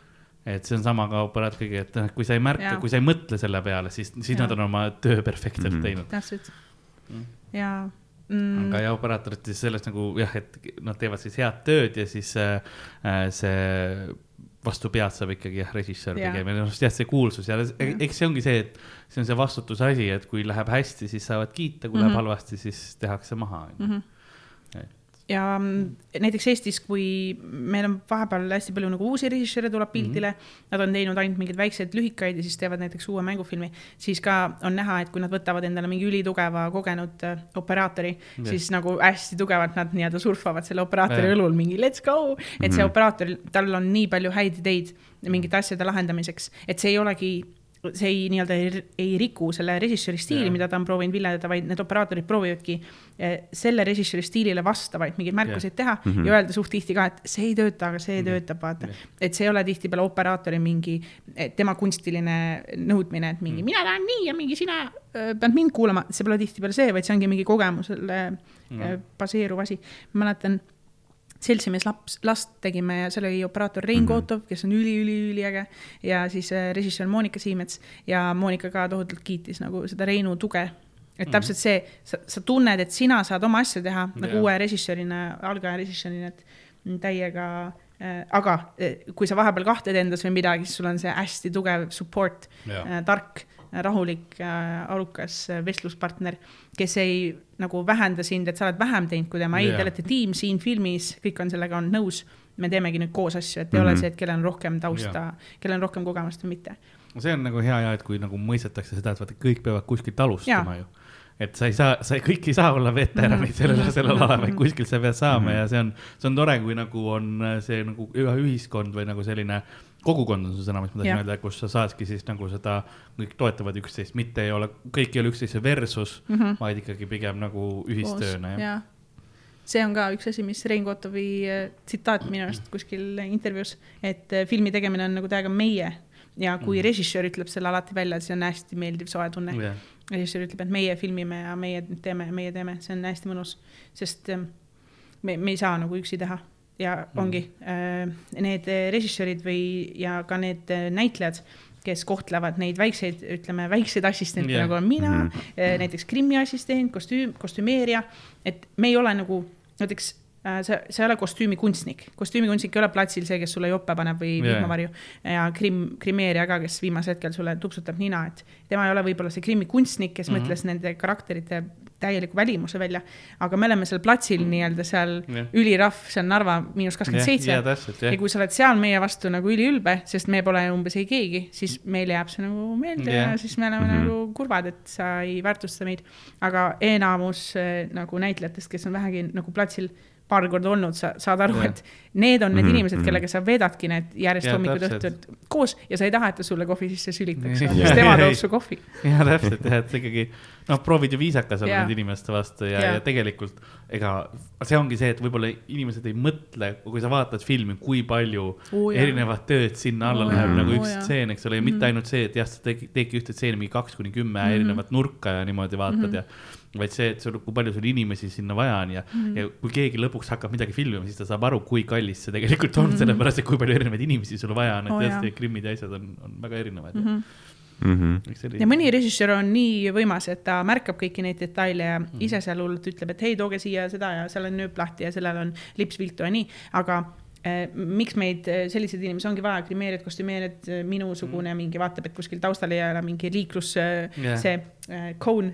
et see on sama ka operaatoriga, et noh, kui sa ei märka kui sa ei mõtle selle peale, siis, siis Jaa. nad on oma töö perfektselt mm. -hmm. teinud. täpselt Mm. ja mm, aga ja operaatorid siis sellest nagu jah, et nad teevad siis head tööd ja siis äh, äh, see vastu pead saab ikkagi jah, režissöör pigem ja noh, jah, see kuulsus ja eks see ongi see, et see on see vastutuse asi, et kui läheb hästi, siis saavad kiita, kui mm -hmm. läheb Mhm. halvasti, siis tehakse maha, onju. Ja mm, näiteks Eestis, kui meil on vahepeal hästi palju nagu uusi režissööre tuleb pildile mm, -hmm. nad on teinud ainult mingeid väikseid lühikaid ja siis teevad näiteks uue mängufilmi, siis ka on näha, et kui nad võtavad endale mingi ülitugeva kogenud äh, operaatori Jah. siis nagu hästi tugevalt nad nii-öelda surfavad selle operaatori Jah. õlul mingi let's go, et see operaator, tal on nii palju häid ideid mingite asjade lahendamiseks, et see ei olegi see ei nii-öelda ei, ei riku selle režissööri stiili Jah., mida ta on proovinud viljendada, vaid need operaatorid proovivadki eh, selle režissööri stiilile vastavaid mingeid märkuseid teha mm -hmm. ja öelda suht tihti ka, et see ei tööta, aga see töötab, vaata Jah.. et see ei ole tihtipeale operaatori mingi, tema kunstiline nõudmine, et mingi mm. mina tahan nii ja mingi sina öö, pead mind kuulama, see pole tihtipeale see, vaid see ongi mingi kogemusele mm. baseeruv asi. ma mäletan seltsimees laps, last tegime ja seal oli operaator Rein mm -hmm. Kotov, kes on üli-üli-üliäge ja siis äh, režissöör Monika Siimets ja Monika ka tohutult kiitis nagu seda Reinu tuge. et mm -hmm. täpselt see, sa, sa tunned, et sina saad oma asja teha yeah. nagu uue režissöörina, algaja režissöörina, et täiega äh, aga äh, kui sa vahepeal kahtled endas või midagi, siis sul on see hästi tugev support, Jaa. tark, rahulik, arukas äh, vestluspartner, kes ei nagu vähenda sind, et sa oled vähem teinud kui tema, ei, Jaa. te olete tiim siin filmis, kõik on sellega olnud nõus. me teemegi nüüd koos asju, et ei mm -hmm. ole Mhm. see, et kellel on rohkem tausta, kellel on rohkem kogemust või mitte. see on nagu hea ja, et kui nagu mõistetakse seda, et vaata, kõik peavad kuskilt alustama ju. et sa ei saa, sa ei- kõik ei saa olla veteranid sellel, sellel alal, vaid kuskilt sa pead saama ja see on, see on tore, kui nagu on see nagu ühiskond või nagu selline kogukond on see sõna, mis ma tahtsin öelda, kus sa saadki siis nagu seda, kõik toetavad üksteist, mitte ei ole, kõik ei ole üksteise versus mm, -hmm. vaid ikkagi pigem nagu ühistööna jah. ja see on ka üks asi, mis Rein Kotovi äh, tsitaat minu arust kuskil intervjuus, et äh, filmi tegemine on nagu täiega meie ja kui mm. režissöör ütleb selle alati välja, see on hästi meeldiv soe tunne. jah, režissöör ütleb, et meie filmime ja meie teeme meie teeme, see on hästi mõnus, sest ähm, me, me ei saa nagu üksi teha ja ongi äh, need režissöörid või, ja ka need äh, näitlejad, kes kohtlevad neid väikseid, ütleme väikseid assistente yeah. nagu olen mina mm, -hmm. näiteks krimmiassistent, kostüüm, kostümeerija, et me ei ole nagu näiteks äh, sa, sa ei ole kostüümikunstnik, kostüümikunstnik ei ole platsil see, kes sulle jope paneb või Jaa. vihmavarju ja krim, krimeerija ka, kes viimasel hetkel sulle tupsutab nina, et tema ei ole võib-olla see krimmikunstnik, kes mm Mhm. -hmm. mõtles nende karakterite täieliku välimuse välja, aga me oleme seal platsil nii-öelda seal Jah. ülirahv, see on Narva miinus kakskümmend seitse ja kui sa oled seal meie vastu nagu üliülbe, sest me pole umbes ei keegi, siis meile jääb see nagu meelde Jah. ja siis me oleme mm -hmm. nagu kurvad, et sa ei väärtusta meid. aga enamus eh, nagu näitlejatest, kes on vähegi nagu platsil paar korda olnud, sa saad aru, et need on need Mhm, inimesed, mhm. kellega sa veedadki need järjest Jaa, hommikud õhtud koos ja sa ei taha, et ta sulle kohvi sisse sülitaks, Jah. sest tema toob su kohvi. ja täpselt jah, et ikkagi noh, proovid ju viisakas olla Jaa. nende inimeste vastu ja, Jaa. ja tegelikult ega see ongi see, et võib-olla inimesed ei mõtle, kui sa vaatad filmi, kui palju jaa. erinevat tööd sinna alla Oo, läheb nagu üks jaa. stseen, eks ole, ja mitte ainult see, et jah, sa teed- teedki ühte stseeni mingi kaks kuni kümme Mhm. erinevat nurka ja niimoodi vaatad ja vaid see, et sul, kui palju sul inimesi sinna vaja on ja mm, -hmm. ja kui keegi lõpuks hakkab midagi filmima, siis ta saab aru, kui kallis see tegelikult on mm, -hmm. sellepärast et kui palju erinevaid inimesi sul vaja on, et oh, tõesti krimmid ja asjad on, on väga erinevad Mm mm. -hmm. Mhm. -hmm. ja mõni režissöör on nii võimas, et ta märkab kõiki neid detaile ja Mhm. ise seal hullult ütleb, et hei, tooge siia seda ja seal on nööp lahti ja sellel on lips viltu ja nii, aga miks meid eh, selliseid inimesi ongi vaja, grimeerijad, kostümeerijad, minusugune mingi vaatab, et kuskil taustal ei ole mingi liiklus yeah., see koon,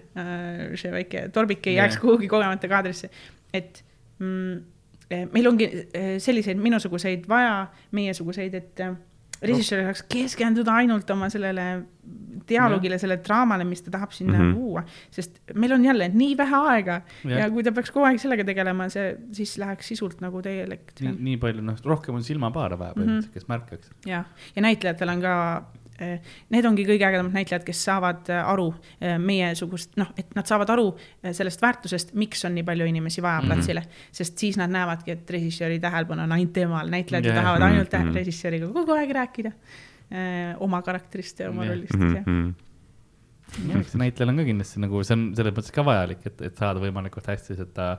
see väike torbik ei Jah. jääks kuhugi kogemata kaadrisse, et mm, eh, meil ongi eh, selliseid minusuguseid vaja, meiesuguseid, et režissöör saaks keskenduda ainult oma sellele dialoogile, sellele draamale, mis ta tahab sinna mm. -hmm. luua, sest meil on jälle nii vähe aega ja, Jah. ja kui ta peaks kogu aeg sellega tegelema, see siis läheks sisult nagu täielik. nii, nii palju, noh, rohkem on silmapaare vaja Mhm. mm, -hmm. kes märkaks. ja, ja näitlejatel on ka, need ongi kõige ägedamad näitlejad, kes saavad äh, aru äh, meiesugust, noh, et nad saavad aru äh, sellest väärtusest, miks on nii palju inimesi vaja Mhm. platsile mm. -hmm. sest siis nad näevadki, et režissööri tähelepanu on ainult temal, näitlejad ju Jah. tahavad ainult Mhm. režissööriga kogu aeg rääkida äh, oma karakterist ja oma Jah. rollist ja Mhm. jah, eks see näitlejal on ka kindlasti nagu, see on selles mõttes ka vajalik, et, et saada võimalikult hästi seda,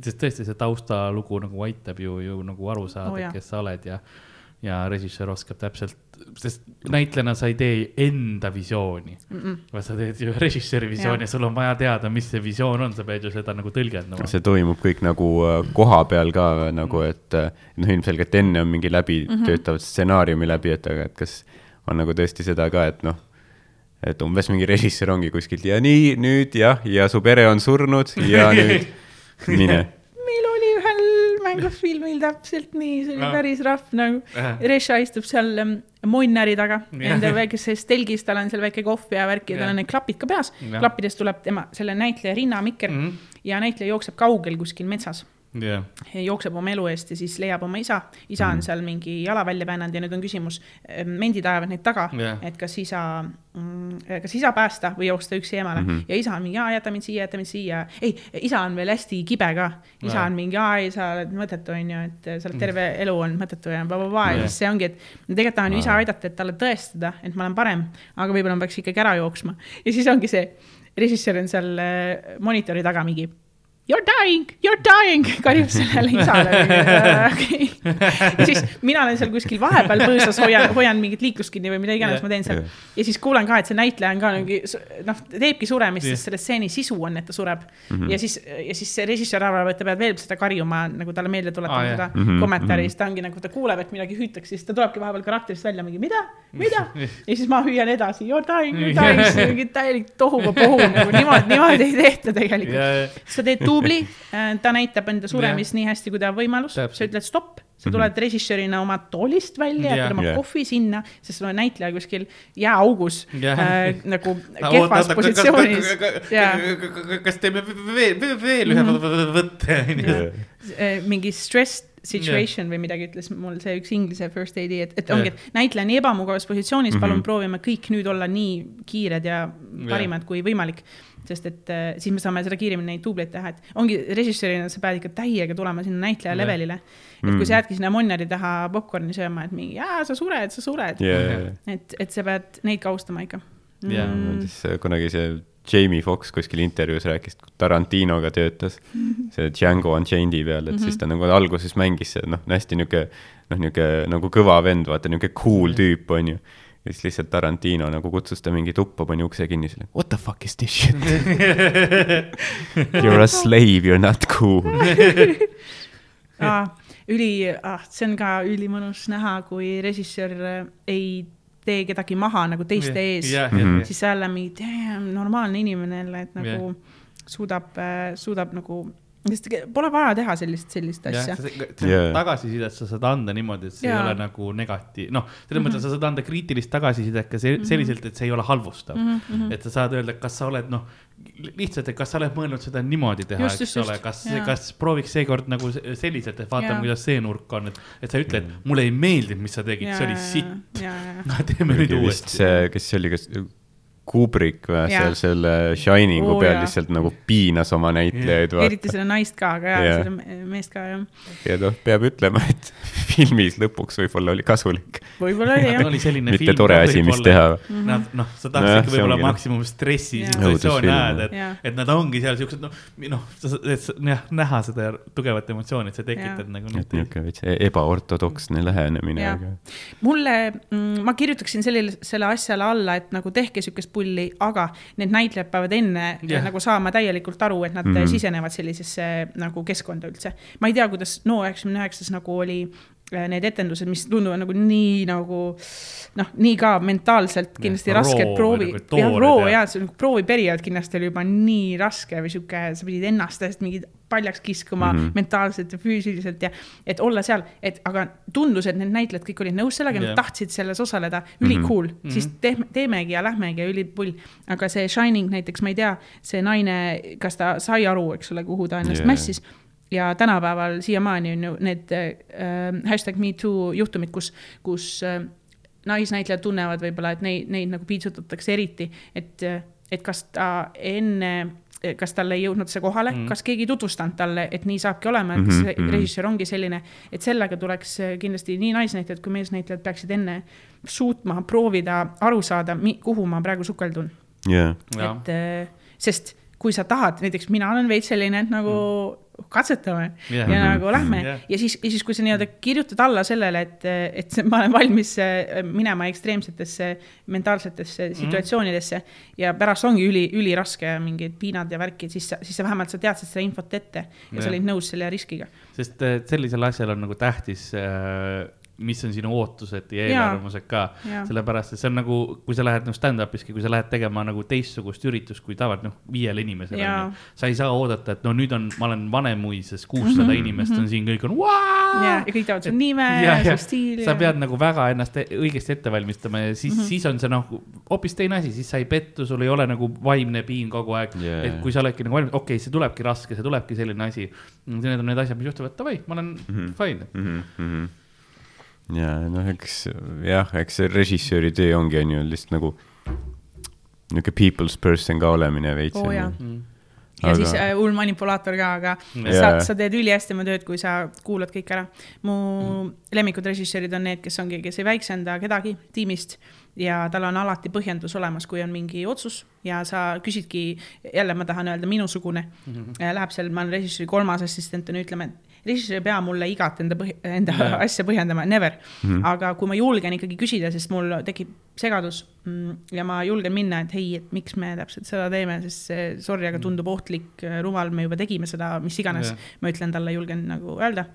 sest tõesti see taustalugu nagu aitab ju, ju nagu aru saada oh, kes sa oled ja ja režissöör oskab täpselt, sest näitlejana sa ei tee enda visiooni mm, -mm. vaid sa teed ju režissööri visiooni ja Jah. sul on vaja teada, mis see visioon on, sa pead ju seda nagu tõlgendama. see toimub kõik nagu äh, koha peal ka nagu, et äh, noh, ilmselgelt enne on mingi läbitöötav stsenaariumi läbi, et aga, et kas on nagu tõesti seda ka, et noh, et umbes mingi režissöör ongi kuskilt ja nii nüüd jah, ja su pere on surnud ja nüüd mine. Mängufilmil täpselt nii, see oli päris rahv nagu. Reša istub seal ähm, monnäri taga enda väikeses telgis, tal on seal väike kohv ja värk ja tal on need klapid ka peas Jah.. klappidest tuleb tema, selle näitleja rinnamikker mm Mhm. -hmm. ja näitleja jookseb kaugel kuskil metsas. jah, jookseb oma elu eest ja siis leiab oma isa, isa Mhm. on seal mingi jala välja väänanud ja nüüd on küsimus, mendid ajavad neid taga Jah. et kas isa, kas isa päästa või jooksta üksi eemale mm Mhm. -hmm. ja isa on mingi, jäta mind siia, jäta mind siia. ei, isa on veel hästi kibe ka, isa Jah. on mingi, ei sa oled mõttetu, onju, et sa oled terve elu olnud mõttetu ja blablabla ja Jah. siis see ongi, et ma tegelikult tahan ju isa aidata, et talle tõestada, et ma olen parem, aga võib-olla ma peaks ikkagi ära jooksma ja siis ongi see, režissöör on seal äh, monitori taga mingi You are dying, you are dying, karjub sellele isale. Okay. ja siis mina olen seal kuskil vahepeal põõsas, hoian, hoian mingit liiklust kinni või mida iganes ma teen seal. ja siis kuulen ka, et see näitleja on ka mingi, noh, teebki suremist, Jah. sest selle stseeni sisu on, et ta sureb mm. -hmm. ja siis, ja siis see režissöör arvab, et ta peab veel seda karjuma nagu talle meelde tuletama ah, seda mm Mhm, -hmm. kommentaari mhm. siis ta ongi nagu, ta kuuleb, et midagi hüütakse, siis ta tulebki vahepeal karakterist välja mingi mida, mida. ja siis ma hüüan edasi, you are dying, you are dying, siis mingi täielik tohuvabohu nagu niimoodi, niimoodi ei tehta tegelikult ja, sa teed dubli, ta näitab enda suremist nii hästi, kui ta on võimalus, sa ütled stopp, sa tuled režissöörina oma toolist välja, Jah. jätad oma Jah. kohvi sinna, sest sul on näitleja kuskil jääaugus Jah. äh, nagu kehvas positsioonis. Jaa. kas teeme veel, veel ühe võtte, onju. Äh, mingi stress situation või midagi ütles mul see üks inglise first aid'i, et, et ongi, et näitleja on nii ebamugavas positsioonis mm, -hmm. palun proovime kõik nüüd olla nii kiired ja parimad kui võimalik. sest et äh, siis me saame seda kiiremini neid duubleid teha, et ongi režissöörina sa pead ikka täiega tulema sinna näitleja Jah. levelile. et kui sa jäädki sinna monneri taha popkorni sööma, et mingi, jaa, sa sured, sa sured ja, et, et sa pead neid ka austama ikka. Jaa, siis äh, kunagi see Jamie Foxx kuskil intervjuus rääkis, kui Tarantinoga töötas, see Django Unchained'i peal, et siis ta nagu alguses mängis seda, noh, hästi niuke, noh, niuke nagu kõva vend, vaata niuke cool tüüp, onju. ja siis lihtsalt Tarantino nagu kutsus ta mingi tuppa, pani ukse kinni, siis what the fuck is this shit? You are a slave, you are not cool. ah,. üli ah,, see on ka ülimõnus näha, kui režissöör ei tee kedagi maha nagu teiste ees. Mhm. siis sa jälle mingi, normaalne inimene jälle, et nagu suudab, suudab nagu, sest pole vaja teha sellist, sellist asja. Jaa. tagasisidet sa saad anda niimoodi, et see ei Jaa. ole nagu negatiiv, noh, selles mõttes, et sa saad anda kriitilist tagasisidet ka se- selliselt, et see ei ole halvustav mm. -hmm. et sa saad öelda, kas sa oled, noh, lihtsalt, et kas sa oled mõelnud seda niimoodi teha, eks just, ole, kas kas prooviks seekord nagu se- selliselt, et vaatame kuidas see nurk on, et, et sa ütled, mulle ei meeldinud, mis sa tegid, see oli sitt. no teeme nüüd uuesti. see, kes see oli, kas Kubrick või Jaa. seal selle Shiningu Oo, peal jaa. lihtsalt nagu piinas oma näitlejaid, eriti seda naist ka, aga jaa Jaa. yeah., seda me- meest ka jah. ja noh, peab ütlema, et filmis lõpuks võib-olla oli kasulik. võib-olla oli jah. oli selline mitte film tore asi, mis teha. Nad noh, sa Nojah, tahaksid see võib-olla noh. maksimum stressi situatsiooni ajada, et et nad ongi seal siuksed, noh, noh, et jah, näha seda tugevat emotsiooni, et sa tekitad Jaa. nagu et niisugune veits e- ebaortodoksne lähenemine, Jah. aga mulle, ma kirjutaksin sellele, selle asjale alla, et nagu tehke siukest pulli, aga need näitlejad peavad enne yeah. nagu saama täielikult aru, et nad mm. -hmm. sisenevad sellisesse nagu keskkonda üldse. ma ei tea, kuidas No üheksakümne üheksas nagu oli need etendused, mis tunduvad nagu nii nagu noh, nii ka mentaalselt kindlasti roo rasked proovi nagu, jah, roo ja- ja see nagu prooviperiood kindlasti oli juba nii raske või sihuke, sa pidid ennast täiesti mingi paljaks kiskuma mm Mhm. -hmm. mentaalselt ja füüsiliselt ja et olla seal, et aga tundus, et need näitlejad kõik olid nõus sellega, Jah. nad tahtsid selles osaleda, üli Mhm. cool mm, -hmm. siis teeme, teemegi ja lähmegi ja ülipull. aga see Shining näiteks, ma ei tea, see naine, kas ta sai aru, eks ole, kuhu ta ennast yeah. mässis ja tänapäeval siiamaani on ju need äh, hashtag me too juhtumid, kus, kus äh, naisnäitlejad tunnevad võib-olla, et neid, neid nagu piitsutatakse eriti, et, et kas ta enne, kas talle ei jõudnud see kohale mm. -hmm. kas keegi ei tutvustanud talle, et nii saabki olema, et kas mm. -hmm. režissöör ongi selline, et sellega tuleks kindlasti nii naisnäitlejad kui meesnäitlejad peaksid enne suutma proovida aru saada, kuhu ma praegu sukeldun. jah, et äh, sest kui sa tahad, näiteks mina olen veits selline, et nagu katsetame Jah. yeah. ja nagu lähme yeah. ja siis, ja siis, kui sa nii-öelda kirjutad alla sellele, et, et ma olen valmis äh, minema ekstreemsetesse mentaalsetesse situatsioonidesse ja pärast ongi üli, üliraske mingid piinad ja värkid, siis sa, siis sa vähemalt sa teadsid seda infot ette ja sa Jah. olid nõus selle riskiga. sest äh, sellisel asjal on nagu tähtis, mis on sinu ootused ja eelarvamused ka sellepärast, et see on nagu, kui sa lähed nagu stand-up'iski, kui sa lähed tegema nagu teistsugust üritust kui tavaliselt noh, viiele inimesele sa ei saa oodata, et no nüüd on, ma olen Vanemuises, kuussada inimest on siin, kõik on vau. ja, kõik teavad su nime ja, su stiili. sa pead nagu väga ennast e- õigesti ette valmistama ja siis mm, -hmm. siis on see noh, hoopis teine asi, siis sa ei pettu, sul ei ole nagu vaimne piin kogu aeg yeah.. et kui sa oledki nagu valmis, okei okay,, see tulebki raske, see tulebki selline asi. Need on need asjad, mis juhtuvad, davai, ma olen mm -hmm. fine. mm. -hmm. Ja noh, eks jah, eks see režissööri töö ongi, on ju lihtsalt nagu niisugune people's person ka olemine veits. Oo jaa. Mm. ja Aga- siis äh, hull manipulaator ka, aga Jaa. sa, sa teed ülihästi oma tööd, kui sa kuulad kõik ära. mu lemmikud režissöörid on need, kes ongi, kes ei väiksenda kedagi tiimist ja tal on alati põhjendus olemas, kui on mingi otsus ja sa küsidki, jälle ma tahan öelda, minusugune mm -hmm. läheb seal, ma olen režissööri kolmas assistent, on ju, ütleme, et režissöör ei pea mulle igat enda põhi, enda yeah. asja põhjendama, never mm. -hmm. aga kui ma julgen ikkagi küsida, sest mul tekib segadus mm, ja ma julgen minna, et hei, et miks me täpselt seda teeme, sest see, sorry, aga tundub ohtlik, rumal, me juba tegime seda, mis iganes Jah. ma ütlen talle, julgen nagu öelda.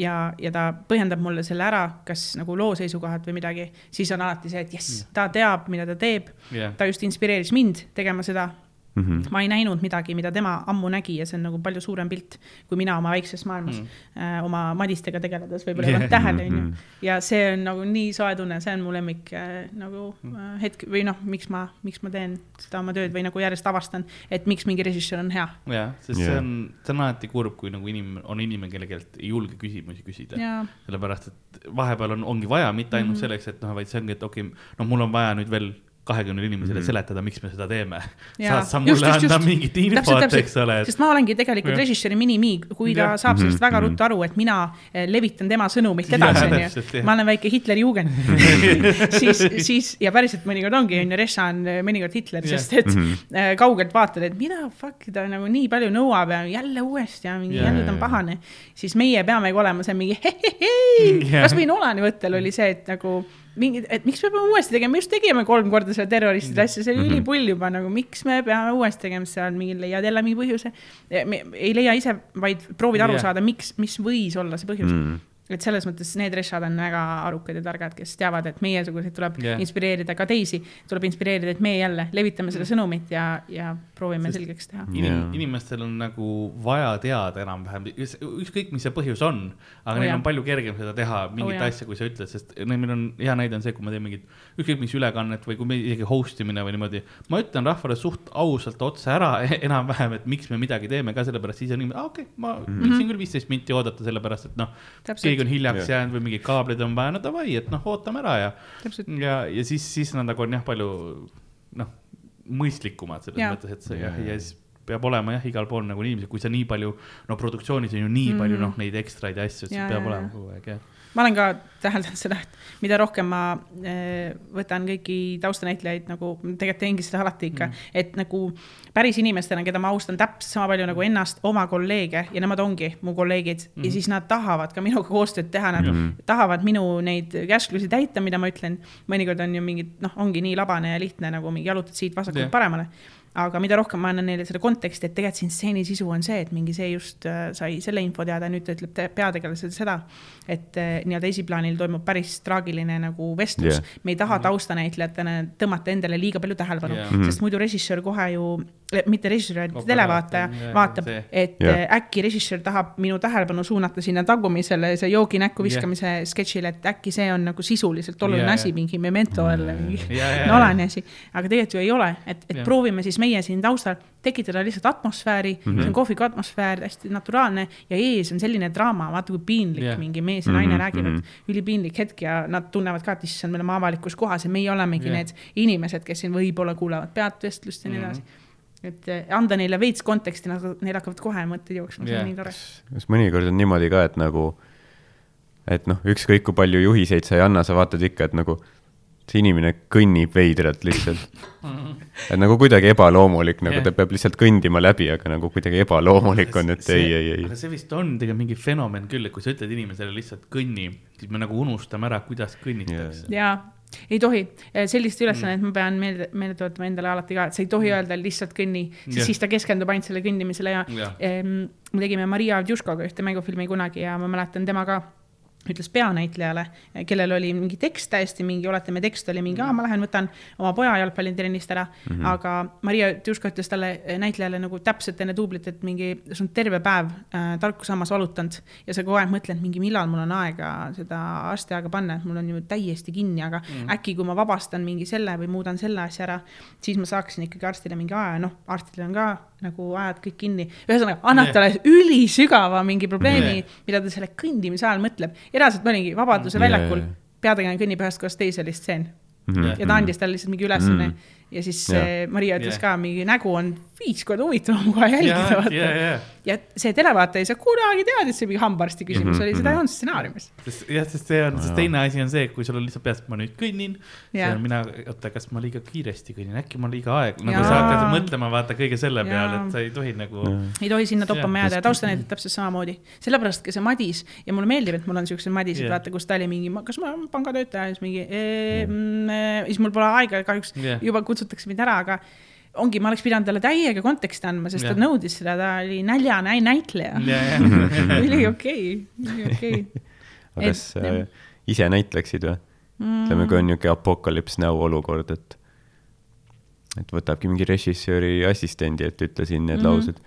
ja, ja ta põhjendab mulle selle ära, kas nagu loo seisukohalt või midagi, siis on alati see, et jess, ta teab, mida ta teeb. jah, ta just inspireeris mind tegema seda. mm. -hmm. ma ei näinud midagi, mida tema ammu nägi ja see on nagu palju suurem pilt, kui mina oma väikses maailmas mm. äh, oma madistega tegeledes võib-olla ei pannud tähele, onju. ja see on nagu nii soe tunne, see on mu lemmik äh, nagu äh, hetk või noh, miks ma, miks ma teen seda oma tööd või nagu järjest avastan, et miks mingi režissöör on hea. jah, sest Jah. see on, see on alati kurb, kui nagu inimene, on inimene, kelle keelt ei julge küsimusi küsida. ja, sellepärast, et vahepeal on, ongi vaja mitte ainult mm -hmm. selleks, et noh, vaid see ongi, et okei okay,, no mul on vaja nüüd veel kahekümnele inimesele mm -hmm. seletada, miks me seda teeme. Saad sa mulle Just, anda just. mingit infot, eks ole, et sest ma olengi tegelikult režissööri mini-me, kui ta Jah. saab sellest väga Mhm, ruttu aru, et mina eh, levitan tema sõnumit edasi, onju. ma olen väike Hitleri juugend. siis, siis ja päriselt mõnikord ongi, onju, Ressa on eh, mõnikord Hitler, sest et Mhm. eh, kaugelt vaatad, et mida fuck ta nagu nii palju nõuab ja jälle uuesti ja mingi Jah, jälle ta on pahane. siis meie peamegi olema see mingi hei, Jah. kasvõi Nolani võttel oli see, et nagu mingi, et miks me peame uuesti tegema, me just tegime kolm korda seda terroristide asja, see oli ülipull juba nagu, miks me peame uuesti tegema, seal mingi leiad jälle mingi põhjuse. ei leia ise, vaid proovid aru Jah. saada, miks, mis võis olla see põhjus Mm. Et selles mõttes need rešad on väga arukad ja targad, kes teavad, et meiesuguseid tuleb yeah. inspireerida ka teisi, tuleb inspireerida, et meie jälle levitame seda sõnumit ja, ja proovime Sest- selgeks teha. inim- Jaa., inimestel on nagu vaja teada enam-vähem, ükskõik, mis see põhjus on, aga Oh neil jah. on palju kergem seda teha, mingit Oh asja, kui sa ütled, sest meil on hea näide on see, kui ma teen mingit ükskõik mis ülekannet või kui me isegi host imine või niimoodi, ma ütlen rahvale suht ausalt otse ära enam-vähem, et miks me midagi teeme ka sellepärast, siis on inimene, aa okei okay,, ma võiksin küll viisteist minti oodata, sellepärast et noh. Keegi on hiljaks Jah. jäänud või mingid kaablid on vaja, no davai, et noh, ootame ära ja ja, ja siis, siis nad nagu on jah, palju noh, mõistlikumad selles Jaa. mõttes, et see jah, ja siis peab olema jah, igal pool nagu inimesi, kui sa nii palju, no produktsioonis on ju nii mm. palju noh, neid ekstraid ja asju, et siis Jaa, peab jaa, olema kogu aeg jah. Ma olen ka täheldanud seda, et mida rohkem ma äh, võtan kõiki taustanäitlejaid nagu, tegelikult teengi seda alati ikka mm., et nagu päris inimestena, keda ma austan täpselt sama palju nagu ennast, oma kolleege ja nemad ongi mu kolleegid mm. ja siis nad tahavad ka minuga koostööd teha, nad mm. tahavad minu neid käsklusi täita, mida ma ütlen. mõnikord on ju mingid, noh, ongi nii labane ja lihtne nagu mingi jalutad siit vasakult yeah. paremale aga mida rohkem ma annan neile seda konteksti, et tegelikult siin stseeni sisu on see, et mingi see just äh, sai selle info teada, nüüd ta ütleb te- peategelasele seda, et äh, nii-öelda esiplaanil toimub päris traagiline nagu vestlus yeah.. me ei taha taustanäitlejatena tõmmata endale liiga palju tähelepanu yeah., sest muidu režissöör kohe ju, mitte režissöör, vaid televaataja jah, vaatab et yeah. äkki režissöör tahab minu tähelepanu suunata sinna tagumisele, see joogi näkku viskamise yeah. sketšile, et äkki see on nagu sisuliselt oluline yeah, asi jah., mingi memento jälle, mingi Jah, jah, Nolani asi. aga tegelikult ju ei ole, et, et Jah. proovime siis meie siin taustal tekitada lihtsalt atmosfääri mm, -hmm. see on kohviku atmosfäär, hästi naturaalne ja ees on selline draama, vaata kui piinlik yeah. mingi mees ja naine Mhm, mm -hmm. räägivad mhm. mm, -hmm. ülipiinlik hetk ja nad tunnevad ka, et issand, me oleme avalikus kohas ja meie olemegi yeah. need inimesed, kes siin võib-olla kuulavad pealtvestlust ja nii Mhm. edasi. et eh, anda neile veits konteksti, nad, neil hakkavad kohe mõtted jooksma, see Jah. on nii tore. kas mõnikord on niimoodi ka, et nagu, et noh, ükskõik kui palju juhiseid sa ei anna, sa vaatad ikka, et nagu see inimene kõnnib veidralt lihtsalt. et nagu kuidagi ebaloomulik, nagu Jah. ta peab lihtsalt kõndima läbi, aga nagu kuidagi ebaloomulik on, et ei, ei, ei aga. see vist on tegelikult mingi fenomen küll, et kui sa ütled inimesele lihtsalt kõnni, siis me nagu unustame ära, kuidas kõnnitakse. jaa, ei tohi, sellist ülesannet ma pean meelde, meelde tuletama endale alati ka, et sa ei tohi öelda lihtsalt kõnni, sest siis ta keskendub ainult selle kõndimisele ja Jah. em, me tegime Maria Avdjuškoga ühte mängufilmi kunagi ja ma mäletan tema ka ütles peanäitlejale, kellel oli mingi tekst täiesti mingi, oletame, tekst oli mingi, aa, ma lähen võtan oma poja jalgpallitrennist ära mm, -hmm. aga Maria Tjuško ütles talle äh, näitlejale nagu täpselt enne duublit, et mingi, sul on terve päev äh, tarkusammas valutanud ja sa kogu aeg mõtled mingi, millal mul on aega seda arstiaega panna, et mul on ju täiesti kinni, aga mm -hmm. äkki kui ma vabastan mingi selle või muudan selle asja ära, siis ma saaksin ikkagi arstile mingi aja, noh, arstidel on ka nagu ajad kõik kinni. ühesõnaga, annad Jah. talle ülisügava mingi probleemi mida ta selle kõndimise ajal mõtleb. Ja reaalselt ma olingi Vabaduse Jaa, väljakul jaa., peategelane kõnnib ühest kohast teise oli stseen Jah. ja ta andis talle lihtsalt mingi ülesanne Mhm. Ja siis yeah. Maria ütles Jah. ka, mingi nägu on viis korda huvitavam kohe jälgida, ja, ja, vaata. ja, ja see televaataja ei saa kunagi teada, et see mingi hambaarsti küsimus Mhm, oli, seda mhm. ei olnud stsenaariumis. sest jah, sest see on, sest teine asi on see, kui sul on lihtsalt peas, et ma nüüd kõnnin. Jah. mina, oota, kas ma liiga kiiresti kõnnin, äkki ma liiga aeg, nagu sa hakkad mõtlema, vaata kõige selle Jaa. peale, et sa ei tohi nagu. ei tohi sinna toppama jääda ja taustanäitlejad täpselt samamoodi. sellepärast ka see Madis ja mulle meeldib, et mul on siuksed Madised yeah., vaata, kus ta oli mingi, kas ma olen pangatöötaja, siis mingi eee, mm,, siis mul pole aega, kahjuks yeah. juba kutsutakse mind ära, aga ongi, ma oleks pidanud talle täiega konteksti andma, sest Jah. ta nõudis seda, ta oli näljane näitleja. ja, ja, üli okei, üli okei. aga kas Et- äh, ise näitleksid või? ütleme, kui on niisugune apokalüps näo olukord, et et võtabki mingi režissööri assistendi, et ütle siin need mm laused.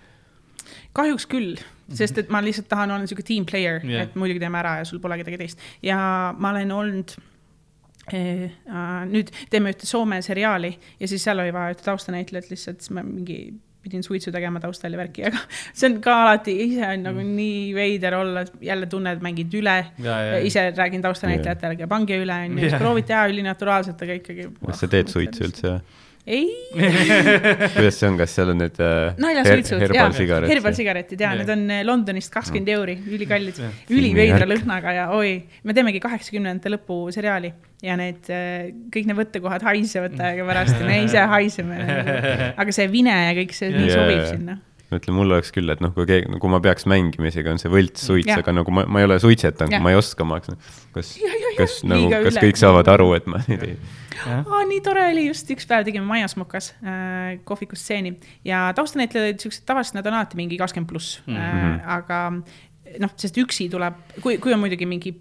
kahjuks küll, sest et ma lihtsalt tahan olla siuke team player yeah., et muidugi teeme ära ja sul pole kedagi teist ja ma olen olnud nüüd teeme ühte Soome seriaali ja siis seal oli vaja ühte taustanäitlejat lihtsalt, siis ma mingi pidin suitsu tegema taustal ja värki, aga see on ka alati ise on nagu mm. nii veider olla, jälle tunned, mängid üle. ise räägin taustanäitlejatele, pange üle, onju, proovid teha ülinaturaalselt, aga ikkagi. kas sa teed suitsu? üldse või? Ei, kuidas see on, kas seal on need äh, naljasuitsud, jaa, herbalsigaretid? herbalsigaretid ja Jah. need on eh, Londonist kakskümmend euri, ülikallid üliveidra lõhnaga ja oi, me teemegi kaheksakümnendate lõpu seriaali ja need eh, kõik need võttekohad haisevad täiega pärast ja me ise haiseme. aga see vine ja kõik see nii Jaa. sobib sinna. Ma ütlen, mul oleks küll, et noh, kui keegi, kui ma peaks mängimisega, on see võltssuits, Jah. aga nagu ma, ma ei ole suitsetanud ma ei oska, ma kas Ja, ja,, ja, kas nagu kas üle. kõik saavad aru, et ma nüüd ei, aa, nii tore oli, just üks päev tegime Majas Mokas äh, kohvikus stseeni ja taustanäitlejad olid siuksed, tavaliselt nad on alati mingi kakskümmend pluss mm, -hmm. Äh, aga noh, sest üksi tuleb, kui, kui on muidugi mingi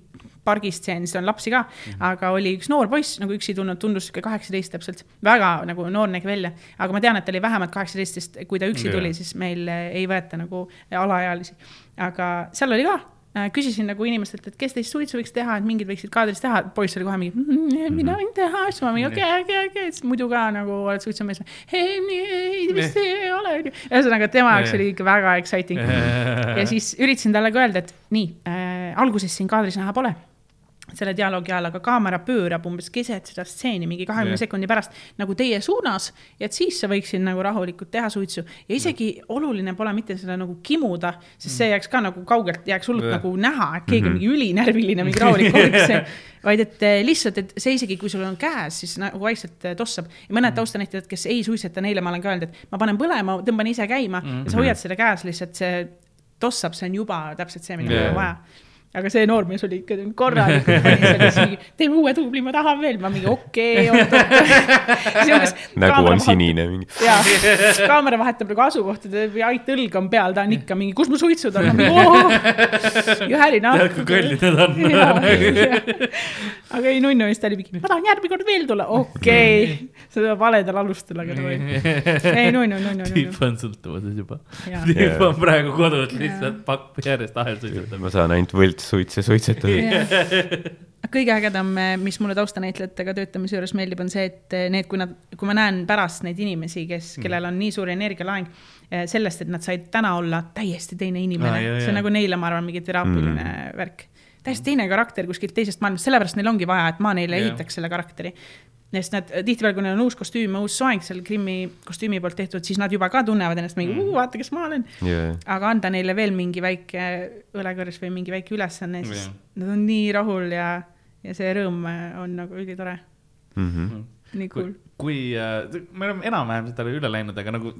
pargistseen, siis on lapsi ka mm, -hmm. aga oli üks noor poiss nagu üksi tulnud, tundus sihuke kaheksateist täpselt, väga nagu noor nägi välja, aga ma tean, et ta oli vähemalt kaheksateist, sest kui ta üksi Jaa. tuli, siis meil äh, ei võeta nagu alaealisi. aga seal oli ka äh, küsisin nagu inimestelt, et kes teist suitsu võiks teha, et mingid võiksid kaadris teha, poiss oli kohe mingi mm,, mina võin teha, siis ma mingi okei, okei, okei, siis muidu ka nagu oled suitsumees. ei, ei vist ei ole. ühesõnaga tema jaoks oli ikka väga exciting. ja siis üritasin talle ka öelda, et nii äh,, alguses siin kaadris näha pole selle dialoogi ajal, aga kaamera pöörab umbes keset seda stseeni mingi kahekümne Jah. sekundi pärast nagu teie suunas ja et siis sa võiksid nagu rahulikult teha suitsu. Ja isegi oluline pole mitte seda nagu kimuda, sest see jääks ka nagu kaugelt, jääks hullult Jah. nagu näha, et keegi on mingi ülinärviline, mingi rahulik kohvikus, vaid et eh, lihtsalt, et see isegi, kui sul on käes, siis nagu vaikselt eh, tossab. Ja mõned taustanäitlejad, kes ei suitseta, neile ma olen ka öelnud, et ma panen põlema, tõmban ise käima ja sa hoiad seda käes lihtsalt, see tossab, see on juba täpselt see, mida yeah. on vaja aga see noormees oli ikka selle siia, teeme uue duubli, ma tahan veel, ma mingi okei okay,. nägu on. sinine mingi. jaa, kaamera vahetab nagu asukohta, ait õlg on peal, ta on ikka mingi, kus mu suitsud on, had enough. tead, kui kallid need on. aga ei nunnu vist oli mingi, ma tahan järgmine kord veel tulla, okei okay., seda valedal alustel, aga no ei, ei nunnu, nunnu, tüüp. on sõltuvuses juba. Tüüp on praegu kodus lihtsalt pakk järjest ahel suitsutab. ma saan ainult võltssuitse suitsetada. kõige ägedam, mis mulle taustanäitlejatega töötamise juures meeldib, on see, et need, kui nad, kui ma näen pärast neid inimesi, kes, kellel on nii suur energialaeng eh, sellest, et nad said täna olla täiesti teine inimene jaa, see on nagu neile, ma arvan, mingi teraapiline mm. värk. Täiesti teine karakter kuskilt teisest maailmast, sellepärast neil ongi vaja, et ma neile Jah. ehitaks selle karakteri sest nad tihtipeale, kui neil on uus kostüüm ja uus soeng seal Krimmi kostüümi poolt tehtud, siis nad juba ka tunnevad ennast mingi mm., vaata, kes ma olen. aga anda neile veel mingi väike õlekõrs või mingi väike ülesanne, siis Jah. nad on nii rahul ja, ja see rõõm on nagu ülitore. Mhm. Nii kui cool., kui äh, me oleme enam-vähem seda üle läinud, aga nagu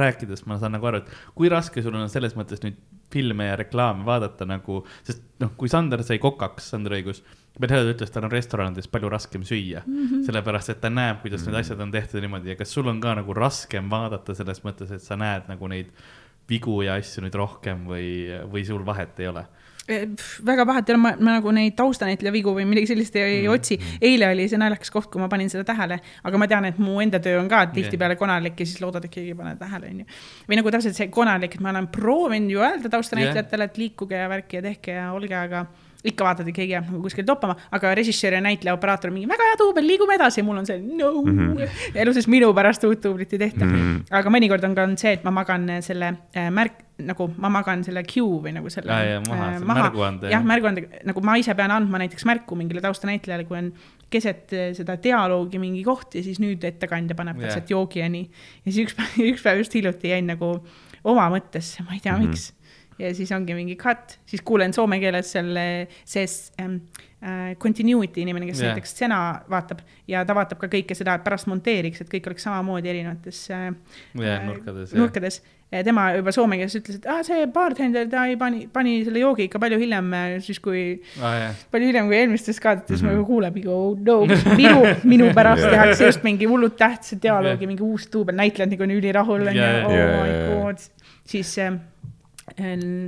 rääkides ma saan nagu aru, et kui raske sul on selles mõttes nüüd filme ja reklaame vaadata nagu, sest noh, kui Sander sai kokaks, Sander Õigus, Pedro ütles, tal on restoranides palju raskem süüa mm, -hmm. sellepärast et ta näeb, kuidas need asjad on tehtud niimoodi ja kas sul on ka nagu raskem vaadata selles mõttes, et sa näed nagu neid vigu ja asju nüüd rohkem või, või sul vahet ei ole? Eh, väga vahet ei ole, ma, ma nagu neid taustanäitleja vigu või midagi sellist ei mm. otsi. eile oli see naljakas koht, kui ma panin seda tähele, aga ma tean, et mu enda töö on ka tihtipeale konarlik ja siis loodad, et keegi ei pane tähele, onju. või nagu täpselt see konarlik, et ma olen proovinud ju öelda taustanäitlejatele, et liikuge ja värki ja tehke ja olge, aga ikka vaatad, et keegi jääb nagu kuskil toppama, aga režissöör ja näitleja, operaator mingi väga hea duubel, liigume edasi ja mul on see no mm. -hmm. elu sees minu pärast uut duublit ei tehta mm. -hmm. aga mõnikord on ka on see, et ma magan selle äh, märk, nagu ma magan selle cue või nagu selle Aa, jaa, maha, selle märguande, jah märguande, nagu ma ise pean andma näiteks märku mingile taustanäitlejale, kui on keset eh, seda dialoogi mingi koht ja siis nüüd ettekandja paneb Jah. täpselt joogi ja nii. ja siis üks päev, üks päev just hiljuti jäin nagu oma mõttesse, ma ei tea mm, -hmm. Ja siis ongi mingi cut, siis kuulen soome keeles selle, see ähm, äh, continuity inimene, kes yeah. näiteks stena vaatab ja ta vaatab ka kõike seda, et pärast monteeriks, et kõik oleks samamoodi erinevates äh, Jah, äh, nurkades, nurkades. tema juba soome keeles ütles, et ah, see bartender, ta ei pani, pani selle joogi ikka palju hiljem, siis kui aa jah, palju hiljem kui eelmistes kaadetes mm Mhm. -hmm. ma juba kuulen mingi oh no, minu, minu pärast Jaa. tehakse just mingi hullult tähtsa dialoogi, Jah. mingi uus duubel, näitlejad nagu on ülirahul onju, Jaa, oh jaa, my jaa, jaa. god. siis äh,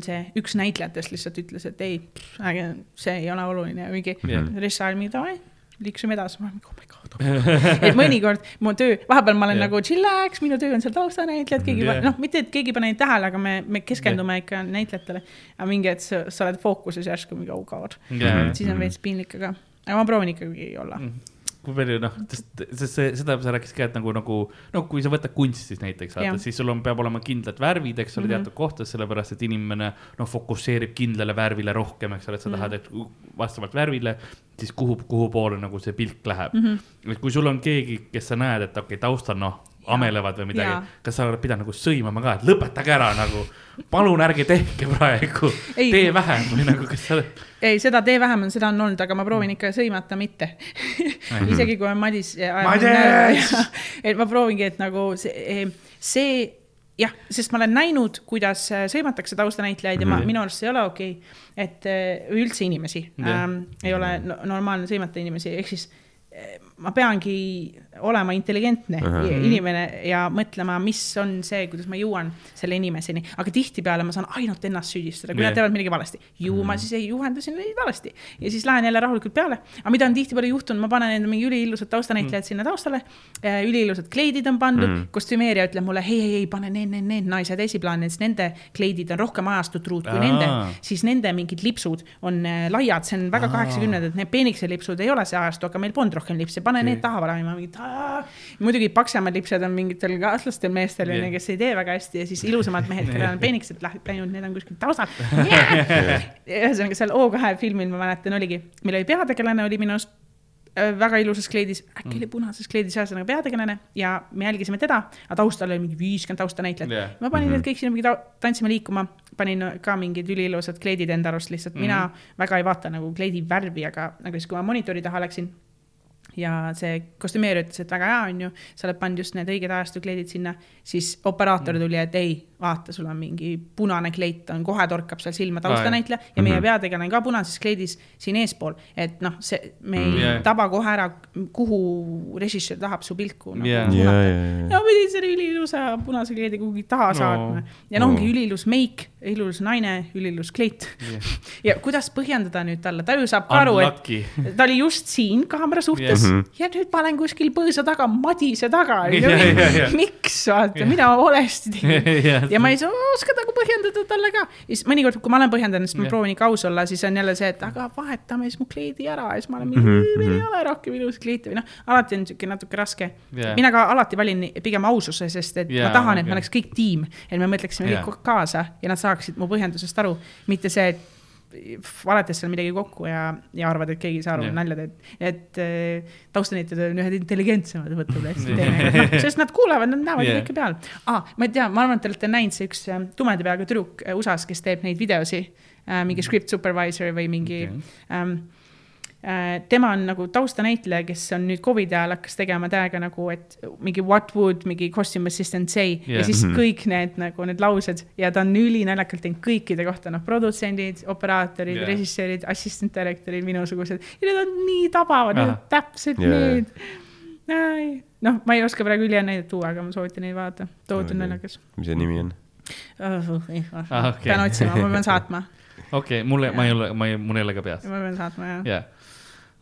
see üks näitlejatest lihtsalt ütles, et ei, see ei ole oluline, mingi oli mingi davai, liikusime edasi, ma olen oh my god et mõnikord mu töö, vahepeal ma olen Jah. nagu chillax, minu töö on seal taustanäitlejad, keegi yeah., noh, mitte et keegi ei pane neid tähele, aga me, me keskendume ikka näitlejatele. aga mingi hetk sa, sa oled fookuses järsku mingi oh god et. siis on veits piinlik, aga, aga ma proovin ikkagi olla. Kui palju noh, sest sest see, seda sa rääkisid ka, et nagu, nagu, no kui sa võtad kunstis näiteks, vaata siis sul on, peab olema kindlad värvid, eks ole mm Mhm. -hmm., teatud kohtades, sellepärast et inimene noh, fokusseerib kindlale värvile rohkem, eks ole, et sa mm Mhm. -hmm. tahad, et vastavalt värvile, siis kuhu, kuhu poole nagu see pilk läheb mm. Mhm. -hmm. et kui sul on keegi, kes sa näed, et okei okay,, taustal noh, amelevad või midagi kas sa oled pidanud nagu sõimama ka, et lõpetage ära nagu, palun ärge tehke praegu, tee vähem või nagu, kas sa oled ei, seda tee vähem on, seda on olnud, aga ma proovin ikka sõimata mitte. isegi kui on Madis. Madis! et ma proovingi, et nagu see, see jah, sest ma olen näinud, kuidas äh, sõimatakse taustanäitlejaid ja ma, Mhm. minu arust see ei ole okei okay., et või üldse inimesi Jah. ähm, ei ole no, normaalne sõimata inimesi, ehk siis ma peangi olema intelligentne Ahah. inimene ja mõtlema, mis on see, kuidas ma jõuan selle inimeseni, aga tihtipeale ma saan ainult ennast süüdistada, kui Jah. nad teevad midagi valesti. ju ma siis ei juhendasin neid valesti ja siis lähen jälle rahulikult peale. aga mida on tihtipeale juhtunud, ma panen enda mingi üliilusad taustanäitlejad sinna taustale. üliilusad kleidid on pandud mm., kostümeerija ütleb mulle ei, ei, ei pane need, need, need naised esiplaanile, sest nende kleidid on rohkem ajastut truud kui Aa. nende, siis nende mingid lipsud on äh, laiad, see on väga kaheksakümnendad, need peenikselipsud ei ole see ajastu, aga meil polnud rohkem lipse, pane need taha valama, mingid. muidugi paksemad lipsed on mingitel kaaslastel meestel onju Jah. kes ei tee väga hästi ja siis ilusamad mehed, kellel on peenikesed läinud, need on kuskil taustal. ühesõnaga seal O2 filmil ma mäletan oligi, meil oli peategelane oli minu arust äh, väga ilusas kleidis, äkki oli punases kleidis, ühesõnaga peategelane ja me jälgisime teda, aga taustal oli mingi viiskümmend taustanäitlejat Jah. ma panin need kõik sinna mingi ta- tantsima liikuma, panin ka mingid üliilusad kleidid enda arust lihtsalt mm, -hmm. mina väga ei vaata nagu kleidi värvi, aga nagu siis, kui ma monitori taha läksin ja see kostümeerija ütles, et väga hea on ju, sa oled pannud just need õiged ajastukleidid sinna, siis operaator tuli, et ei, vaata, sul on mingi punane kleit on, kohe torkab seal silma taustanäitleja ja meie peategelane ka punases kleidis siin eespool, et noh, see, me ei Jah. yeah. taba kohe ära, kuhu režissöör tahab su pilku nagu Jah. ja, suunata ja, ja, ja pidin selle üliilusa punase kleidi kuhugi taha No. saatma ja no ongi No. üliilus meik, ilus naine, üliilus kleit Jah. ja kuidas põhjendada nüüd talle, ta ju saab ka aru, et ta oli just siin kaamera suhtes yeah. ja nüüd ma olen kuskil põõsa taga, Madise taga miks vaata, mida ma valesti tegin Jah. Ja ma ei saa oska nagu põhjendada talle ka. ja siis mõnikord, kui ma olen põhjendanud, siis ma Jah. proovin ikka aus olla, siis on jälle see, et aga vahetame siis mu kleidi ära ja siis ma olen mingi Mhm, mm, -hmm. meil ei mhm. ole rohkem ilusaid kleite või noh, alati on siuke natuke raske Jah. mina ka alati valin pigem aususe, sest et Jaa, ma tahan, et okei. me oleks kõik tiim, et me mõtleksime Jaa. kõik kaasa ja nad saaksid mu põhjendusest aru, mitte see, et valetas seal midagi kokku ja, ja arvad, et keegi ei saa aru nalja teed. et äh, taustanäitlejad on ühed intelligentsemad, Jah. teenega, sest nad kuulevad, nad näevad yeah. kõike peal ah,. ma ei tea, ma arvan, et te olete näinud see üks äh, tumeda peaga tüdruk äh, USA-s, kes teeb neid videosi äh,, mingi script supervisor või mingi okay. ähm, tema on nagu taustanäitleja, kes on nüüd Covidi ajal hakkas tegema täiega nagu, et mingi what would mingi costume assistant say yeah. Ja siis Mhm. kõik need nagu need laused ja ta on ülinaljakalt teinud kõikide kohta, noh, produtsendid, operaatorid yeah., režissöörid, assistant director'id, minusugused ja need on nii tabavad, need on täpselt jaa. need. noh, ma ei oska praegu ülihäid tuua, aga ma soovitan neid vaadata, tohutult Okei. naljakas. mis see nimi on? Ah, okei. pean otsima, ma pean saatma, okei, mulle, ma ei ole, ma ei, mul ei ole ka peas. ma pean saatma jah. jah,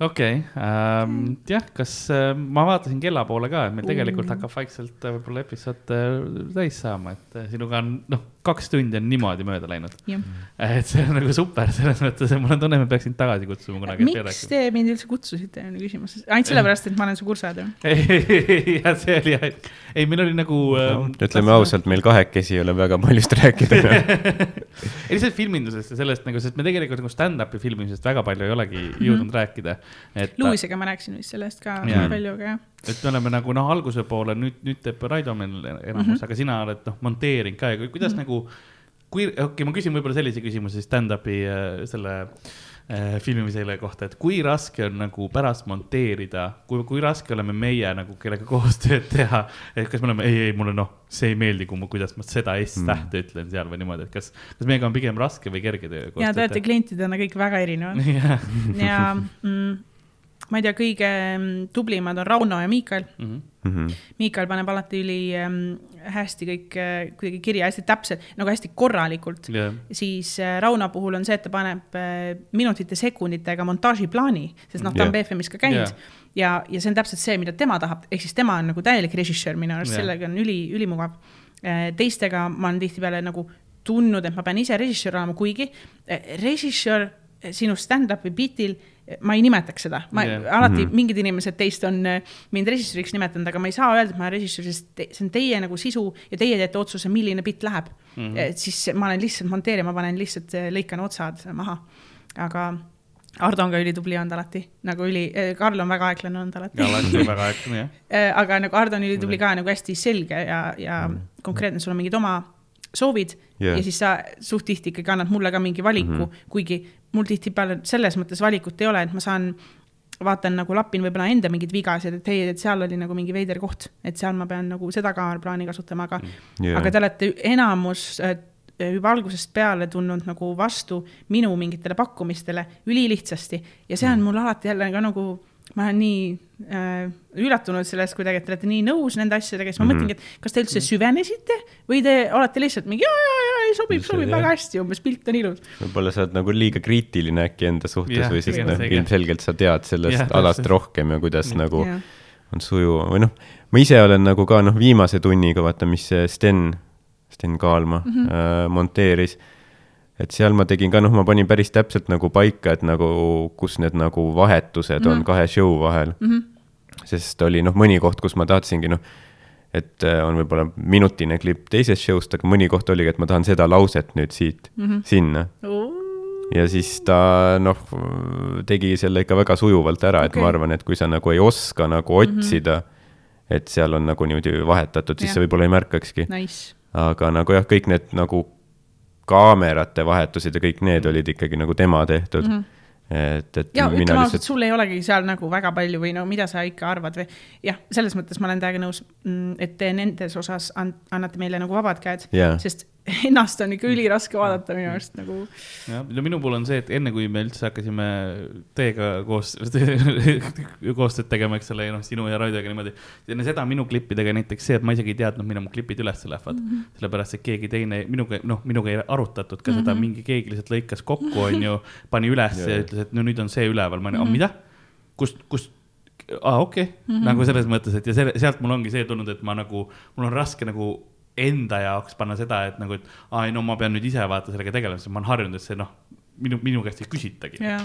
okei, jah, kas äh, ma vaatasin kella poole ka, et meil tegelikult hakkab vaikselt äh, võib-olla episood äh, täis saama, et äh, sinuga on noh, kaks tundi on niimoodi mööda läinud. jah. et see on nagu super selles mõttes, et mul on tunne, et ma peaks sind tagasi kutsuma kunagi. miks te mind üldse kutsusite, on küsimus, ainult sellepärast, et ma olen su kursad ju. ei, ja see oli, ei, meil oli nagu äh,. ütleme ausalt, meil kahekesi ei ole väga paljust rääkida. ei, lihtsalt filmindusest ja sellest nagu, sest me tegelikult nagu stand-up'i filmimisest väga palju ei olegi jõudnud rääkida. et, Luisega ma rääkisin vist sellest ka Jaa. palju, aga jah. Et me oleme nagu noh, alguse poole nüüd, nüüd teeb Raido meil enamus mm, -hmm. aga sina oled noh, monteerinud ka ja ku- kuidas mm -hmm. nagu. kui, okei okay,, ma küsin võib-olla sellise küsimuse stand-up'i äh, selle äh, filmimise kohta, et kui raske on nagu pärast monteerida, kui, kui raske oleme meie nagu, kellega koostööd teha. et kas me oleme, ei, ei mulle noh, see ei meeldi, kui ma, kuidas ma seda S-tähte ütlen seal või niimoodi, et kas, kas meiega on pigem raske või kerge töö ja te olete klientidena kõik väga erinevad jah. ja mm, ma ei tea, kõige mm, tublimad on Rauno ja Miikal. Mhm. Miikal paneb alati üli ähm, hästi kõik äh, kuidagi kirja hästi täpselt, nagu hästi korralikult. jah, siis äh, Rauno puhul on see, et ta paneb äh, minutite, sekunditega montaažiplaani, sest noh, ta on Jah. BFM-is ka käinud Jah. ja, ja see on täpselt see, mida tema tahab, ehk siis tema on nagu täielik režissöör minu arust, Jah. sellega on üli, ülimugav. teistega ma olen tihtipeale nagu tundnud, et ma pean ise režissöör olema, kuigi äh, režissöör äh, sinu stand-up'i bitil, ma ei nimetaks seda, ma yeah. alati mm -hmm. mingid inimesed teist on äh, mind režissööriks nimetanud, aga ma ei saa öelda, et ma olen režissöör, sest see on teie nagu sisu ja teie teete otsuse, milline bitt läheb mm. -hmm. siis ma olen lihtsalt monteerija, ma panen lihtsalt, lõikan otsad maha, aga Ardo on ka ülitubli olnud alati, nagu üli, Karl on väga aeglane olnud alati. alati väga aeglane jah. aga nagu Ardo on ülitubli ka nagu hästi selge ja, ja konkreetne, sul on mingid oma soovid yeah. ja siis sa suht tihti ikkagi annad mulle ka mingi valiku mm, -hmm. kuigi mul tihtipeale selles mõttes valikut ei ole, et ma saan, vaatan nagu lapin võib-olla enda mingeid vigasid, et ei, et seal oli nagu mingi veider koht, et seal ma pean nagu seda kaameraplaani kasutama, aga yeah., aga te olete enamus äh, juba algusest peale tulnud nagu vastu minu mingitele pakkumistele ülilihtsasti ja see on mul alati jälle ka nagu, ma olen nii äh, üllatunud sellest kuidagi, et te olete nii nõus nende asjadega, siis ma mm Mhm. -hmm. mõtlengi, et kas te üldse süvenesite või te olete lihtsalt mingi ja, ja, ja ei sobib, sobib väga hästi, umbes pilt on ilus. võib-olla sa oled nagu liiga kriitiline äkki enda suhtes Jah, või siis noh, jah. ilmselgelt sa tead sellest Jah, alast rohkem ja kuidas nagu Jah. on sujuv või noh, ma ise olen nagu ka noh, viimase tunniga vaata, mis see Sten, Sten Kaalma mm Mhm. -hmm. äh, monteeris. Et seal ma tegin ka noh, ma panin päris täpselt nagu paika, et nagu kus need nagu vahetused mm -hmm. on kahe show vahel mm. -hmm. sest oli noh, mõni koht, kus ma tahtsingi noh, et äh, on võib-olla minutine klipp teisest show'st, aga mõni koht oligi, et ma tahan seda lauset nüüd siit mm -hmm. sinna ja siis ta noh, tegi selle ikka väga sujuvalt ära, et Okei. ma arvan, et kui sa nagu ei oska nagu otsida mm, -hmm. et seal on nagu niimoodi vahetatud, siis Jah. sa võib-olla ei märkakski. Nice. aga nagu jah, kõik need nagu kaamerate vahetused ja kõik need olid ikkagi nagu tema tehtud mm. -hmm. et, et ja ütleme ausalt, lihtsalt, sul ei olegi seal nagu väga palju või no mida sa ikka arvad või jah, selles mõttes ma olen täiega nõus, et te nendes osas an- annate meile nagu vabad käed Jaa. sest ennast on ikka üliraske vaadata minu arust nagu jah, no minu puhul on see, et enne kui me üldse hakkasime teiega koos koostööd tegema, eks ole, ja noh, sinu ja Raidoga niimoodi. enne seda minu klippidega näiteks see, et ma isegi ei teadnud, millal mu klipid üles lähevad mm. -hmm. sellepärast, et keegi teine minuga, noh, minuga ei arutatud ka mm -hmm. seda, mingi keegi lihtsalt lõikas kokku, onju, pani üles ja ütles, et no nüüd on see üleval, ma olin, mida, kust, kust aa, okei okay. mm, -hmm. nagu selles mõttes, et ja selle, sealt mul ongi see tulnud, et ma nagu, mul on raske nagu enda jaoks panna seda, et nagu, et aa ei no ma pean nüüd ise vaata sellega tegelema, sest ma olen harjunud, et see noh, minu, minu käest ei küsitagi. jah,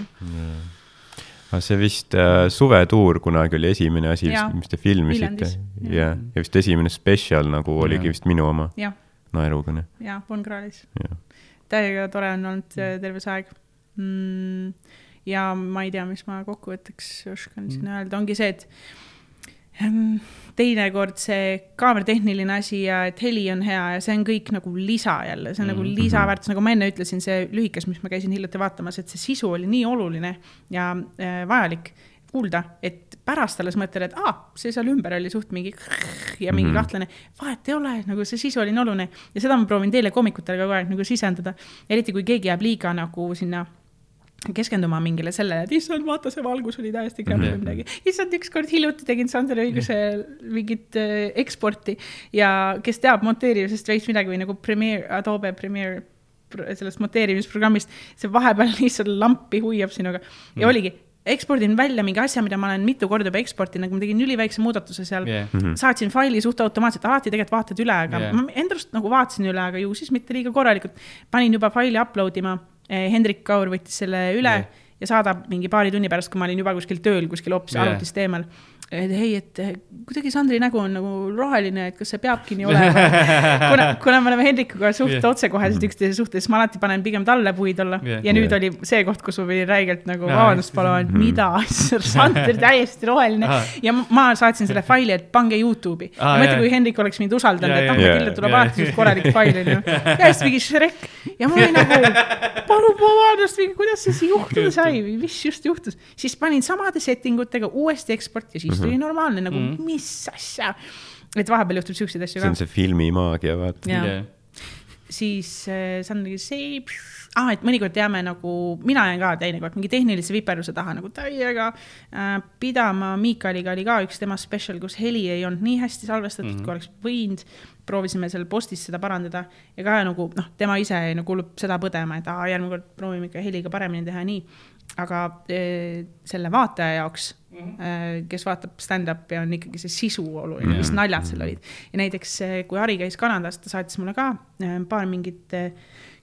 aga see vist äh, suvetuur kunagi oli esimene asi, Jaa. mis te filmisite. Ja, ja vist esimene spetsial nagu oligi Jaa. vist minu oma, jah, naerukõne, ja Von Krahlis. täiega tore on olnud äh, terve see aeg. Mm,. ja ma ei tea, mis ma kokkuvõtteks oskan siin öelda, ongi see, et teinekord see kaameratehniline asi ja et heli on hea ja see on kõik nagu lisa jälle, see on mm -hmm. nagu lisaväärtus, nagu ma enne ütlesin, see lühikes, mis ma käisin hiljuti vaatamas, et see sisu oli nii oluline ja äh, vajalik kuulda, et pärast alles mõtled, et aa, see seal ümber oli suht mingi ja mingi mm -hmm. kahtlane. vahet ei ole, nagu see sisu oli nii oluline ja seda ma proovin teile koomikutele kogu aeg nagu sisendada. eriti kui keegi jääb liiga nagu sinna keskenduma mingile sellele, et issand, vaata, see valgus oli täiesti krapp või midagi. issand, ükskord hiljuti tegin Sandra õiguse mingit äh, eksporti ja kes teab monteerimisest veits midagi või nagu Premiere, Adobe Premiere sellest monteerimisprogrammist, see vahepeal lihtsalt lampi huiab sinuga ja mm. oligi ekspordin välja mingi asja, mida ma olen mitu korda juba eksportinud, nagu ma tegin üliväikse muudatuse seal yeah.. Mm -hmm. saatsin faili suht automaatselt, alati tegelikult vaatad üle, aga yeah. ma enda arust nagu vaatasin üle, aga ju siis mitte liiga korralikult. panin juba faili upload ima Hendrik Kaur võttis selle üle yeah. ja saadab mingi paari tunni pärast, kui ma olin juba kuskil tööl kuskil hoopis yeah. arvutist eemal et ei, et kuidagi Sandri nägu on nagu roheline, et kas see peabki nii olema. kuna, kuna me oleme Hendrikuga suht yeah. otsekohesed mm. üksteise suhtes, ma alati panen pigem talle puid olla yeah. ja nüüd yeah. oli see koht, kus ma pidin räigelt nagu vabandust paluma, et mm. mida Sander täiesti roheline ja ma saatsin selle faili, et pange Youtube'i ah,. ma mõtlen, kui Hendrik oleks mind usaldanud, et noh, küll tuleb alati korralik fail onju. ja siis mingi Shrek ja ma olin nagu, palun vabandust, kuidas see siis juhtuda sai või mis just juhtus, siis panin samade setting utega uuesti eksport ja siis tuli mm -hmm. normaalne nagu mm, -hmm. mis asja. et vahepeal juhtub siukseid asju ka. see on see filmi maagia, vaata. Yeah. siis äh, Sandri see, ah, et mõnikord jääme nagu, mina jään ka teinekord mingi tehnilise viperuse taha nagu täiega äh, pidama. Miikaliga oli ka üks tema special, kus heli ei olnud nii hästi salvestatud mm, -hmm. kui oleks võinud proovisime seal postis seda parandada ja ka nagu noh, tema ise nagu seda põdema, et aa, järgmine kord proovime ikka heliga paremini teha, nii aga e, selle vaataja jaoks mm, -hmm. kes vaatab stand-up'i, on ikkagi see sisu oluline mm, -hmm. mis naljad seal olid. ja näiteks, e, kui Ari käis Kanadas, ta saatis mulle ka paar mingit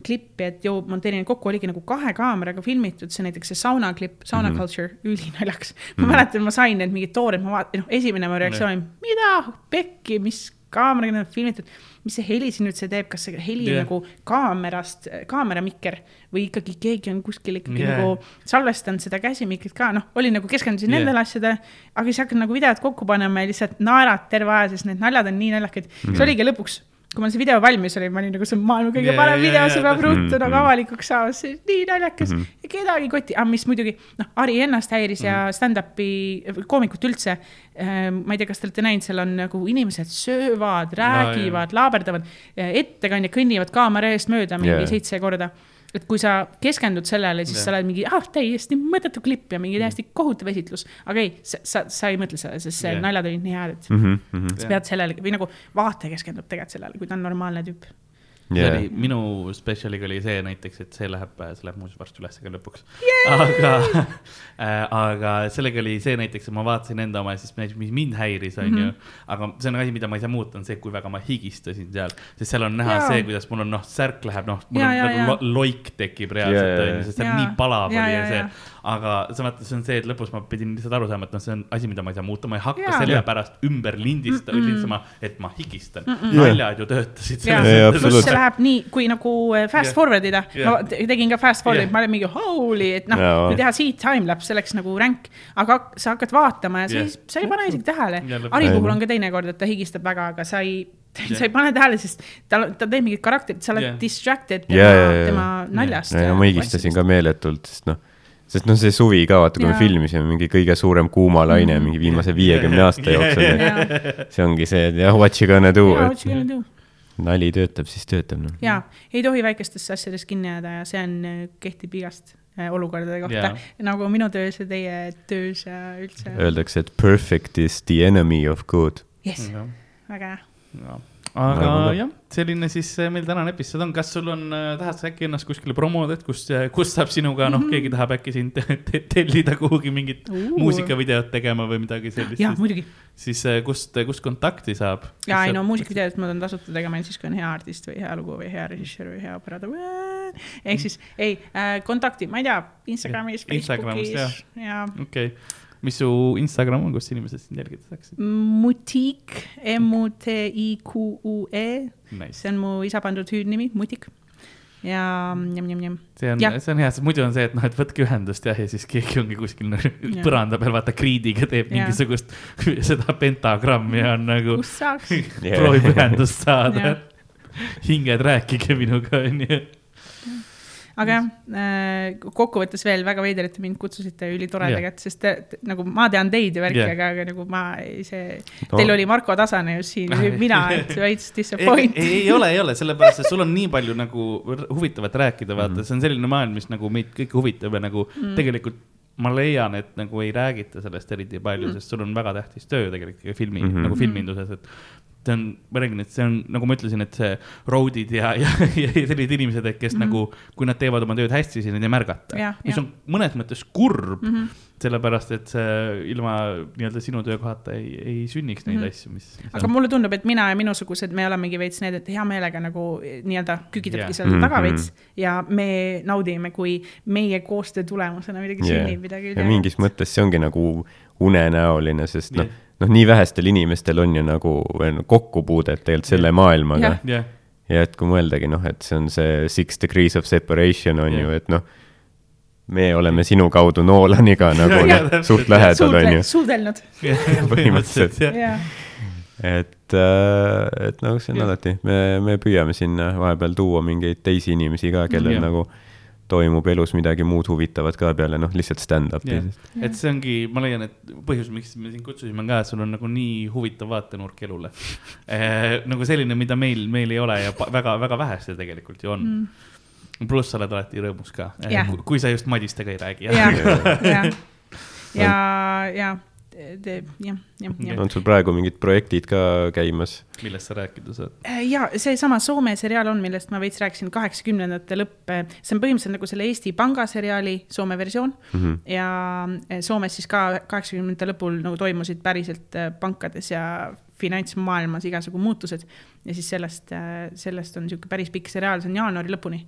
klippi, et ju monteerin kokku, oligi nagu kahe kaameraga filmitud, see näiteks see sauna klipp, sauna mm -hmm. culture, ülinaljakas mm. -hmm. ma mäletan, ma sain need mingid toored, ma vaatasin, noh, esimene mu reaktsioon oli, mida, pekki, mis kaameraga filmitud mis see heli siin üldse teeb, kas see heli yeah. nagu kaamerast, kaameramikker või ikkagi keegi on kuskil ikkagi yeah. nagu salvestanud seda käsimikrit ka, noh, oli nagu keskendusin yeah. nendele asjadele, aga siis hakkad nagu videot kokku panema ja lihtsalt naerad terve aja, sest need naljad on nii naljakad mm. -hmm. see oligi lõpuks kui mul see video valmis oli, ma olin nagu see on maailma kõige yeah, parem video yeah,, see peab ruttu yeah. nagu avalikuks saama, see nii naljakas mm. -hmm. ja kedagi ei koti, aga mis muidugi noh, Ari ennast häiris mm -hmm. ja mhm. stand-up'i koomikut üldse äh,. ma ei tea, kas te olete näinud, seal on nagu inimesed söövad, räägivad no,, laaberdavad, ettekandjad kõnnivad kaamera eest mööda mingi yeah. seitse korda et kui sa keskendud sellele, siis ja. sa oled mingi, ah, täiesti mõttetu klipp ja mingi mm. täiesti kohutav esitlus. aga ei, sa, sa, sa ei mõtle sellele, sest see naljad olid nii head, et mm -hmm. sa pead sellele või nagu vaataja keskendub tegelikult sellele, kui ta on normaalne tüüp yeah.. Oli, minu spetsialiga oli see näiteks, et see läheb, see läheb muuseas varsti üles ka lõpuks yeah.. aga äh,, aga sellega oli see näiteks, et ma vaatasin enda oma ja siis mis mind häiris, on ju. Mhm. aga see on asi, mida ma ei saa muuta, on see, kui väga ma higistasin seal, sest seal on näha yeah. see, kuidas mul on noh, särk läheb, noh, mul yeah, on yeah, nagu yeah. loik tekib reaalselt, on ju, sest seal yeah. nii palav yeah, oli ja see yeah aga sa vaata, see on see, et lõpus ma pidin lihtsalt aru saama, et noh, see on asi, mida ma ei saa muuta, ma ei hakka yeah. selle pärast ümber lindista- mm, -mm. lindistama, et ma higistan mm. -mm. naljad ju töötasid. pluss see läheb nii, kui nagu äh, fast yeah. forward ida yeah., ma tegin ka fast forward'it yeah., ma olin mingi holy, et noh yeah., kui teha siit timelapse, see oleks nagu ränk, aga sa hakkad vaatama ja sa yeah. ei, sa ei pane isegi tähele. Ari puhul on ka teinekord, et ta higistab väga, aga sa ei Yeah. sa ei pane tähele, sest ta, ta teeb mingit karakterit, sa oled yeah. distracted tema yeah,, yeah, yeah. tema naljast yeah.. ja ma higistasin ka meeletult, sest noh sest noh, see suvi ka, vaata, kui me filmisime, mingi kõige suurem kuumalaine mm. mingi viimase viiekümne aasta jooksul yeah.. see ongi see, et jah, what you gonna do. nali töötab, siis töötab noh. jaa, ei tohi väikestesse asjadesse kinni jääda ja see on, äh, kehtib igast äh, olukordade kohta yeah., nagu minu töös ja teie töös ja üldse. Öeldakse, et perfect is the enemy of good. jess, väga hea aga jah, selline siis äh, meil tänane episood on, kas sul on, äh, tahad sa äkki ennast kuskile promoda, et kus, äh, kus saab sinuga, noh, mhm. keegi tahab äkki sind tellida kuhugi mingit uh. muusikavideot tegema või midagi sellist. jah, muidugi. siis kust, kust kontakti saab? ja ei no muusikavideot ma tahan tasuta tegema ainult siis, kui on hea artist või hea lugu või hea režissöör või hea operaator. ehk siis ei äh,, kontakti, ma ei tea, Instagramis, Facebookis ja, ja.. okei okay mis su Instagram on, kus inimesed sind jälgida saaksid? Mutik, M-U-T-I-Q-U-E nice.. see on mu isa pandud hüüdnimi, Mutik. ja njam-njam-njam. see on see on hea, sest muidu on see, et noh, et võtke ühendust jah, ja siis keegi ongi kuskil nagu Jah. põranda peal, vaata kriidiga teeb Jah. mingisugust seda pentagrammi ja on nagu kus saaks? Proovib ühendust saada hinged, rääkige minuga, onju. Aga jah, kokkuvõttes veel väga veider, et te mind kutsusite ülitoredagi Jah. yeah., et sest te, te, nagu ma tean teid ja värki yeah., aga, aga nagu ma ise No. teil oli Marko Tasane just siin mina, et veits ei, disappoint. ei, ei ole, ei ole, sellepärast et sul on nii palju nagu huvitavat rääkida, vaata mm, -hmm. see on selline maailm, mis nagu meid kõiki huvitab ja nagu mm. tegelikult ma leian, et nagu ei räägita sellest eriti palju mm, -hmm. sest sul on väga tähtis töö tegelikult filmi mm. -hmm. nagu filminduses, et see on, ma räägin, et see on, nagu ma ütlesin, et see road'id ja, ja, ja sellised inimesed, et kes mm -hmm. nagu, kui nad teevad oma tööd hästi, siis neid ei märgata Jah,. mis jah. on mõnes mõttes kurb mm. -hmm. sellepärast et see ilma nii-öelda sinu töökohata ei, ei sünniks neid mm. -hmm. asju, mis. aga mulle tundub, et mina ja minusugused, me olemegi veits need, et hea meelega nagu eh, nii-öelda kükitabki Jah. seal taga Mhm. veits ja me naudime, kui meie koostöö tulemusena midagi Yeah. sünnib, midagi ja mingis mõttes see ongi nagu unenäoline, sest noh Jah., noh, nii vähestel inimestel on ju nagu kokkupuudet tegelikult selle maailmaga Jah. jah ja et kui mõeldagi noh, et see on see six degrees of separation on Jah. ju, et noh, me oleme sinu kaudu Nolaniga nagu noh, täpselt, suht lähedal on ju, suudelnud, Põhimõtteliselt. jah. et, et noh, see on Jah. alati, me, me püüame sinna vahepeal tuua mingeid teisi inimesi ka, kellel Jah. nagu toimub elus midagi muud huvitavat ka peale noh, lihtsalt stand-up'i jah, Jah. et see ongi, ma leian, et põhjus, miks me sind kutsusime, ka, et sul on nagu nii huvitav vaatenurk elule eh,. nagu selline, mida meil, meil ei ole ja väga-väga vähestel tegelikult ju on mm.. pluss sa oled alati rõõmus ka eh, Jah., kui sa just Madistega ei räägi. jah, jah, ja, ja, jah, jah, jah. on sul praegu mingid projektid ka käimas? millest sa rääkida saad? ja seesama Soome seriaal on, millest ma veits rääkisin, kaheksakümnendate lõpp, see on põhimõtteliselt nagu selle Eesti Panga seriaali Soome versioon mm. -hmm. ja Soomes siis ka kaheksakümnendate lõpul nagu toimusid päriselt äh, pankades ja finantsmaailmas igasugu muutused ja siis sellest, sellest on niisugune päris pikk seriaal, see on jaanuari lõpuni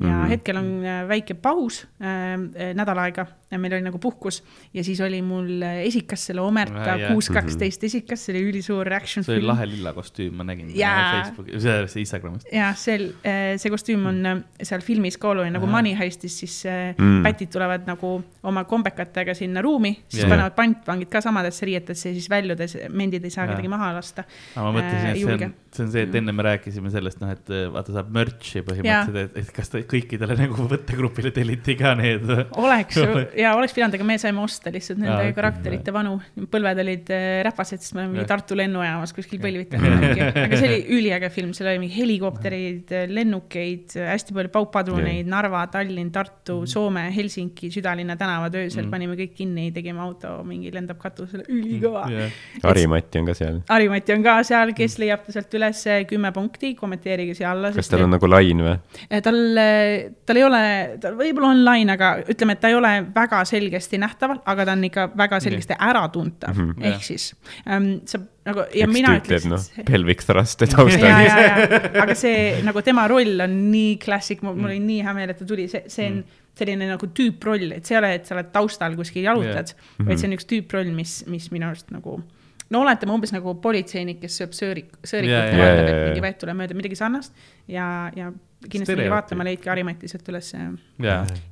ja mm. -hmm. hetkel on äh, väike paus äh,, nädal aega, meil oli nagu puhkus ja siis oli mul äh, esikas selle Omerta kuus kaksteist esikas, see oli ülisuur action see oli film. lahe lilla kostüüm, ma nägin Jaa. Facebooki, see, see Instagramis. jah, see, see kostüüm on äh, seal filmis ka oluline, nagu. Money Heistis, siis äh, Mm. pätid tulevad nagu oma kombekatega sinna ruumi, siis yeah. panevad pantvangid ka samadesse riietesse ja siis väljudes mendid ei saa Jaa. kedagi maha lasta. aga ma mõtlesin, Äh, et see on, see on see, et enne me rääkisime sellest, noh, et äh, vaata, saab merch'i põhimõtteliselt, et, et kas ta kõikidele nagu võttegrupile telliti ka need. oleks ja oleks pidanud, aga me saime osta lihtsalt nende ah, okay. karakterite vanu, põlved olid äh, räpased, sest me olime Tartu lennujaamas kuskil põlvitanud. aga see oli üliäge film, seal oli mingi helikopterid, lennukeid, hästi palju paukpadruneid, Narva, Tallinn, Tartu, Soome, Helsingi südalinna tänavad öösel Mm. panime kõik kinni, tegime auto, mingi lendab katusele, ülikõva mm.. Harimati on ka seal. Harimati on ka seal, kes leiab ta sealt üles kümme punkti, kommenteerige siia alla. kas tal on nagu lain või? tal, tal ei ole, tal võib-olla on lain, aga ütleme, et ta ei ole väga selgesti nähtaval, aga ta on ikka väga selgesti äratuntav mm, Mhm. -hmm. Ehk siis ähm, sa nagu ja üks mina noh et, pelvic thrust'e taustal. aga see nagu tema roll on nii klassik, mul oli nii hea meel, et ta tuli, see, see on selline nagu tüüproll, et see ei ole, et sa oled taustal kuskil jalutad yeah., vaid see on üks tüüproll, mis, mis minu arust nagu no oletame umbes nagu politseinik, kes sööb söörik, söörikut Jaa, ja, vaatab, jaa, et jaa. mingi veed tuleb mööda, midagi sarnast ja, ja kindlasti minge vaatama, leidke Harimati sealt üles ja,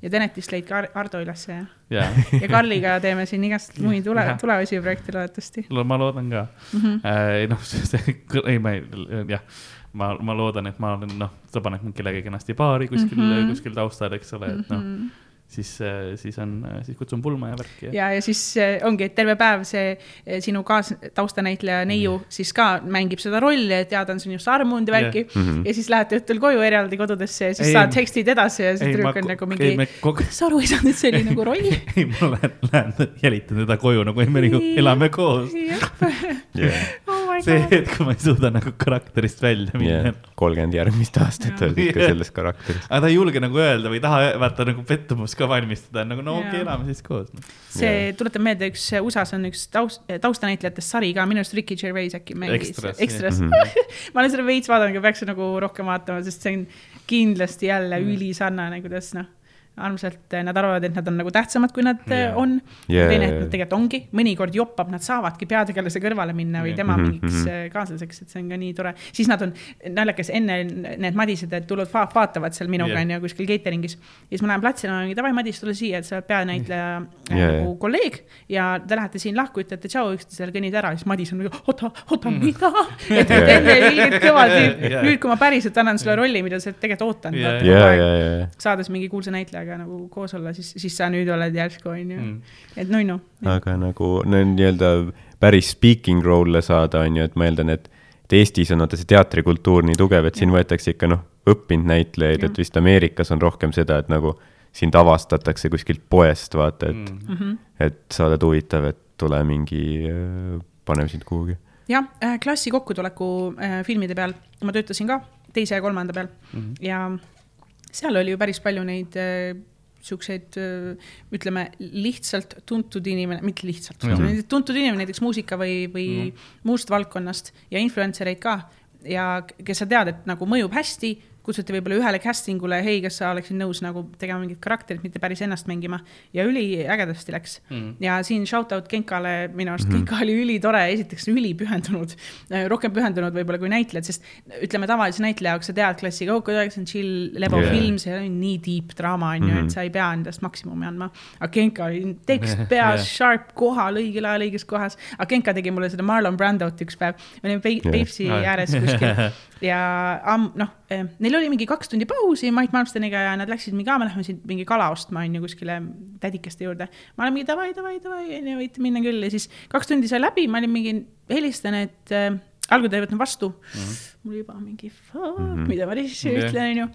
ja, Tenetist leidke Ar Ardo üles ja, ja ja Karliga teeme siin igast muid tule tulevasi projekte loodetavasti Lo- ma loodan ka mm. Mhm. -hmm. noh, see, ei, ma ei, jah, ma, ma loodan, et ma olen, noh, sa paned mind kellegagi kenasti paari kuskil mm, Mhm. -hmm. kuskil taustal, eks ole, et noh -hmm. siis, siis on, siis kutsun pulma ja värki ja, ja, siis äh, ongi, et terve päev see äh, sinu kaastaustanäitleja Neiu siis ka mängib seda rolli, et jaa, ta on sinust armunud ja värki yeah. ja siis lähete õhtul koju eraldi kodudesse ja siis Ei, saad tekstid edasi ja siis tüdruk on nagu mingi kuidas sa aru ei saanud, et see oli nagu roll? ei, ma lähen, lähen jälitan teda koju nagu me nagu elame koos. my see hetk, kui ma ei suuda nagu karakterist välja minna. kolmkümmend järgmist aastat oled ikka Jah. selles karakteris. aga ta ei julge nagu öelda või ei taha vaata nagu pettumust ka valmistada, nagu no okei okay,, elame siis koos no.. see, tuletan meelde, üks USA-s on üks taust, taustanäitlejatest sari ka, minu arust Ricky Gervais äkki mängis Extras, Extras. jah. ma olen seda veits vaadanud, aga peaks nagu rohkem vaatama, sest see on kindlasti jälle ülisarnane, kuidas noh, armsalt äh, nad arvavad, et nad on nagu tähtsamad, kui nad yeah. on Jaa, teine, et nad tegelikult ongi, mõnikord joppab, nad saavadki peategelase kõrvale minna või tema Mhm, mingiks mhm. äh, kaaslaseks, et see on ka nii tore. siis nad on, naljakas, enne need Madised, tulnud va vaatavad seal minuga onju kuskil catering'is. ja siis ma lähen platsile, ma olen, davai Madis, tule siia, et sa oled peanäitleja Jaa, nagu kolleeg ja te lähete siin lahku, ütlete tšau üksteisele, kõnnite ära, siis Madis on nagu oota, oota, mida? et enne oli ilgelt kõva tüüp, Jaa. nüüd kui ma päriselt annan sulle rolli, mida sa tegelikult ootanud kogu aeg ja, ja, saades mingi kuulsa näitlejaga nagu koos olla, siis, siis sa nüüd oled järsku onju Mm. mm., et nunnu. aga nagu no nii-öelda päris speaking role'e saada, on ju, et ma eeldan, et et Eestis on vaata see teatrikultuur nii tugev, et siin võetakse ikka noh, õppinud näitlejaid, et vist Ameerikas on rohkem seda, et nagu sind avastatakse kuskilt poest, vaata, et Mm. Mm -hmm. et sa oled huvitav, et tule mingi, paneme sind kuhugi. jah, klassi kokkutuleku äh, filmide peal ma töötasin ka teise ja kolmanda peal mm. -hmm. ja seal oli ju päris palju neid äh, siukseid äh, ütleme lihtsalt tuntud inimene, mitte lihtsalt tuntud inimene näiteks muusika või, või mm muust valdkonnast ja influencer eid ka. Ja kes sa tead, et nagu mõjub hästi kutsuti võib-olla ühele casting ule, hei, kas sa oleksid nõus nagu tegema mingit karakterit, mitte päris ennast mängima ja üliägedasti läks Mm. ja siin shout out Genkale, minu arust Genka oli ülitore, esiteks ülipühendunud, rohkem pühendunud võib-olla kui näitlejad, sest ütleme tavalise näitleja jaoks sa tead klassiga, oh kuidagi see on chill, lebo Yeah. yeah. film, see on nii deep draama on ju, Mhm. et sa ei pea endast maksimumi andma. aga Genka oli tekst peas Yeah. sharp kohal, õigel ajal õiges kohas, aga Genka tegi mulle seda Marlon Brandot üks päev, me olime Pe- Yeah. Peipsi Ah. ääres kuskil ja am-, noh, neil oli mingi kaks tundi pausi Mait Malmsteniga ja nad läksid mingi, aa, me lähme siit mingi kala ostma, on ju, kuskile tädikeste juurde. ma olen mingi davai, davai, davai, on ju, võite minna küll ja siis kaks tundi sai läbi, ma olin mingi, helistan, et äh, algul ta ei võtnud vastu mm. -hmm. mul juba mingi fuck mm, -hmm. mida ma siis yeah. ütlen, on ju.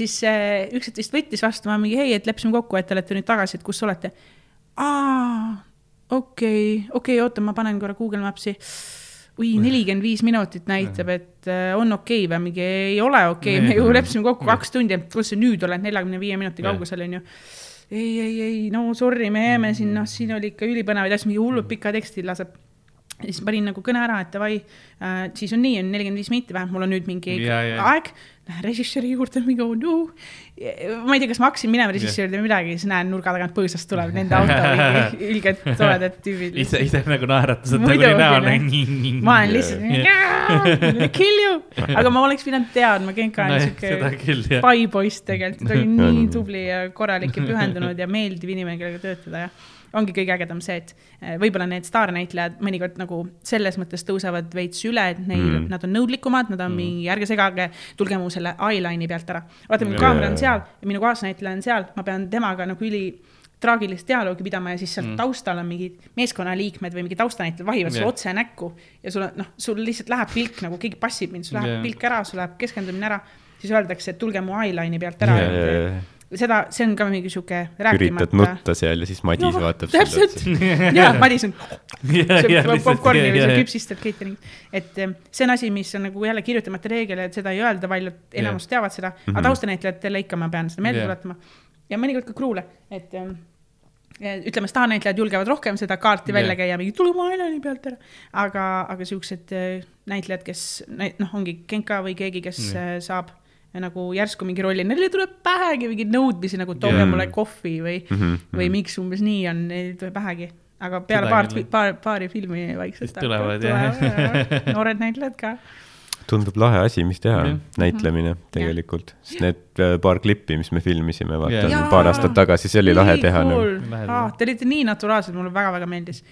siis äh, üks hetk vist võttis vastu, ma mingi, hei, et leppisime kokku, et te olete nüüd tagasi, et kus olete. aa, okei, okei, oota, ma panen korra Google Maps'i oi, nelikümmend viis minutit näitab, et äh, on okei okay, või mingi ei ole okei okay., me ju leppisime kokku kaks tundi, kus sa nüüd oled neljakümne viie minuti kaugusel, onju. ei, ei, ei, no sorry, me jääme siin, noh, siin oli ikka ülipõnevaid asju, mingi hullult pika teksti laseb. Ja siis panin nagu kõne ära, et davai äh,, siis on nii, on nelikümmend viis minti vähemalt, mul on nüüd mingi Ja, ja. aeg. Lähen režissööri juurde, mingi oh no. ma ei tea, kas ma hakkasin minema režissööri või midagi, siis näen nurga tagant põõsast tuleb nende auto ülged toredad tüübid. ise, ise nagu naeratused nagu Muidugi, nii näol nagu. ma olen lihtsalt, kill you, aga ma oleks pidanud teadma, Genka on küll jah. pai poiss tegelikult, ta oli nii tubli ja korralik ja pühendunud ja meeldiv inimene, kellega töötada ja ongi kõige ägedam see, et eh, võib-olla need staarnäitlejad mõnikord nagu selles mõttes tõusevad veits üle, et neil Mm. nad on nõudlikumad, nad on mm. mingi, ärge segage, tulge mu selle eyeline'i pealt ära. vaata, minu kaamera on seal ja minu kaasnäitleja on seal, ma pean temaga nagu üli traagilist dialoogi pidama ja siis sealt Mm. taustal on mingid meeskonnaliikmed või mingi taustanäitlejad vahivad Jah. sulle otse näkku ja sul on noh, sul lihtsalt läheb pilk nagu keegi passib mind, sul läheb yeah. pilk ära, sul läheb keskendumine ära, siis öeldakse, et tulge mu eyeline'i pealt ära üritad yeah.. seda, see on ka mingi sihuke rääkimata. nutta seal ja siis Madis Jah, vaatab täpselt. ja Madis on, popkorni või sööb ja, küpsistab catering'it. et em, see on asi, mis on nagu jälle kirjutamata reegel, et seda ei öelda palju, enamus teavad seda, aga Mhm. taustanäitlejatele ikka ma pean seda meelde tuletama. ja mõnikord ka crew'le, et em, ja ütleme, staarnäitlejad julgevad rohkem seda kaarti Jah. välja käia, mingi tule mu Island'i pealt ära. aga, aga siuksed eh, näitlejad, kes noh, ongi Genka või keegi, kes Jah. eh, saab nagu järsku mingi rolli, neile tuleb pähegi mingeid nõudmisi nagu tooge Jah. mulle kohvi või Mhm, või mhm. miks umbes nii on, neil tuleb pähegi. aga peale Seda paar küll., paar, paari filmi vaikselt tulevad, jah. noored näitlejad ka. tundub lahe asi, mis teha Jah., näitlemine tegelikult, sest need äh, paar klippi, mis me filmisime, vaata. Jaa. paar aastat tagasi, see oli lahe teha nagu. Lahe ah,. teha. Te olite nii naturaalsed, mulle väga-väga meeldis.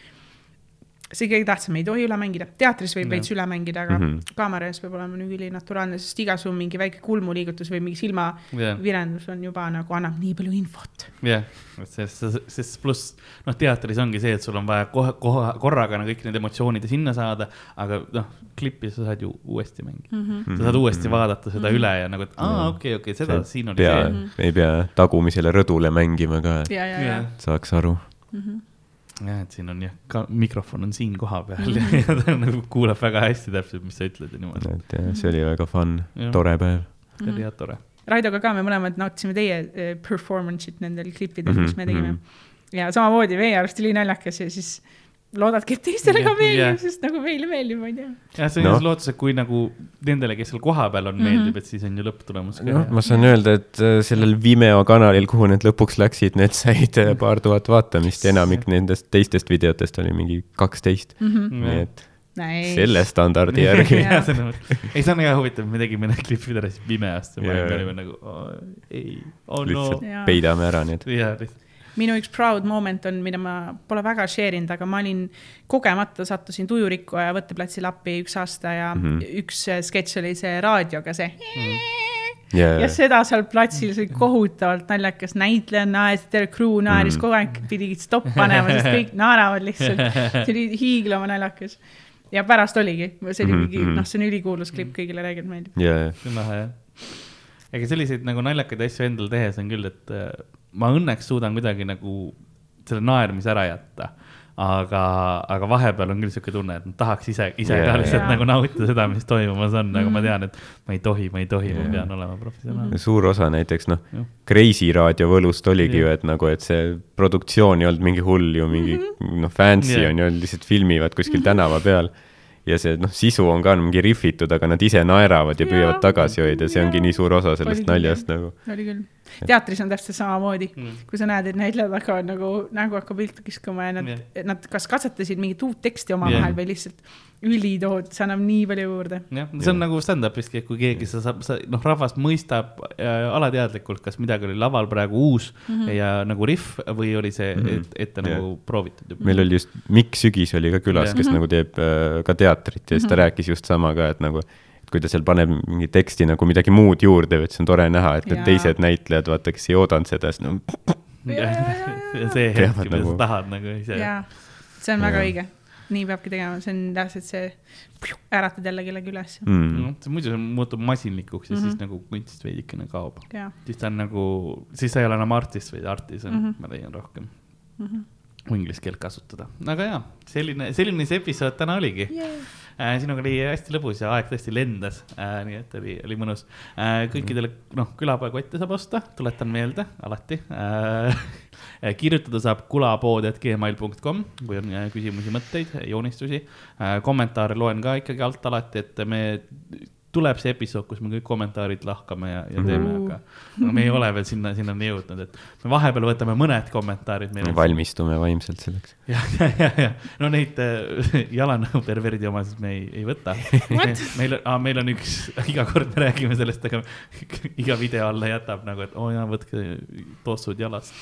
See kõige tähtsam, ei tohi üle mängida, teatris võib veits üle mängida, aga mm Mhm. -hmm. kaamera ees peab olema nagu ülinaturaalne, sest iga su mingi väike kulmuliigutus või mingi silmavirendus on juba nagu annab nii palju infot. jah, sest, sest pluss noh, teatris ongi see, et sul on vaja kohe, kohe, korraga nagu kõik need emotsioonid sinna saada, aga noh, klippi sa saad ju uuesti mängida mm. Mhm. -hmm. sa saad uuesti vaadata seda Mhm. üle ja nagu, et aa, okei, okei, seda siin oli pea see. Mhm. ei pea tagumisele rõdule mängima ka, et ja, ja, ja saaks aru. jah, et siin on jah, ka mikrofon on siin kohapeal ja, ja ta nagu kuulab väga hästi täpselt, mis sa ütled ja niimoodi. et jah, see oli väga fun tore päev. see oli jah tore. Raidoga ka me mõlemad nautisime teie eh, performance'it nendel klippidel mm, Mhm, -hmm, mis me tegime mhm. mm. -hmm. ja samamoodi meie arust ülinaljakas ja siis loodadki, et teistele ka meeldib yeah., sest nagu meile meeldib, ma ei tea. jah, see on no. lootus, et kui nagu nendele, kes seal kohapeal on, meeldib, et siis on ju lõpptulemus ka noh, ma saan öelda, et äh, sellel Vimeo kanalil, kuhu need lõpuks läksid, need said äh, paar tuhat vaatamist ja enamik nendest teistest videotest oli mingi kaksteist. nii et Nice. selle standardi järgi. Ei, see on hea huvitav, me tegime need klipid ära siis pimeast ja me olime nagu oh,, ei, oh no lihtsalt. Peidame ära need. jah, lihtsalt. Minu üks proud moment on, mida ma pole väga share inud, aga ma olin kogemata sattusin tujurikkuja võtteplatsile appi üks aasta ja mm. -hmm. üks äh, sketš oli see raadioga see ja ja seda seal platsil, see oli kohutavalt naljakas, näitleja naeris, terve crew naeris Mm. mm., kogu aeg pidi stopp panema, sest kõik naeravad lihtsalt. see oli hiiglama naljakas. ja pärast oligi, see oli Mhm, mingi, mhm. noh, see on ülikuulus klipp, kõigile räigelt meeldib. ja, ja, see on lahe jah. ega selliseid nagu naljakaid asju endal tehes on küll, et äh, ma õnneks suudan kuidagi nagu selle naermise ära jätta. aga, aga vahepeal on küll sihuke tunne, et ma tahaks ise, ise Jaa, ka lihtsalt Jaa. nagu nautida seda, mis toimumas on, aga ma Mhm. tean, et ma ei tohi, ma ei tohi, ma Jaa. pean olema professionaal. suur osa näiteks noh Kreisi raadio võlust oligi ju, Jah. et nagu, et see produktsioon ei olnud mingi hull ju mingi noh, fancy Jah. on ju, lihtsalt filmivad kuskil tänava peal. ja see noh, sisu on ka mingi rihvitud, aga nad ise naeravad ja püüavad Jaa. tagasi hoida, see ongi Jaa. nii suur osa sellest Oligi, naljast jah. nagu. oli küll. Teatris on täpselt samamoodi Mm. mm., kui sa näed, et näitlejad hakkavad nagu nägu hakkab viltu kiskuma ja nad yeah., nad kas katsetasid mingit uut teksti omavahel yeah. või lihtsalt ülitood, see annab nii palju juurde. jah, see on nagu stand-up'iski, et kui keegi, sa saab, sa noh, rahvas mõistab äh, alateadlikult, kas midagi oli laval praegu uus mm -hmm. ja nagu riff või oli see Mhm. et, ette Jah. nagu proovitud juba. meil oli just Mikk Sügis oli ka külas kes nagu teeb äh, ka teatrit ja siis ta rääkis just sama ka, et nagu, et kui ta seal paneb mingi teksti nagu midagi muud juurde, et see on tore näha, et need Jaa. teised näitlejad, vaata, kes ei oodanud seda, siis no see hetk, mida nagu- sa tahad nagu ise. see on väga Jaa. õige. nii peabki tegema, see on täpselt see, äratad jälle kellegi üles. mm.. noh, see muidu see muutub masinlikuks ja mm -hmm. siis Mhm. nagu kunst veidikene kaob. siis ta on nagu, siis sa ei ole enam artist, vaid artisan mm. -hmm. ma leian rohkem mm. -hmm. kui inglise keelt kasutada, aga jaa, selline, selline see episood täna oligi äh,. Sinuga oli hästi lõbus ja aeg tõesti lendas äh,, nii et oli, oli mõnus äh,. kõikidele, noh, külapoekotte saab osta, tuletan meelde, alati äh. kirjutada saab kulapood.gmail.com, kui on äh, küsimusi, mõtteid, joonistusi äh,. kommentaare loen ka ikkagi alt alati, et me tuleb see episood, kus me kõik kommentaarid lahkame ja, ja teeme, aga, aga me ei ole veel sinna, sinnani jõudnud, et me vahepeal võtame mõned kommentaarid. valmistume vaimselt selleks. jah, ja, ja, ja no neid äh, jalanõu perverdi omasid me ei, ei võta. meil on, meil on üks, iga kord me räägime sellest, aga iga video alla jätab nagu, et oo oh, jaa, võtke tossud jalast.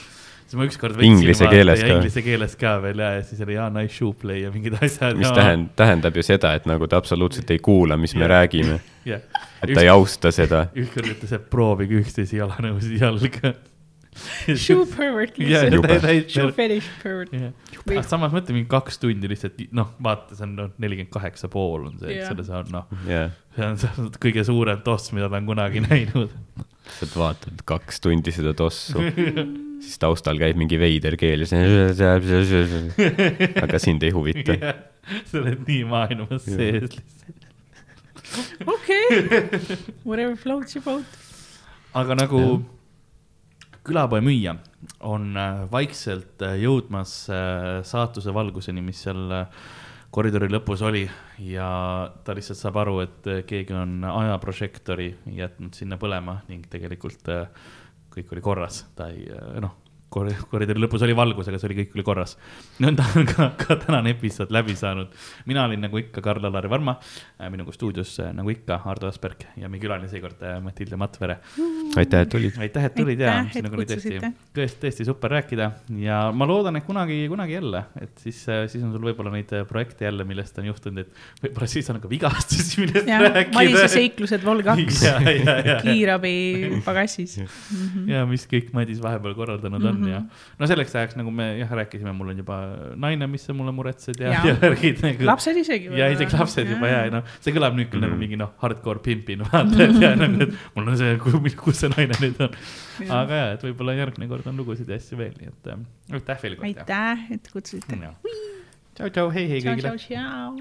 Siis ma ükskord. Inglise keeles ka. Inglise keeles ka veel ja, ja siis oli jaa, nice shoe play ja mingid asjad. mis tähend-, tähendab ju seda, et nagu ta absoluutselt ei kuula, mis me Jah. räägime. jah, et ta ei austa seda. ükskord ütles, et proovige üksteise jalanõusid jalga. shoe pervert lihtsalt shoe fetish pervert. Või- aga samas mõtle mingi kaks tundi lihtsalt, noh, vaata, see on noh, nelikümmend kaheksa pool on see, eks ole, see on noh, on, see on kõige suurem toss, mida ta on kunagi näinud. lihtsalt vaatad kaks tundi seda tossu, siis taustal käib mingi veider keel ja see, aga sind ei huvita. sa oled nii maailmas sees lihtsalt. okei, whatever floats your boat. aga nagu külapoe müüja on äh, vaikselt äh, jõudmas äh, saatuse valguseni, mis seal koridori lõpus oli ja ta lihtsalt saab aru, et keegi on ajaprožektori jätnud sinna põlema ning tegelikult äh, kõik oli korras, ta ei noh, koridori lõpus oli valgus, aga see oli, kõik oli korras. nõnda on ka, ka tänane episood läbi saanud. mina olin nagu ikka Karl-Alari Varma, minuga stuudios äh, nagu ikka Ardo Asperg ja meie külaline seekord äh, Matilda Matvere aitäh, et tulid. aitäh, et tulid ja sinuga oli tõesti tõesti, tõesti super rääkida ja ma loodan, et kunagi, kunagi jälle, et siis, siis on sul võib-olla neid äh, projekte jälle, millest on juhtunud, et võib-olla siis on ka vigastusi, millest jah, rääkida. Madise seiklused Vol kaks, ja, ja, ja, kiirabi pagassis. ja mis kõik Madis vahepeal korraldanud on Mhm. ja no selleks ajaks, nagu me jah rääkisime, mul on juba naine, mis sa mulle muretsed ja, Jaa. ja värgid nagu. lapsed isegi. ja isegi lapsed juba ja, noh, see kõlab nüüd küll nagu mingi noh, hardcore pimpin, vaata, et ja nagu, et mul on see, kus see naine nüüd on. aga ja, et võib-olla järgmine kord on lugusid ja asju veel, nii et ähm, aitäh veel kord. aitäh, et kutsusite. tšau, tšau, hei, hei tšau, kõigile tšau,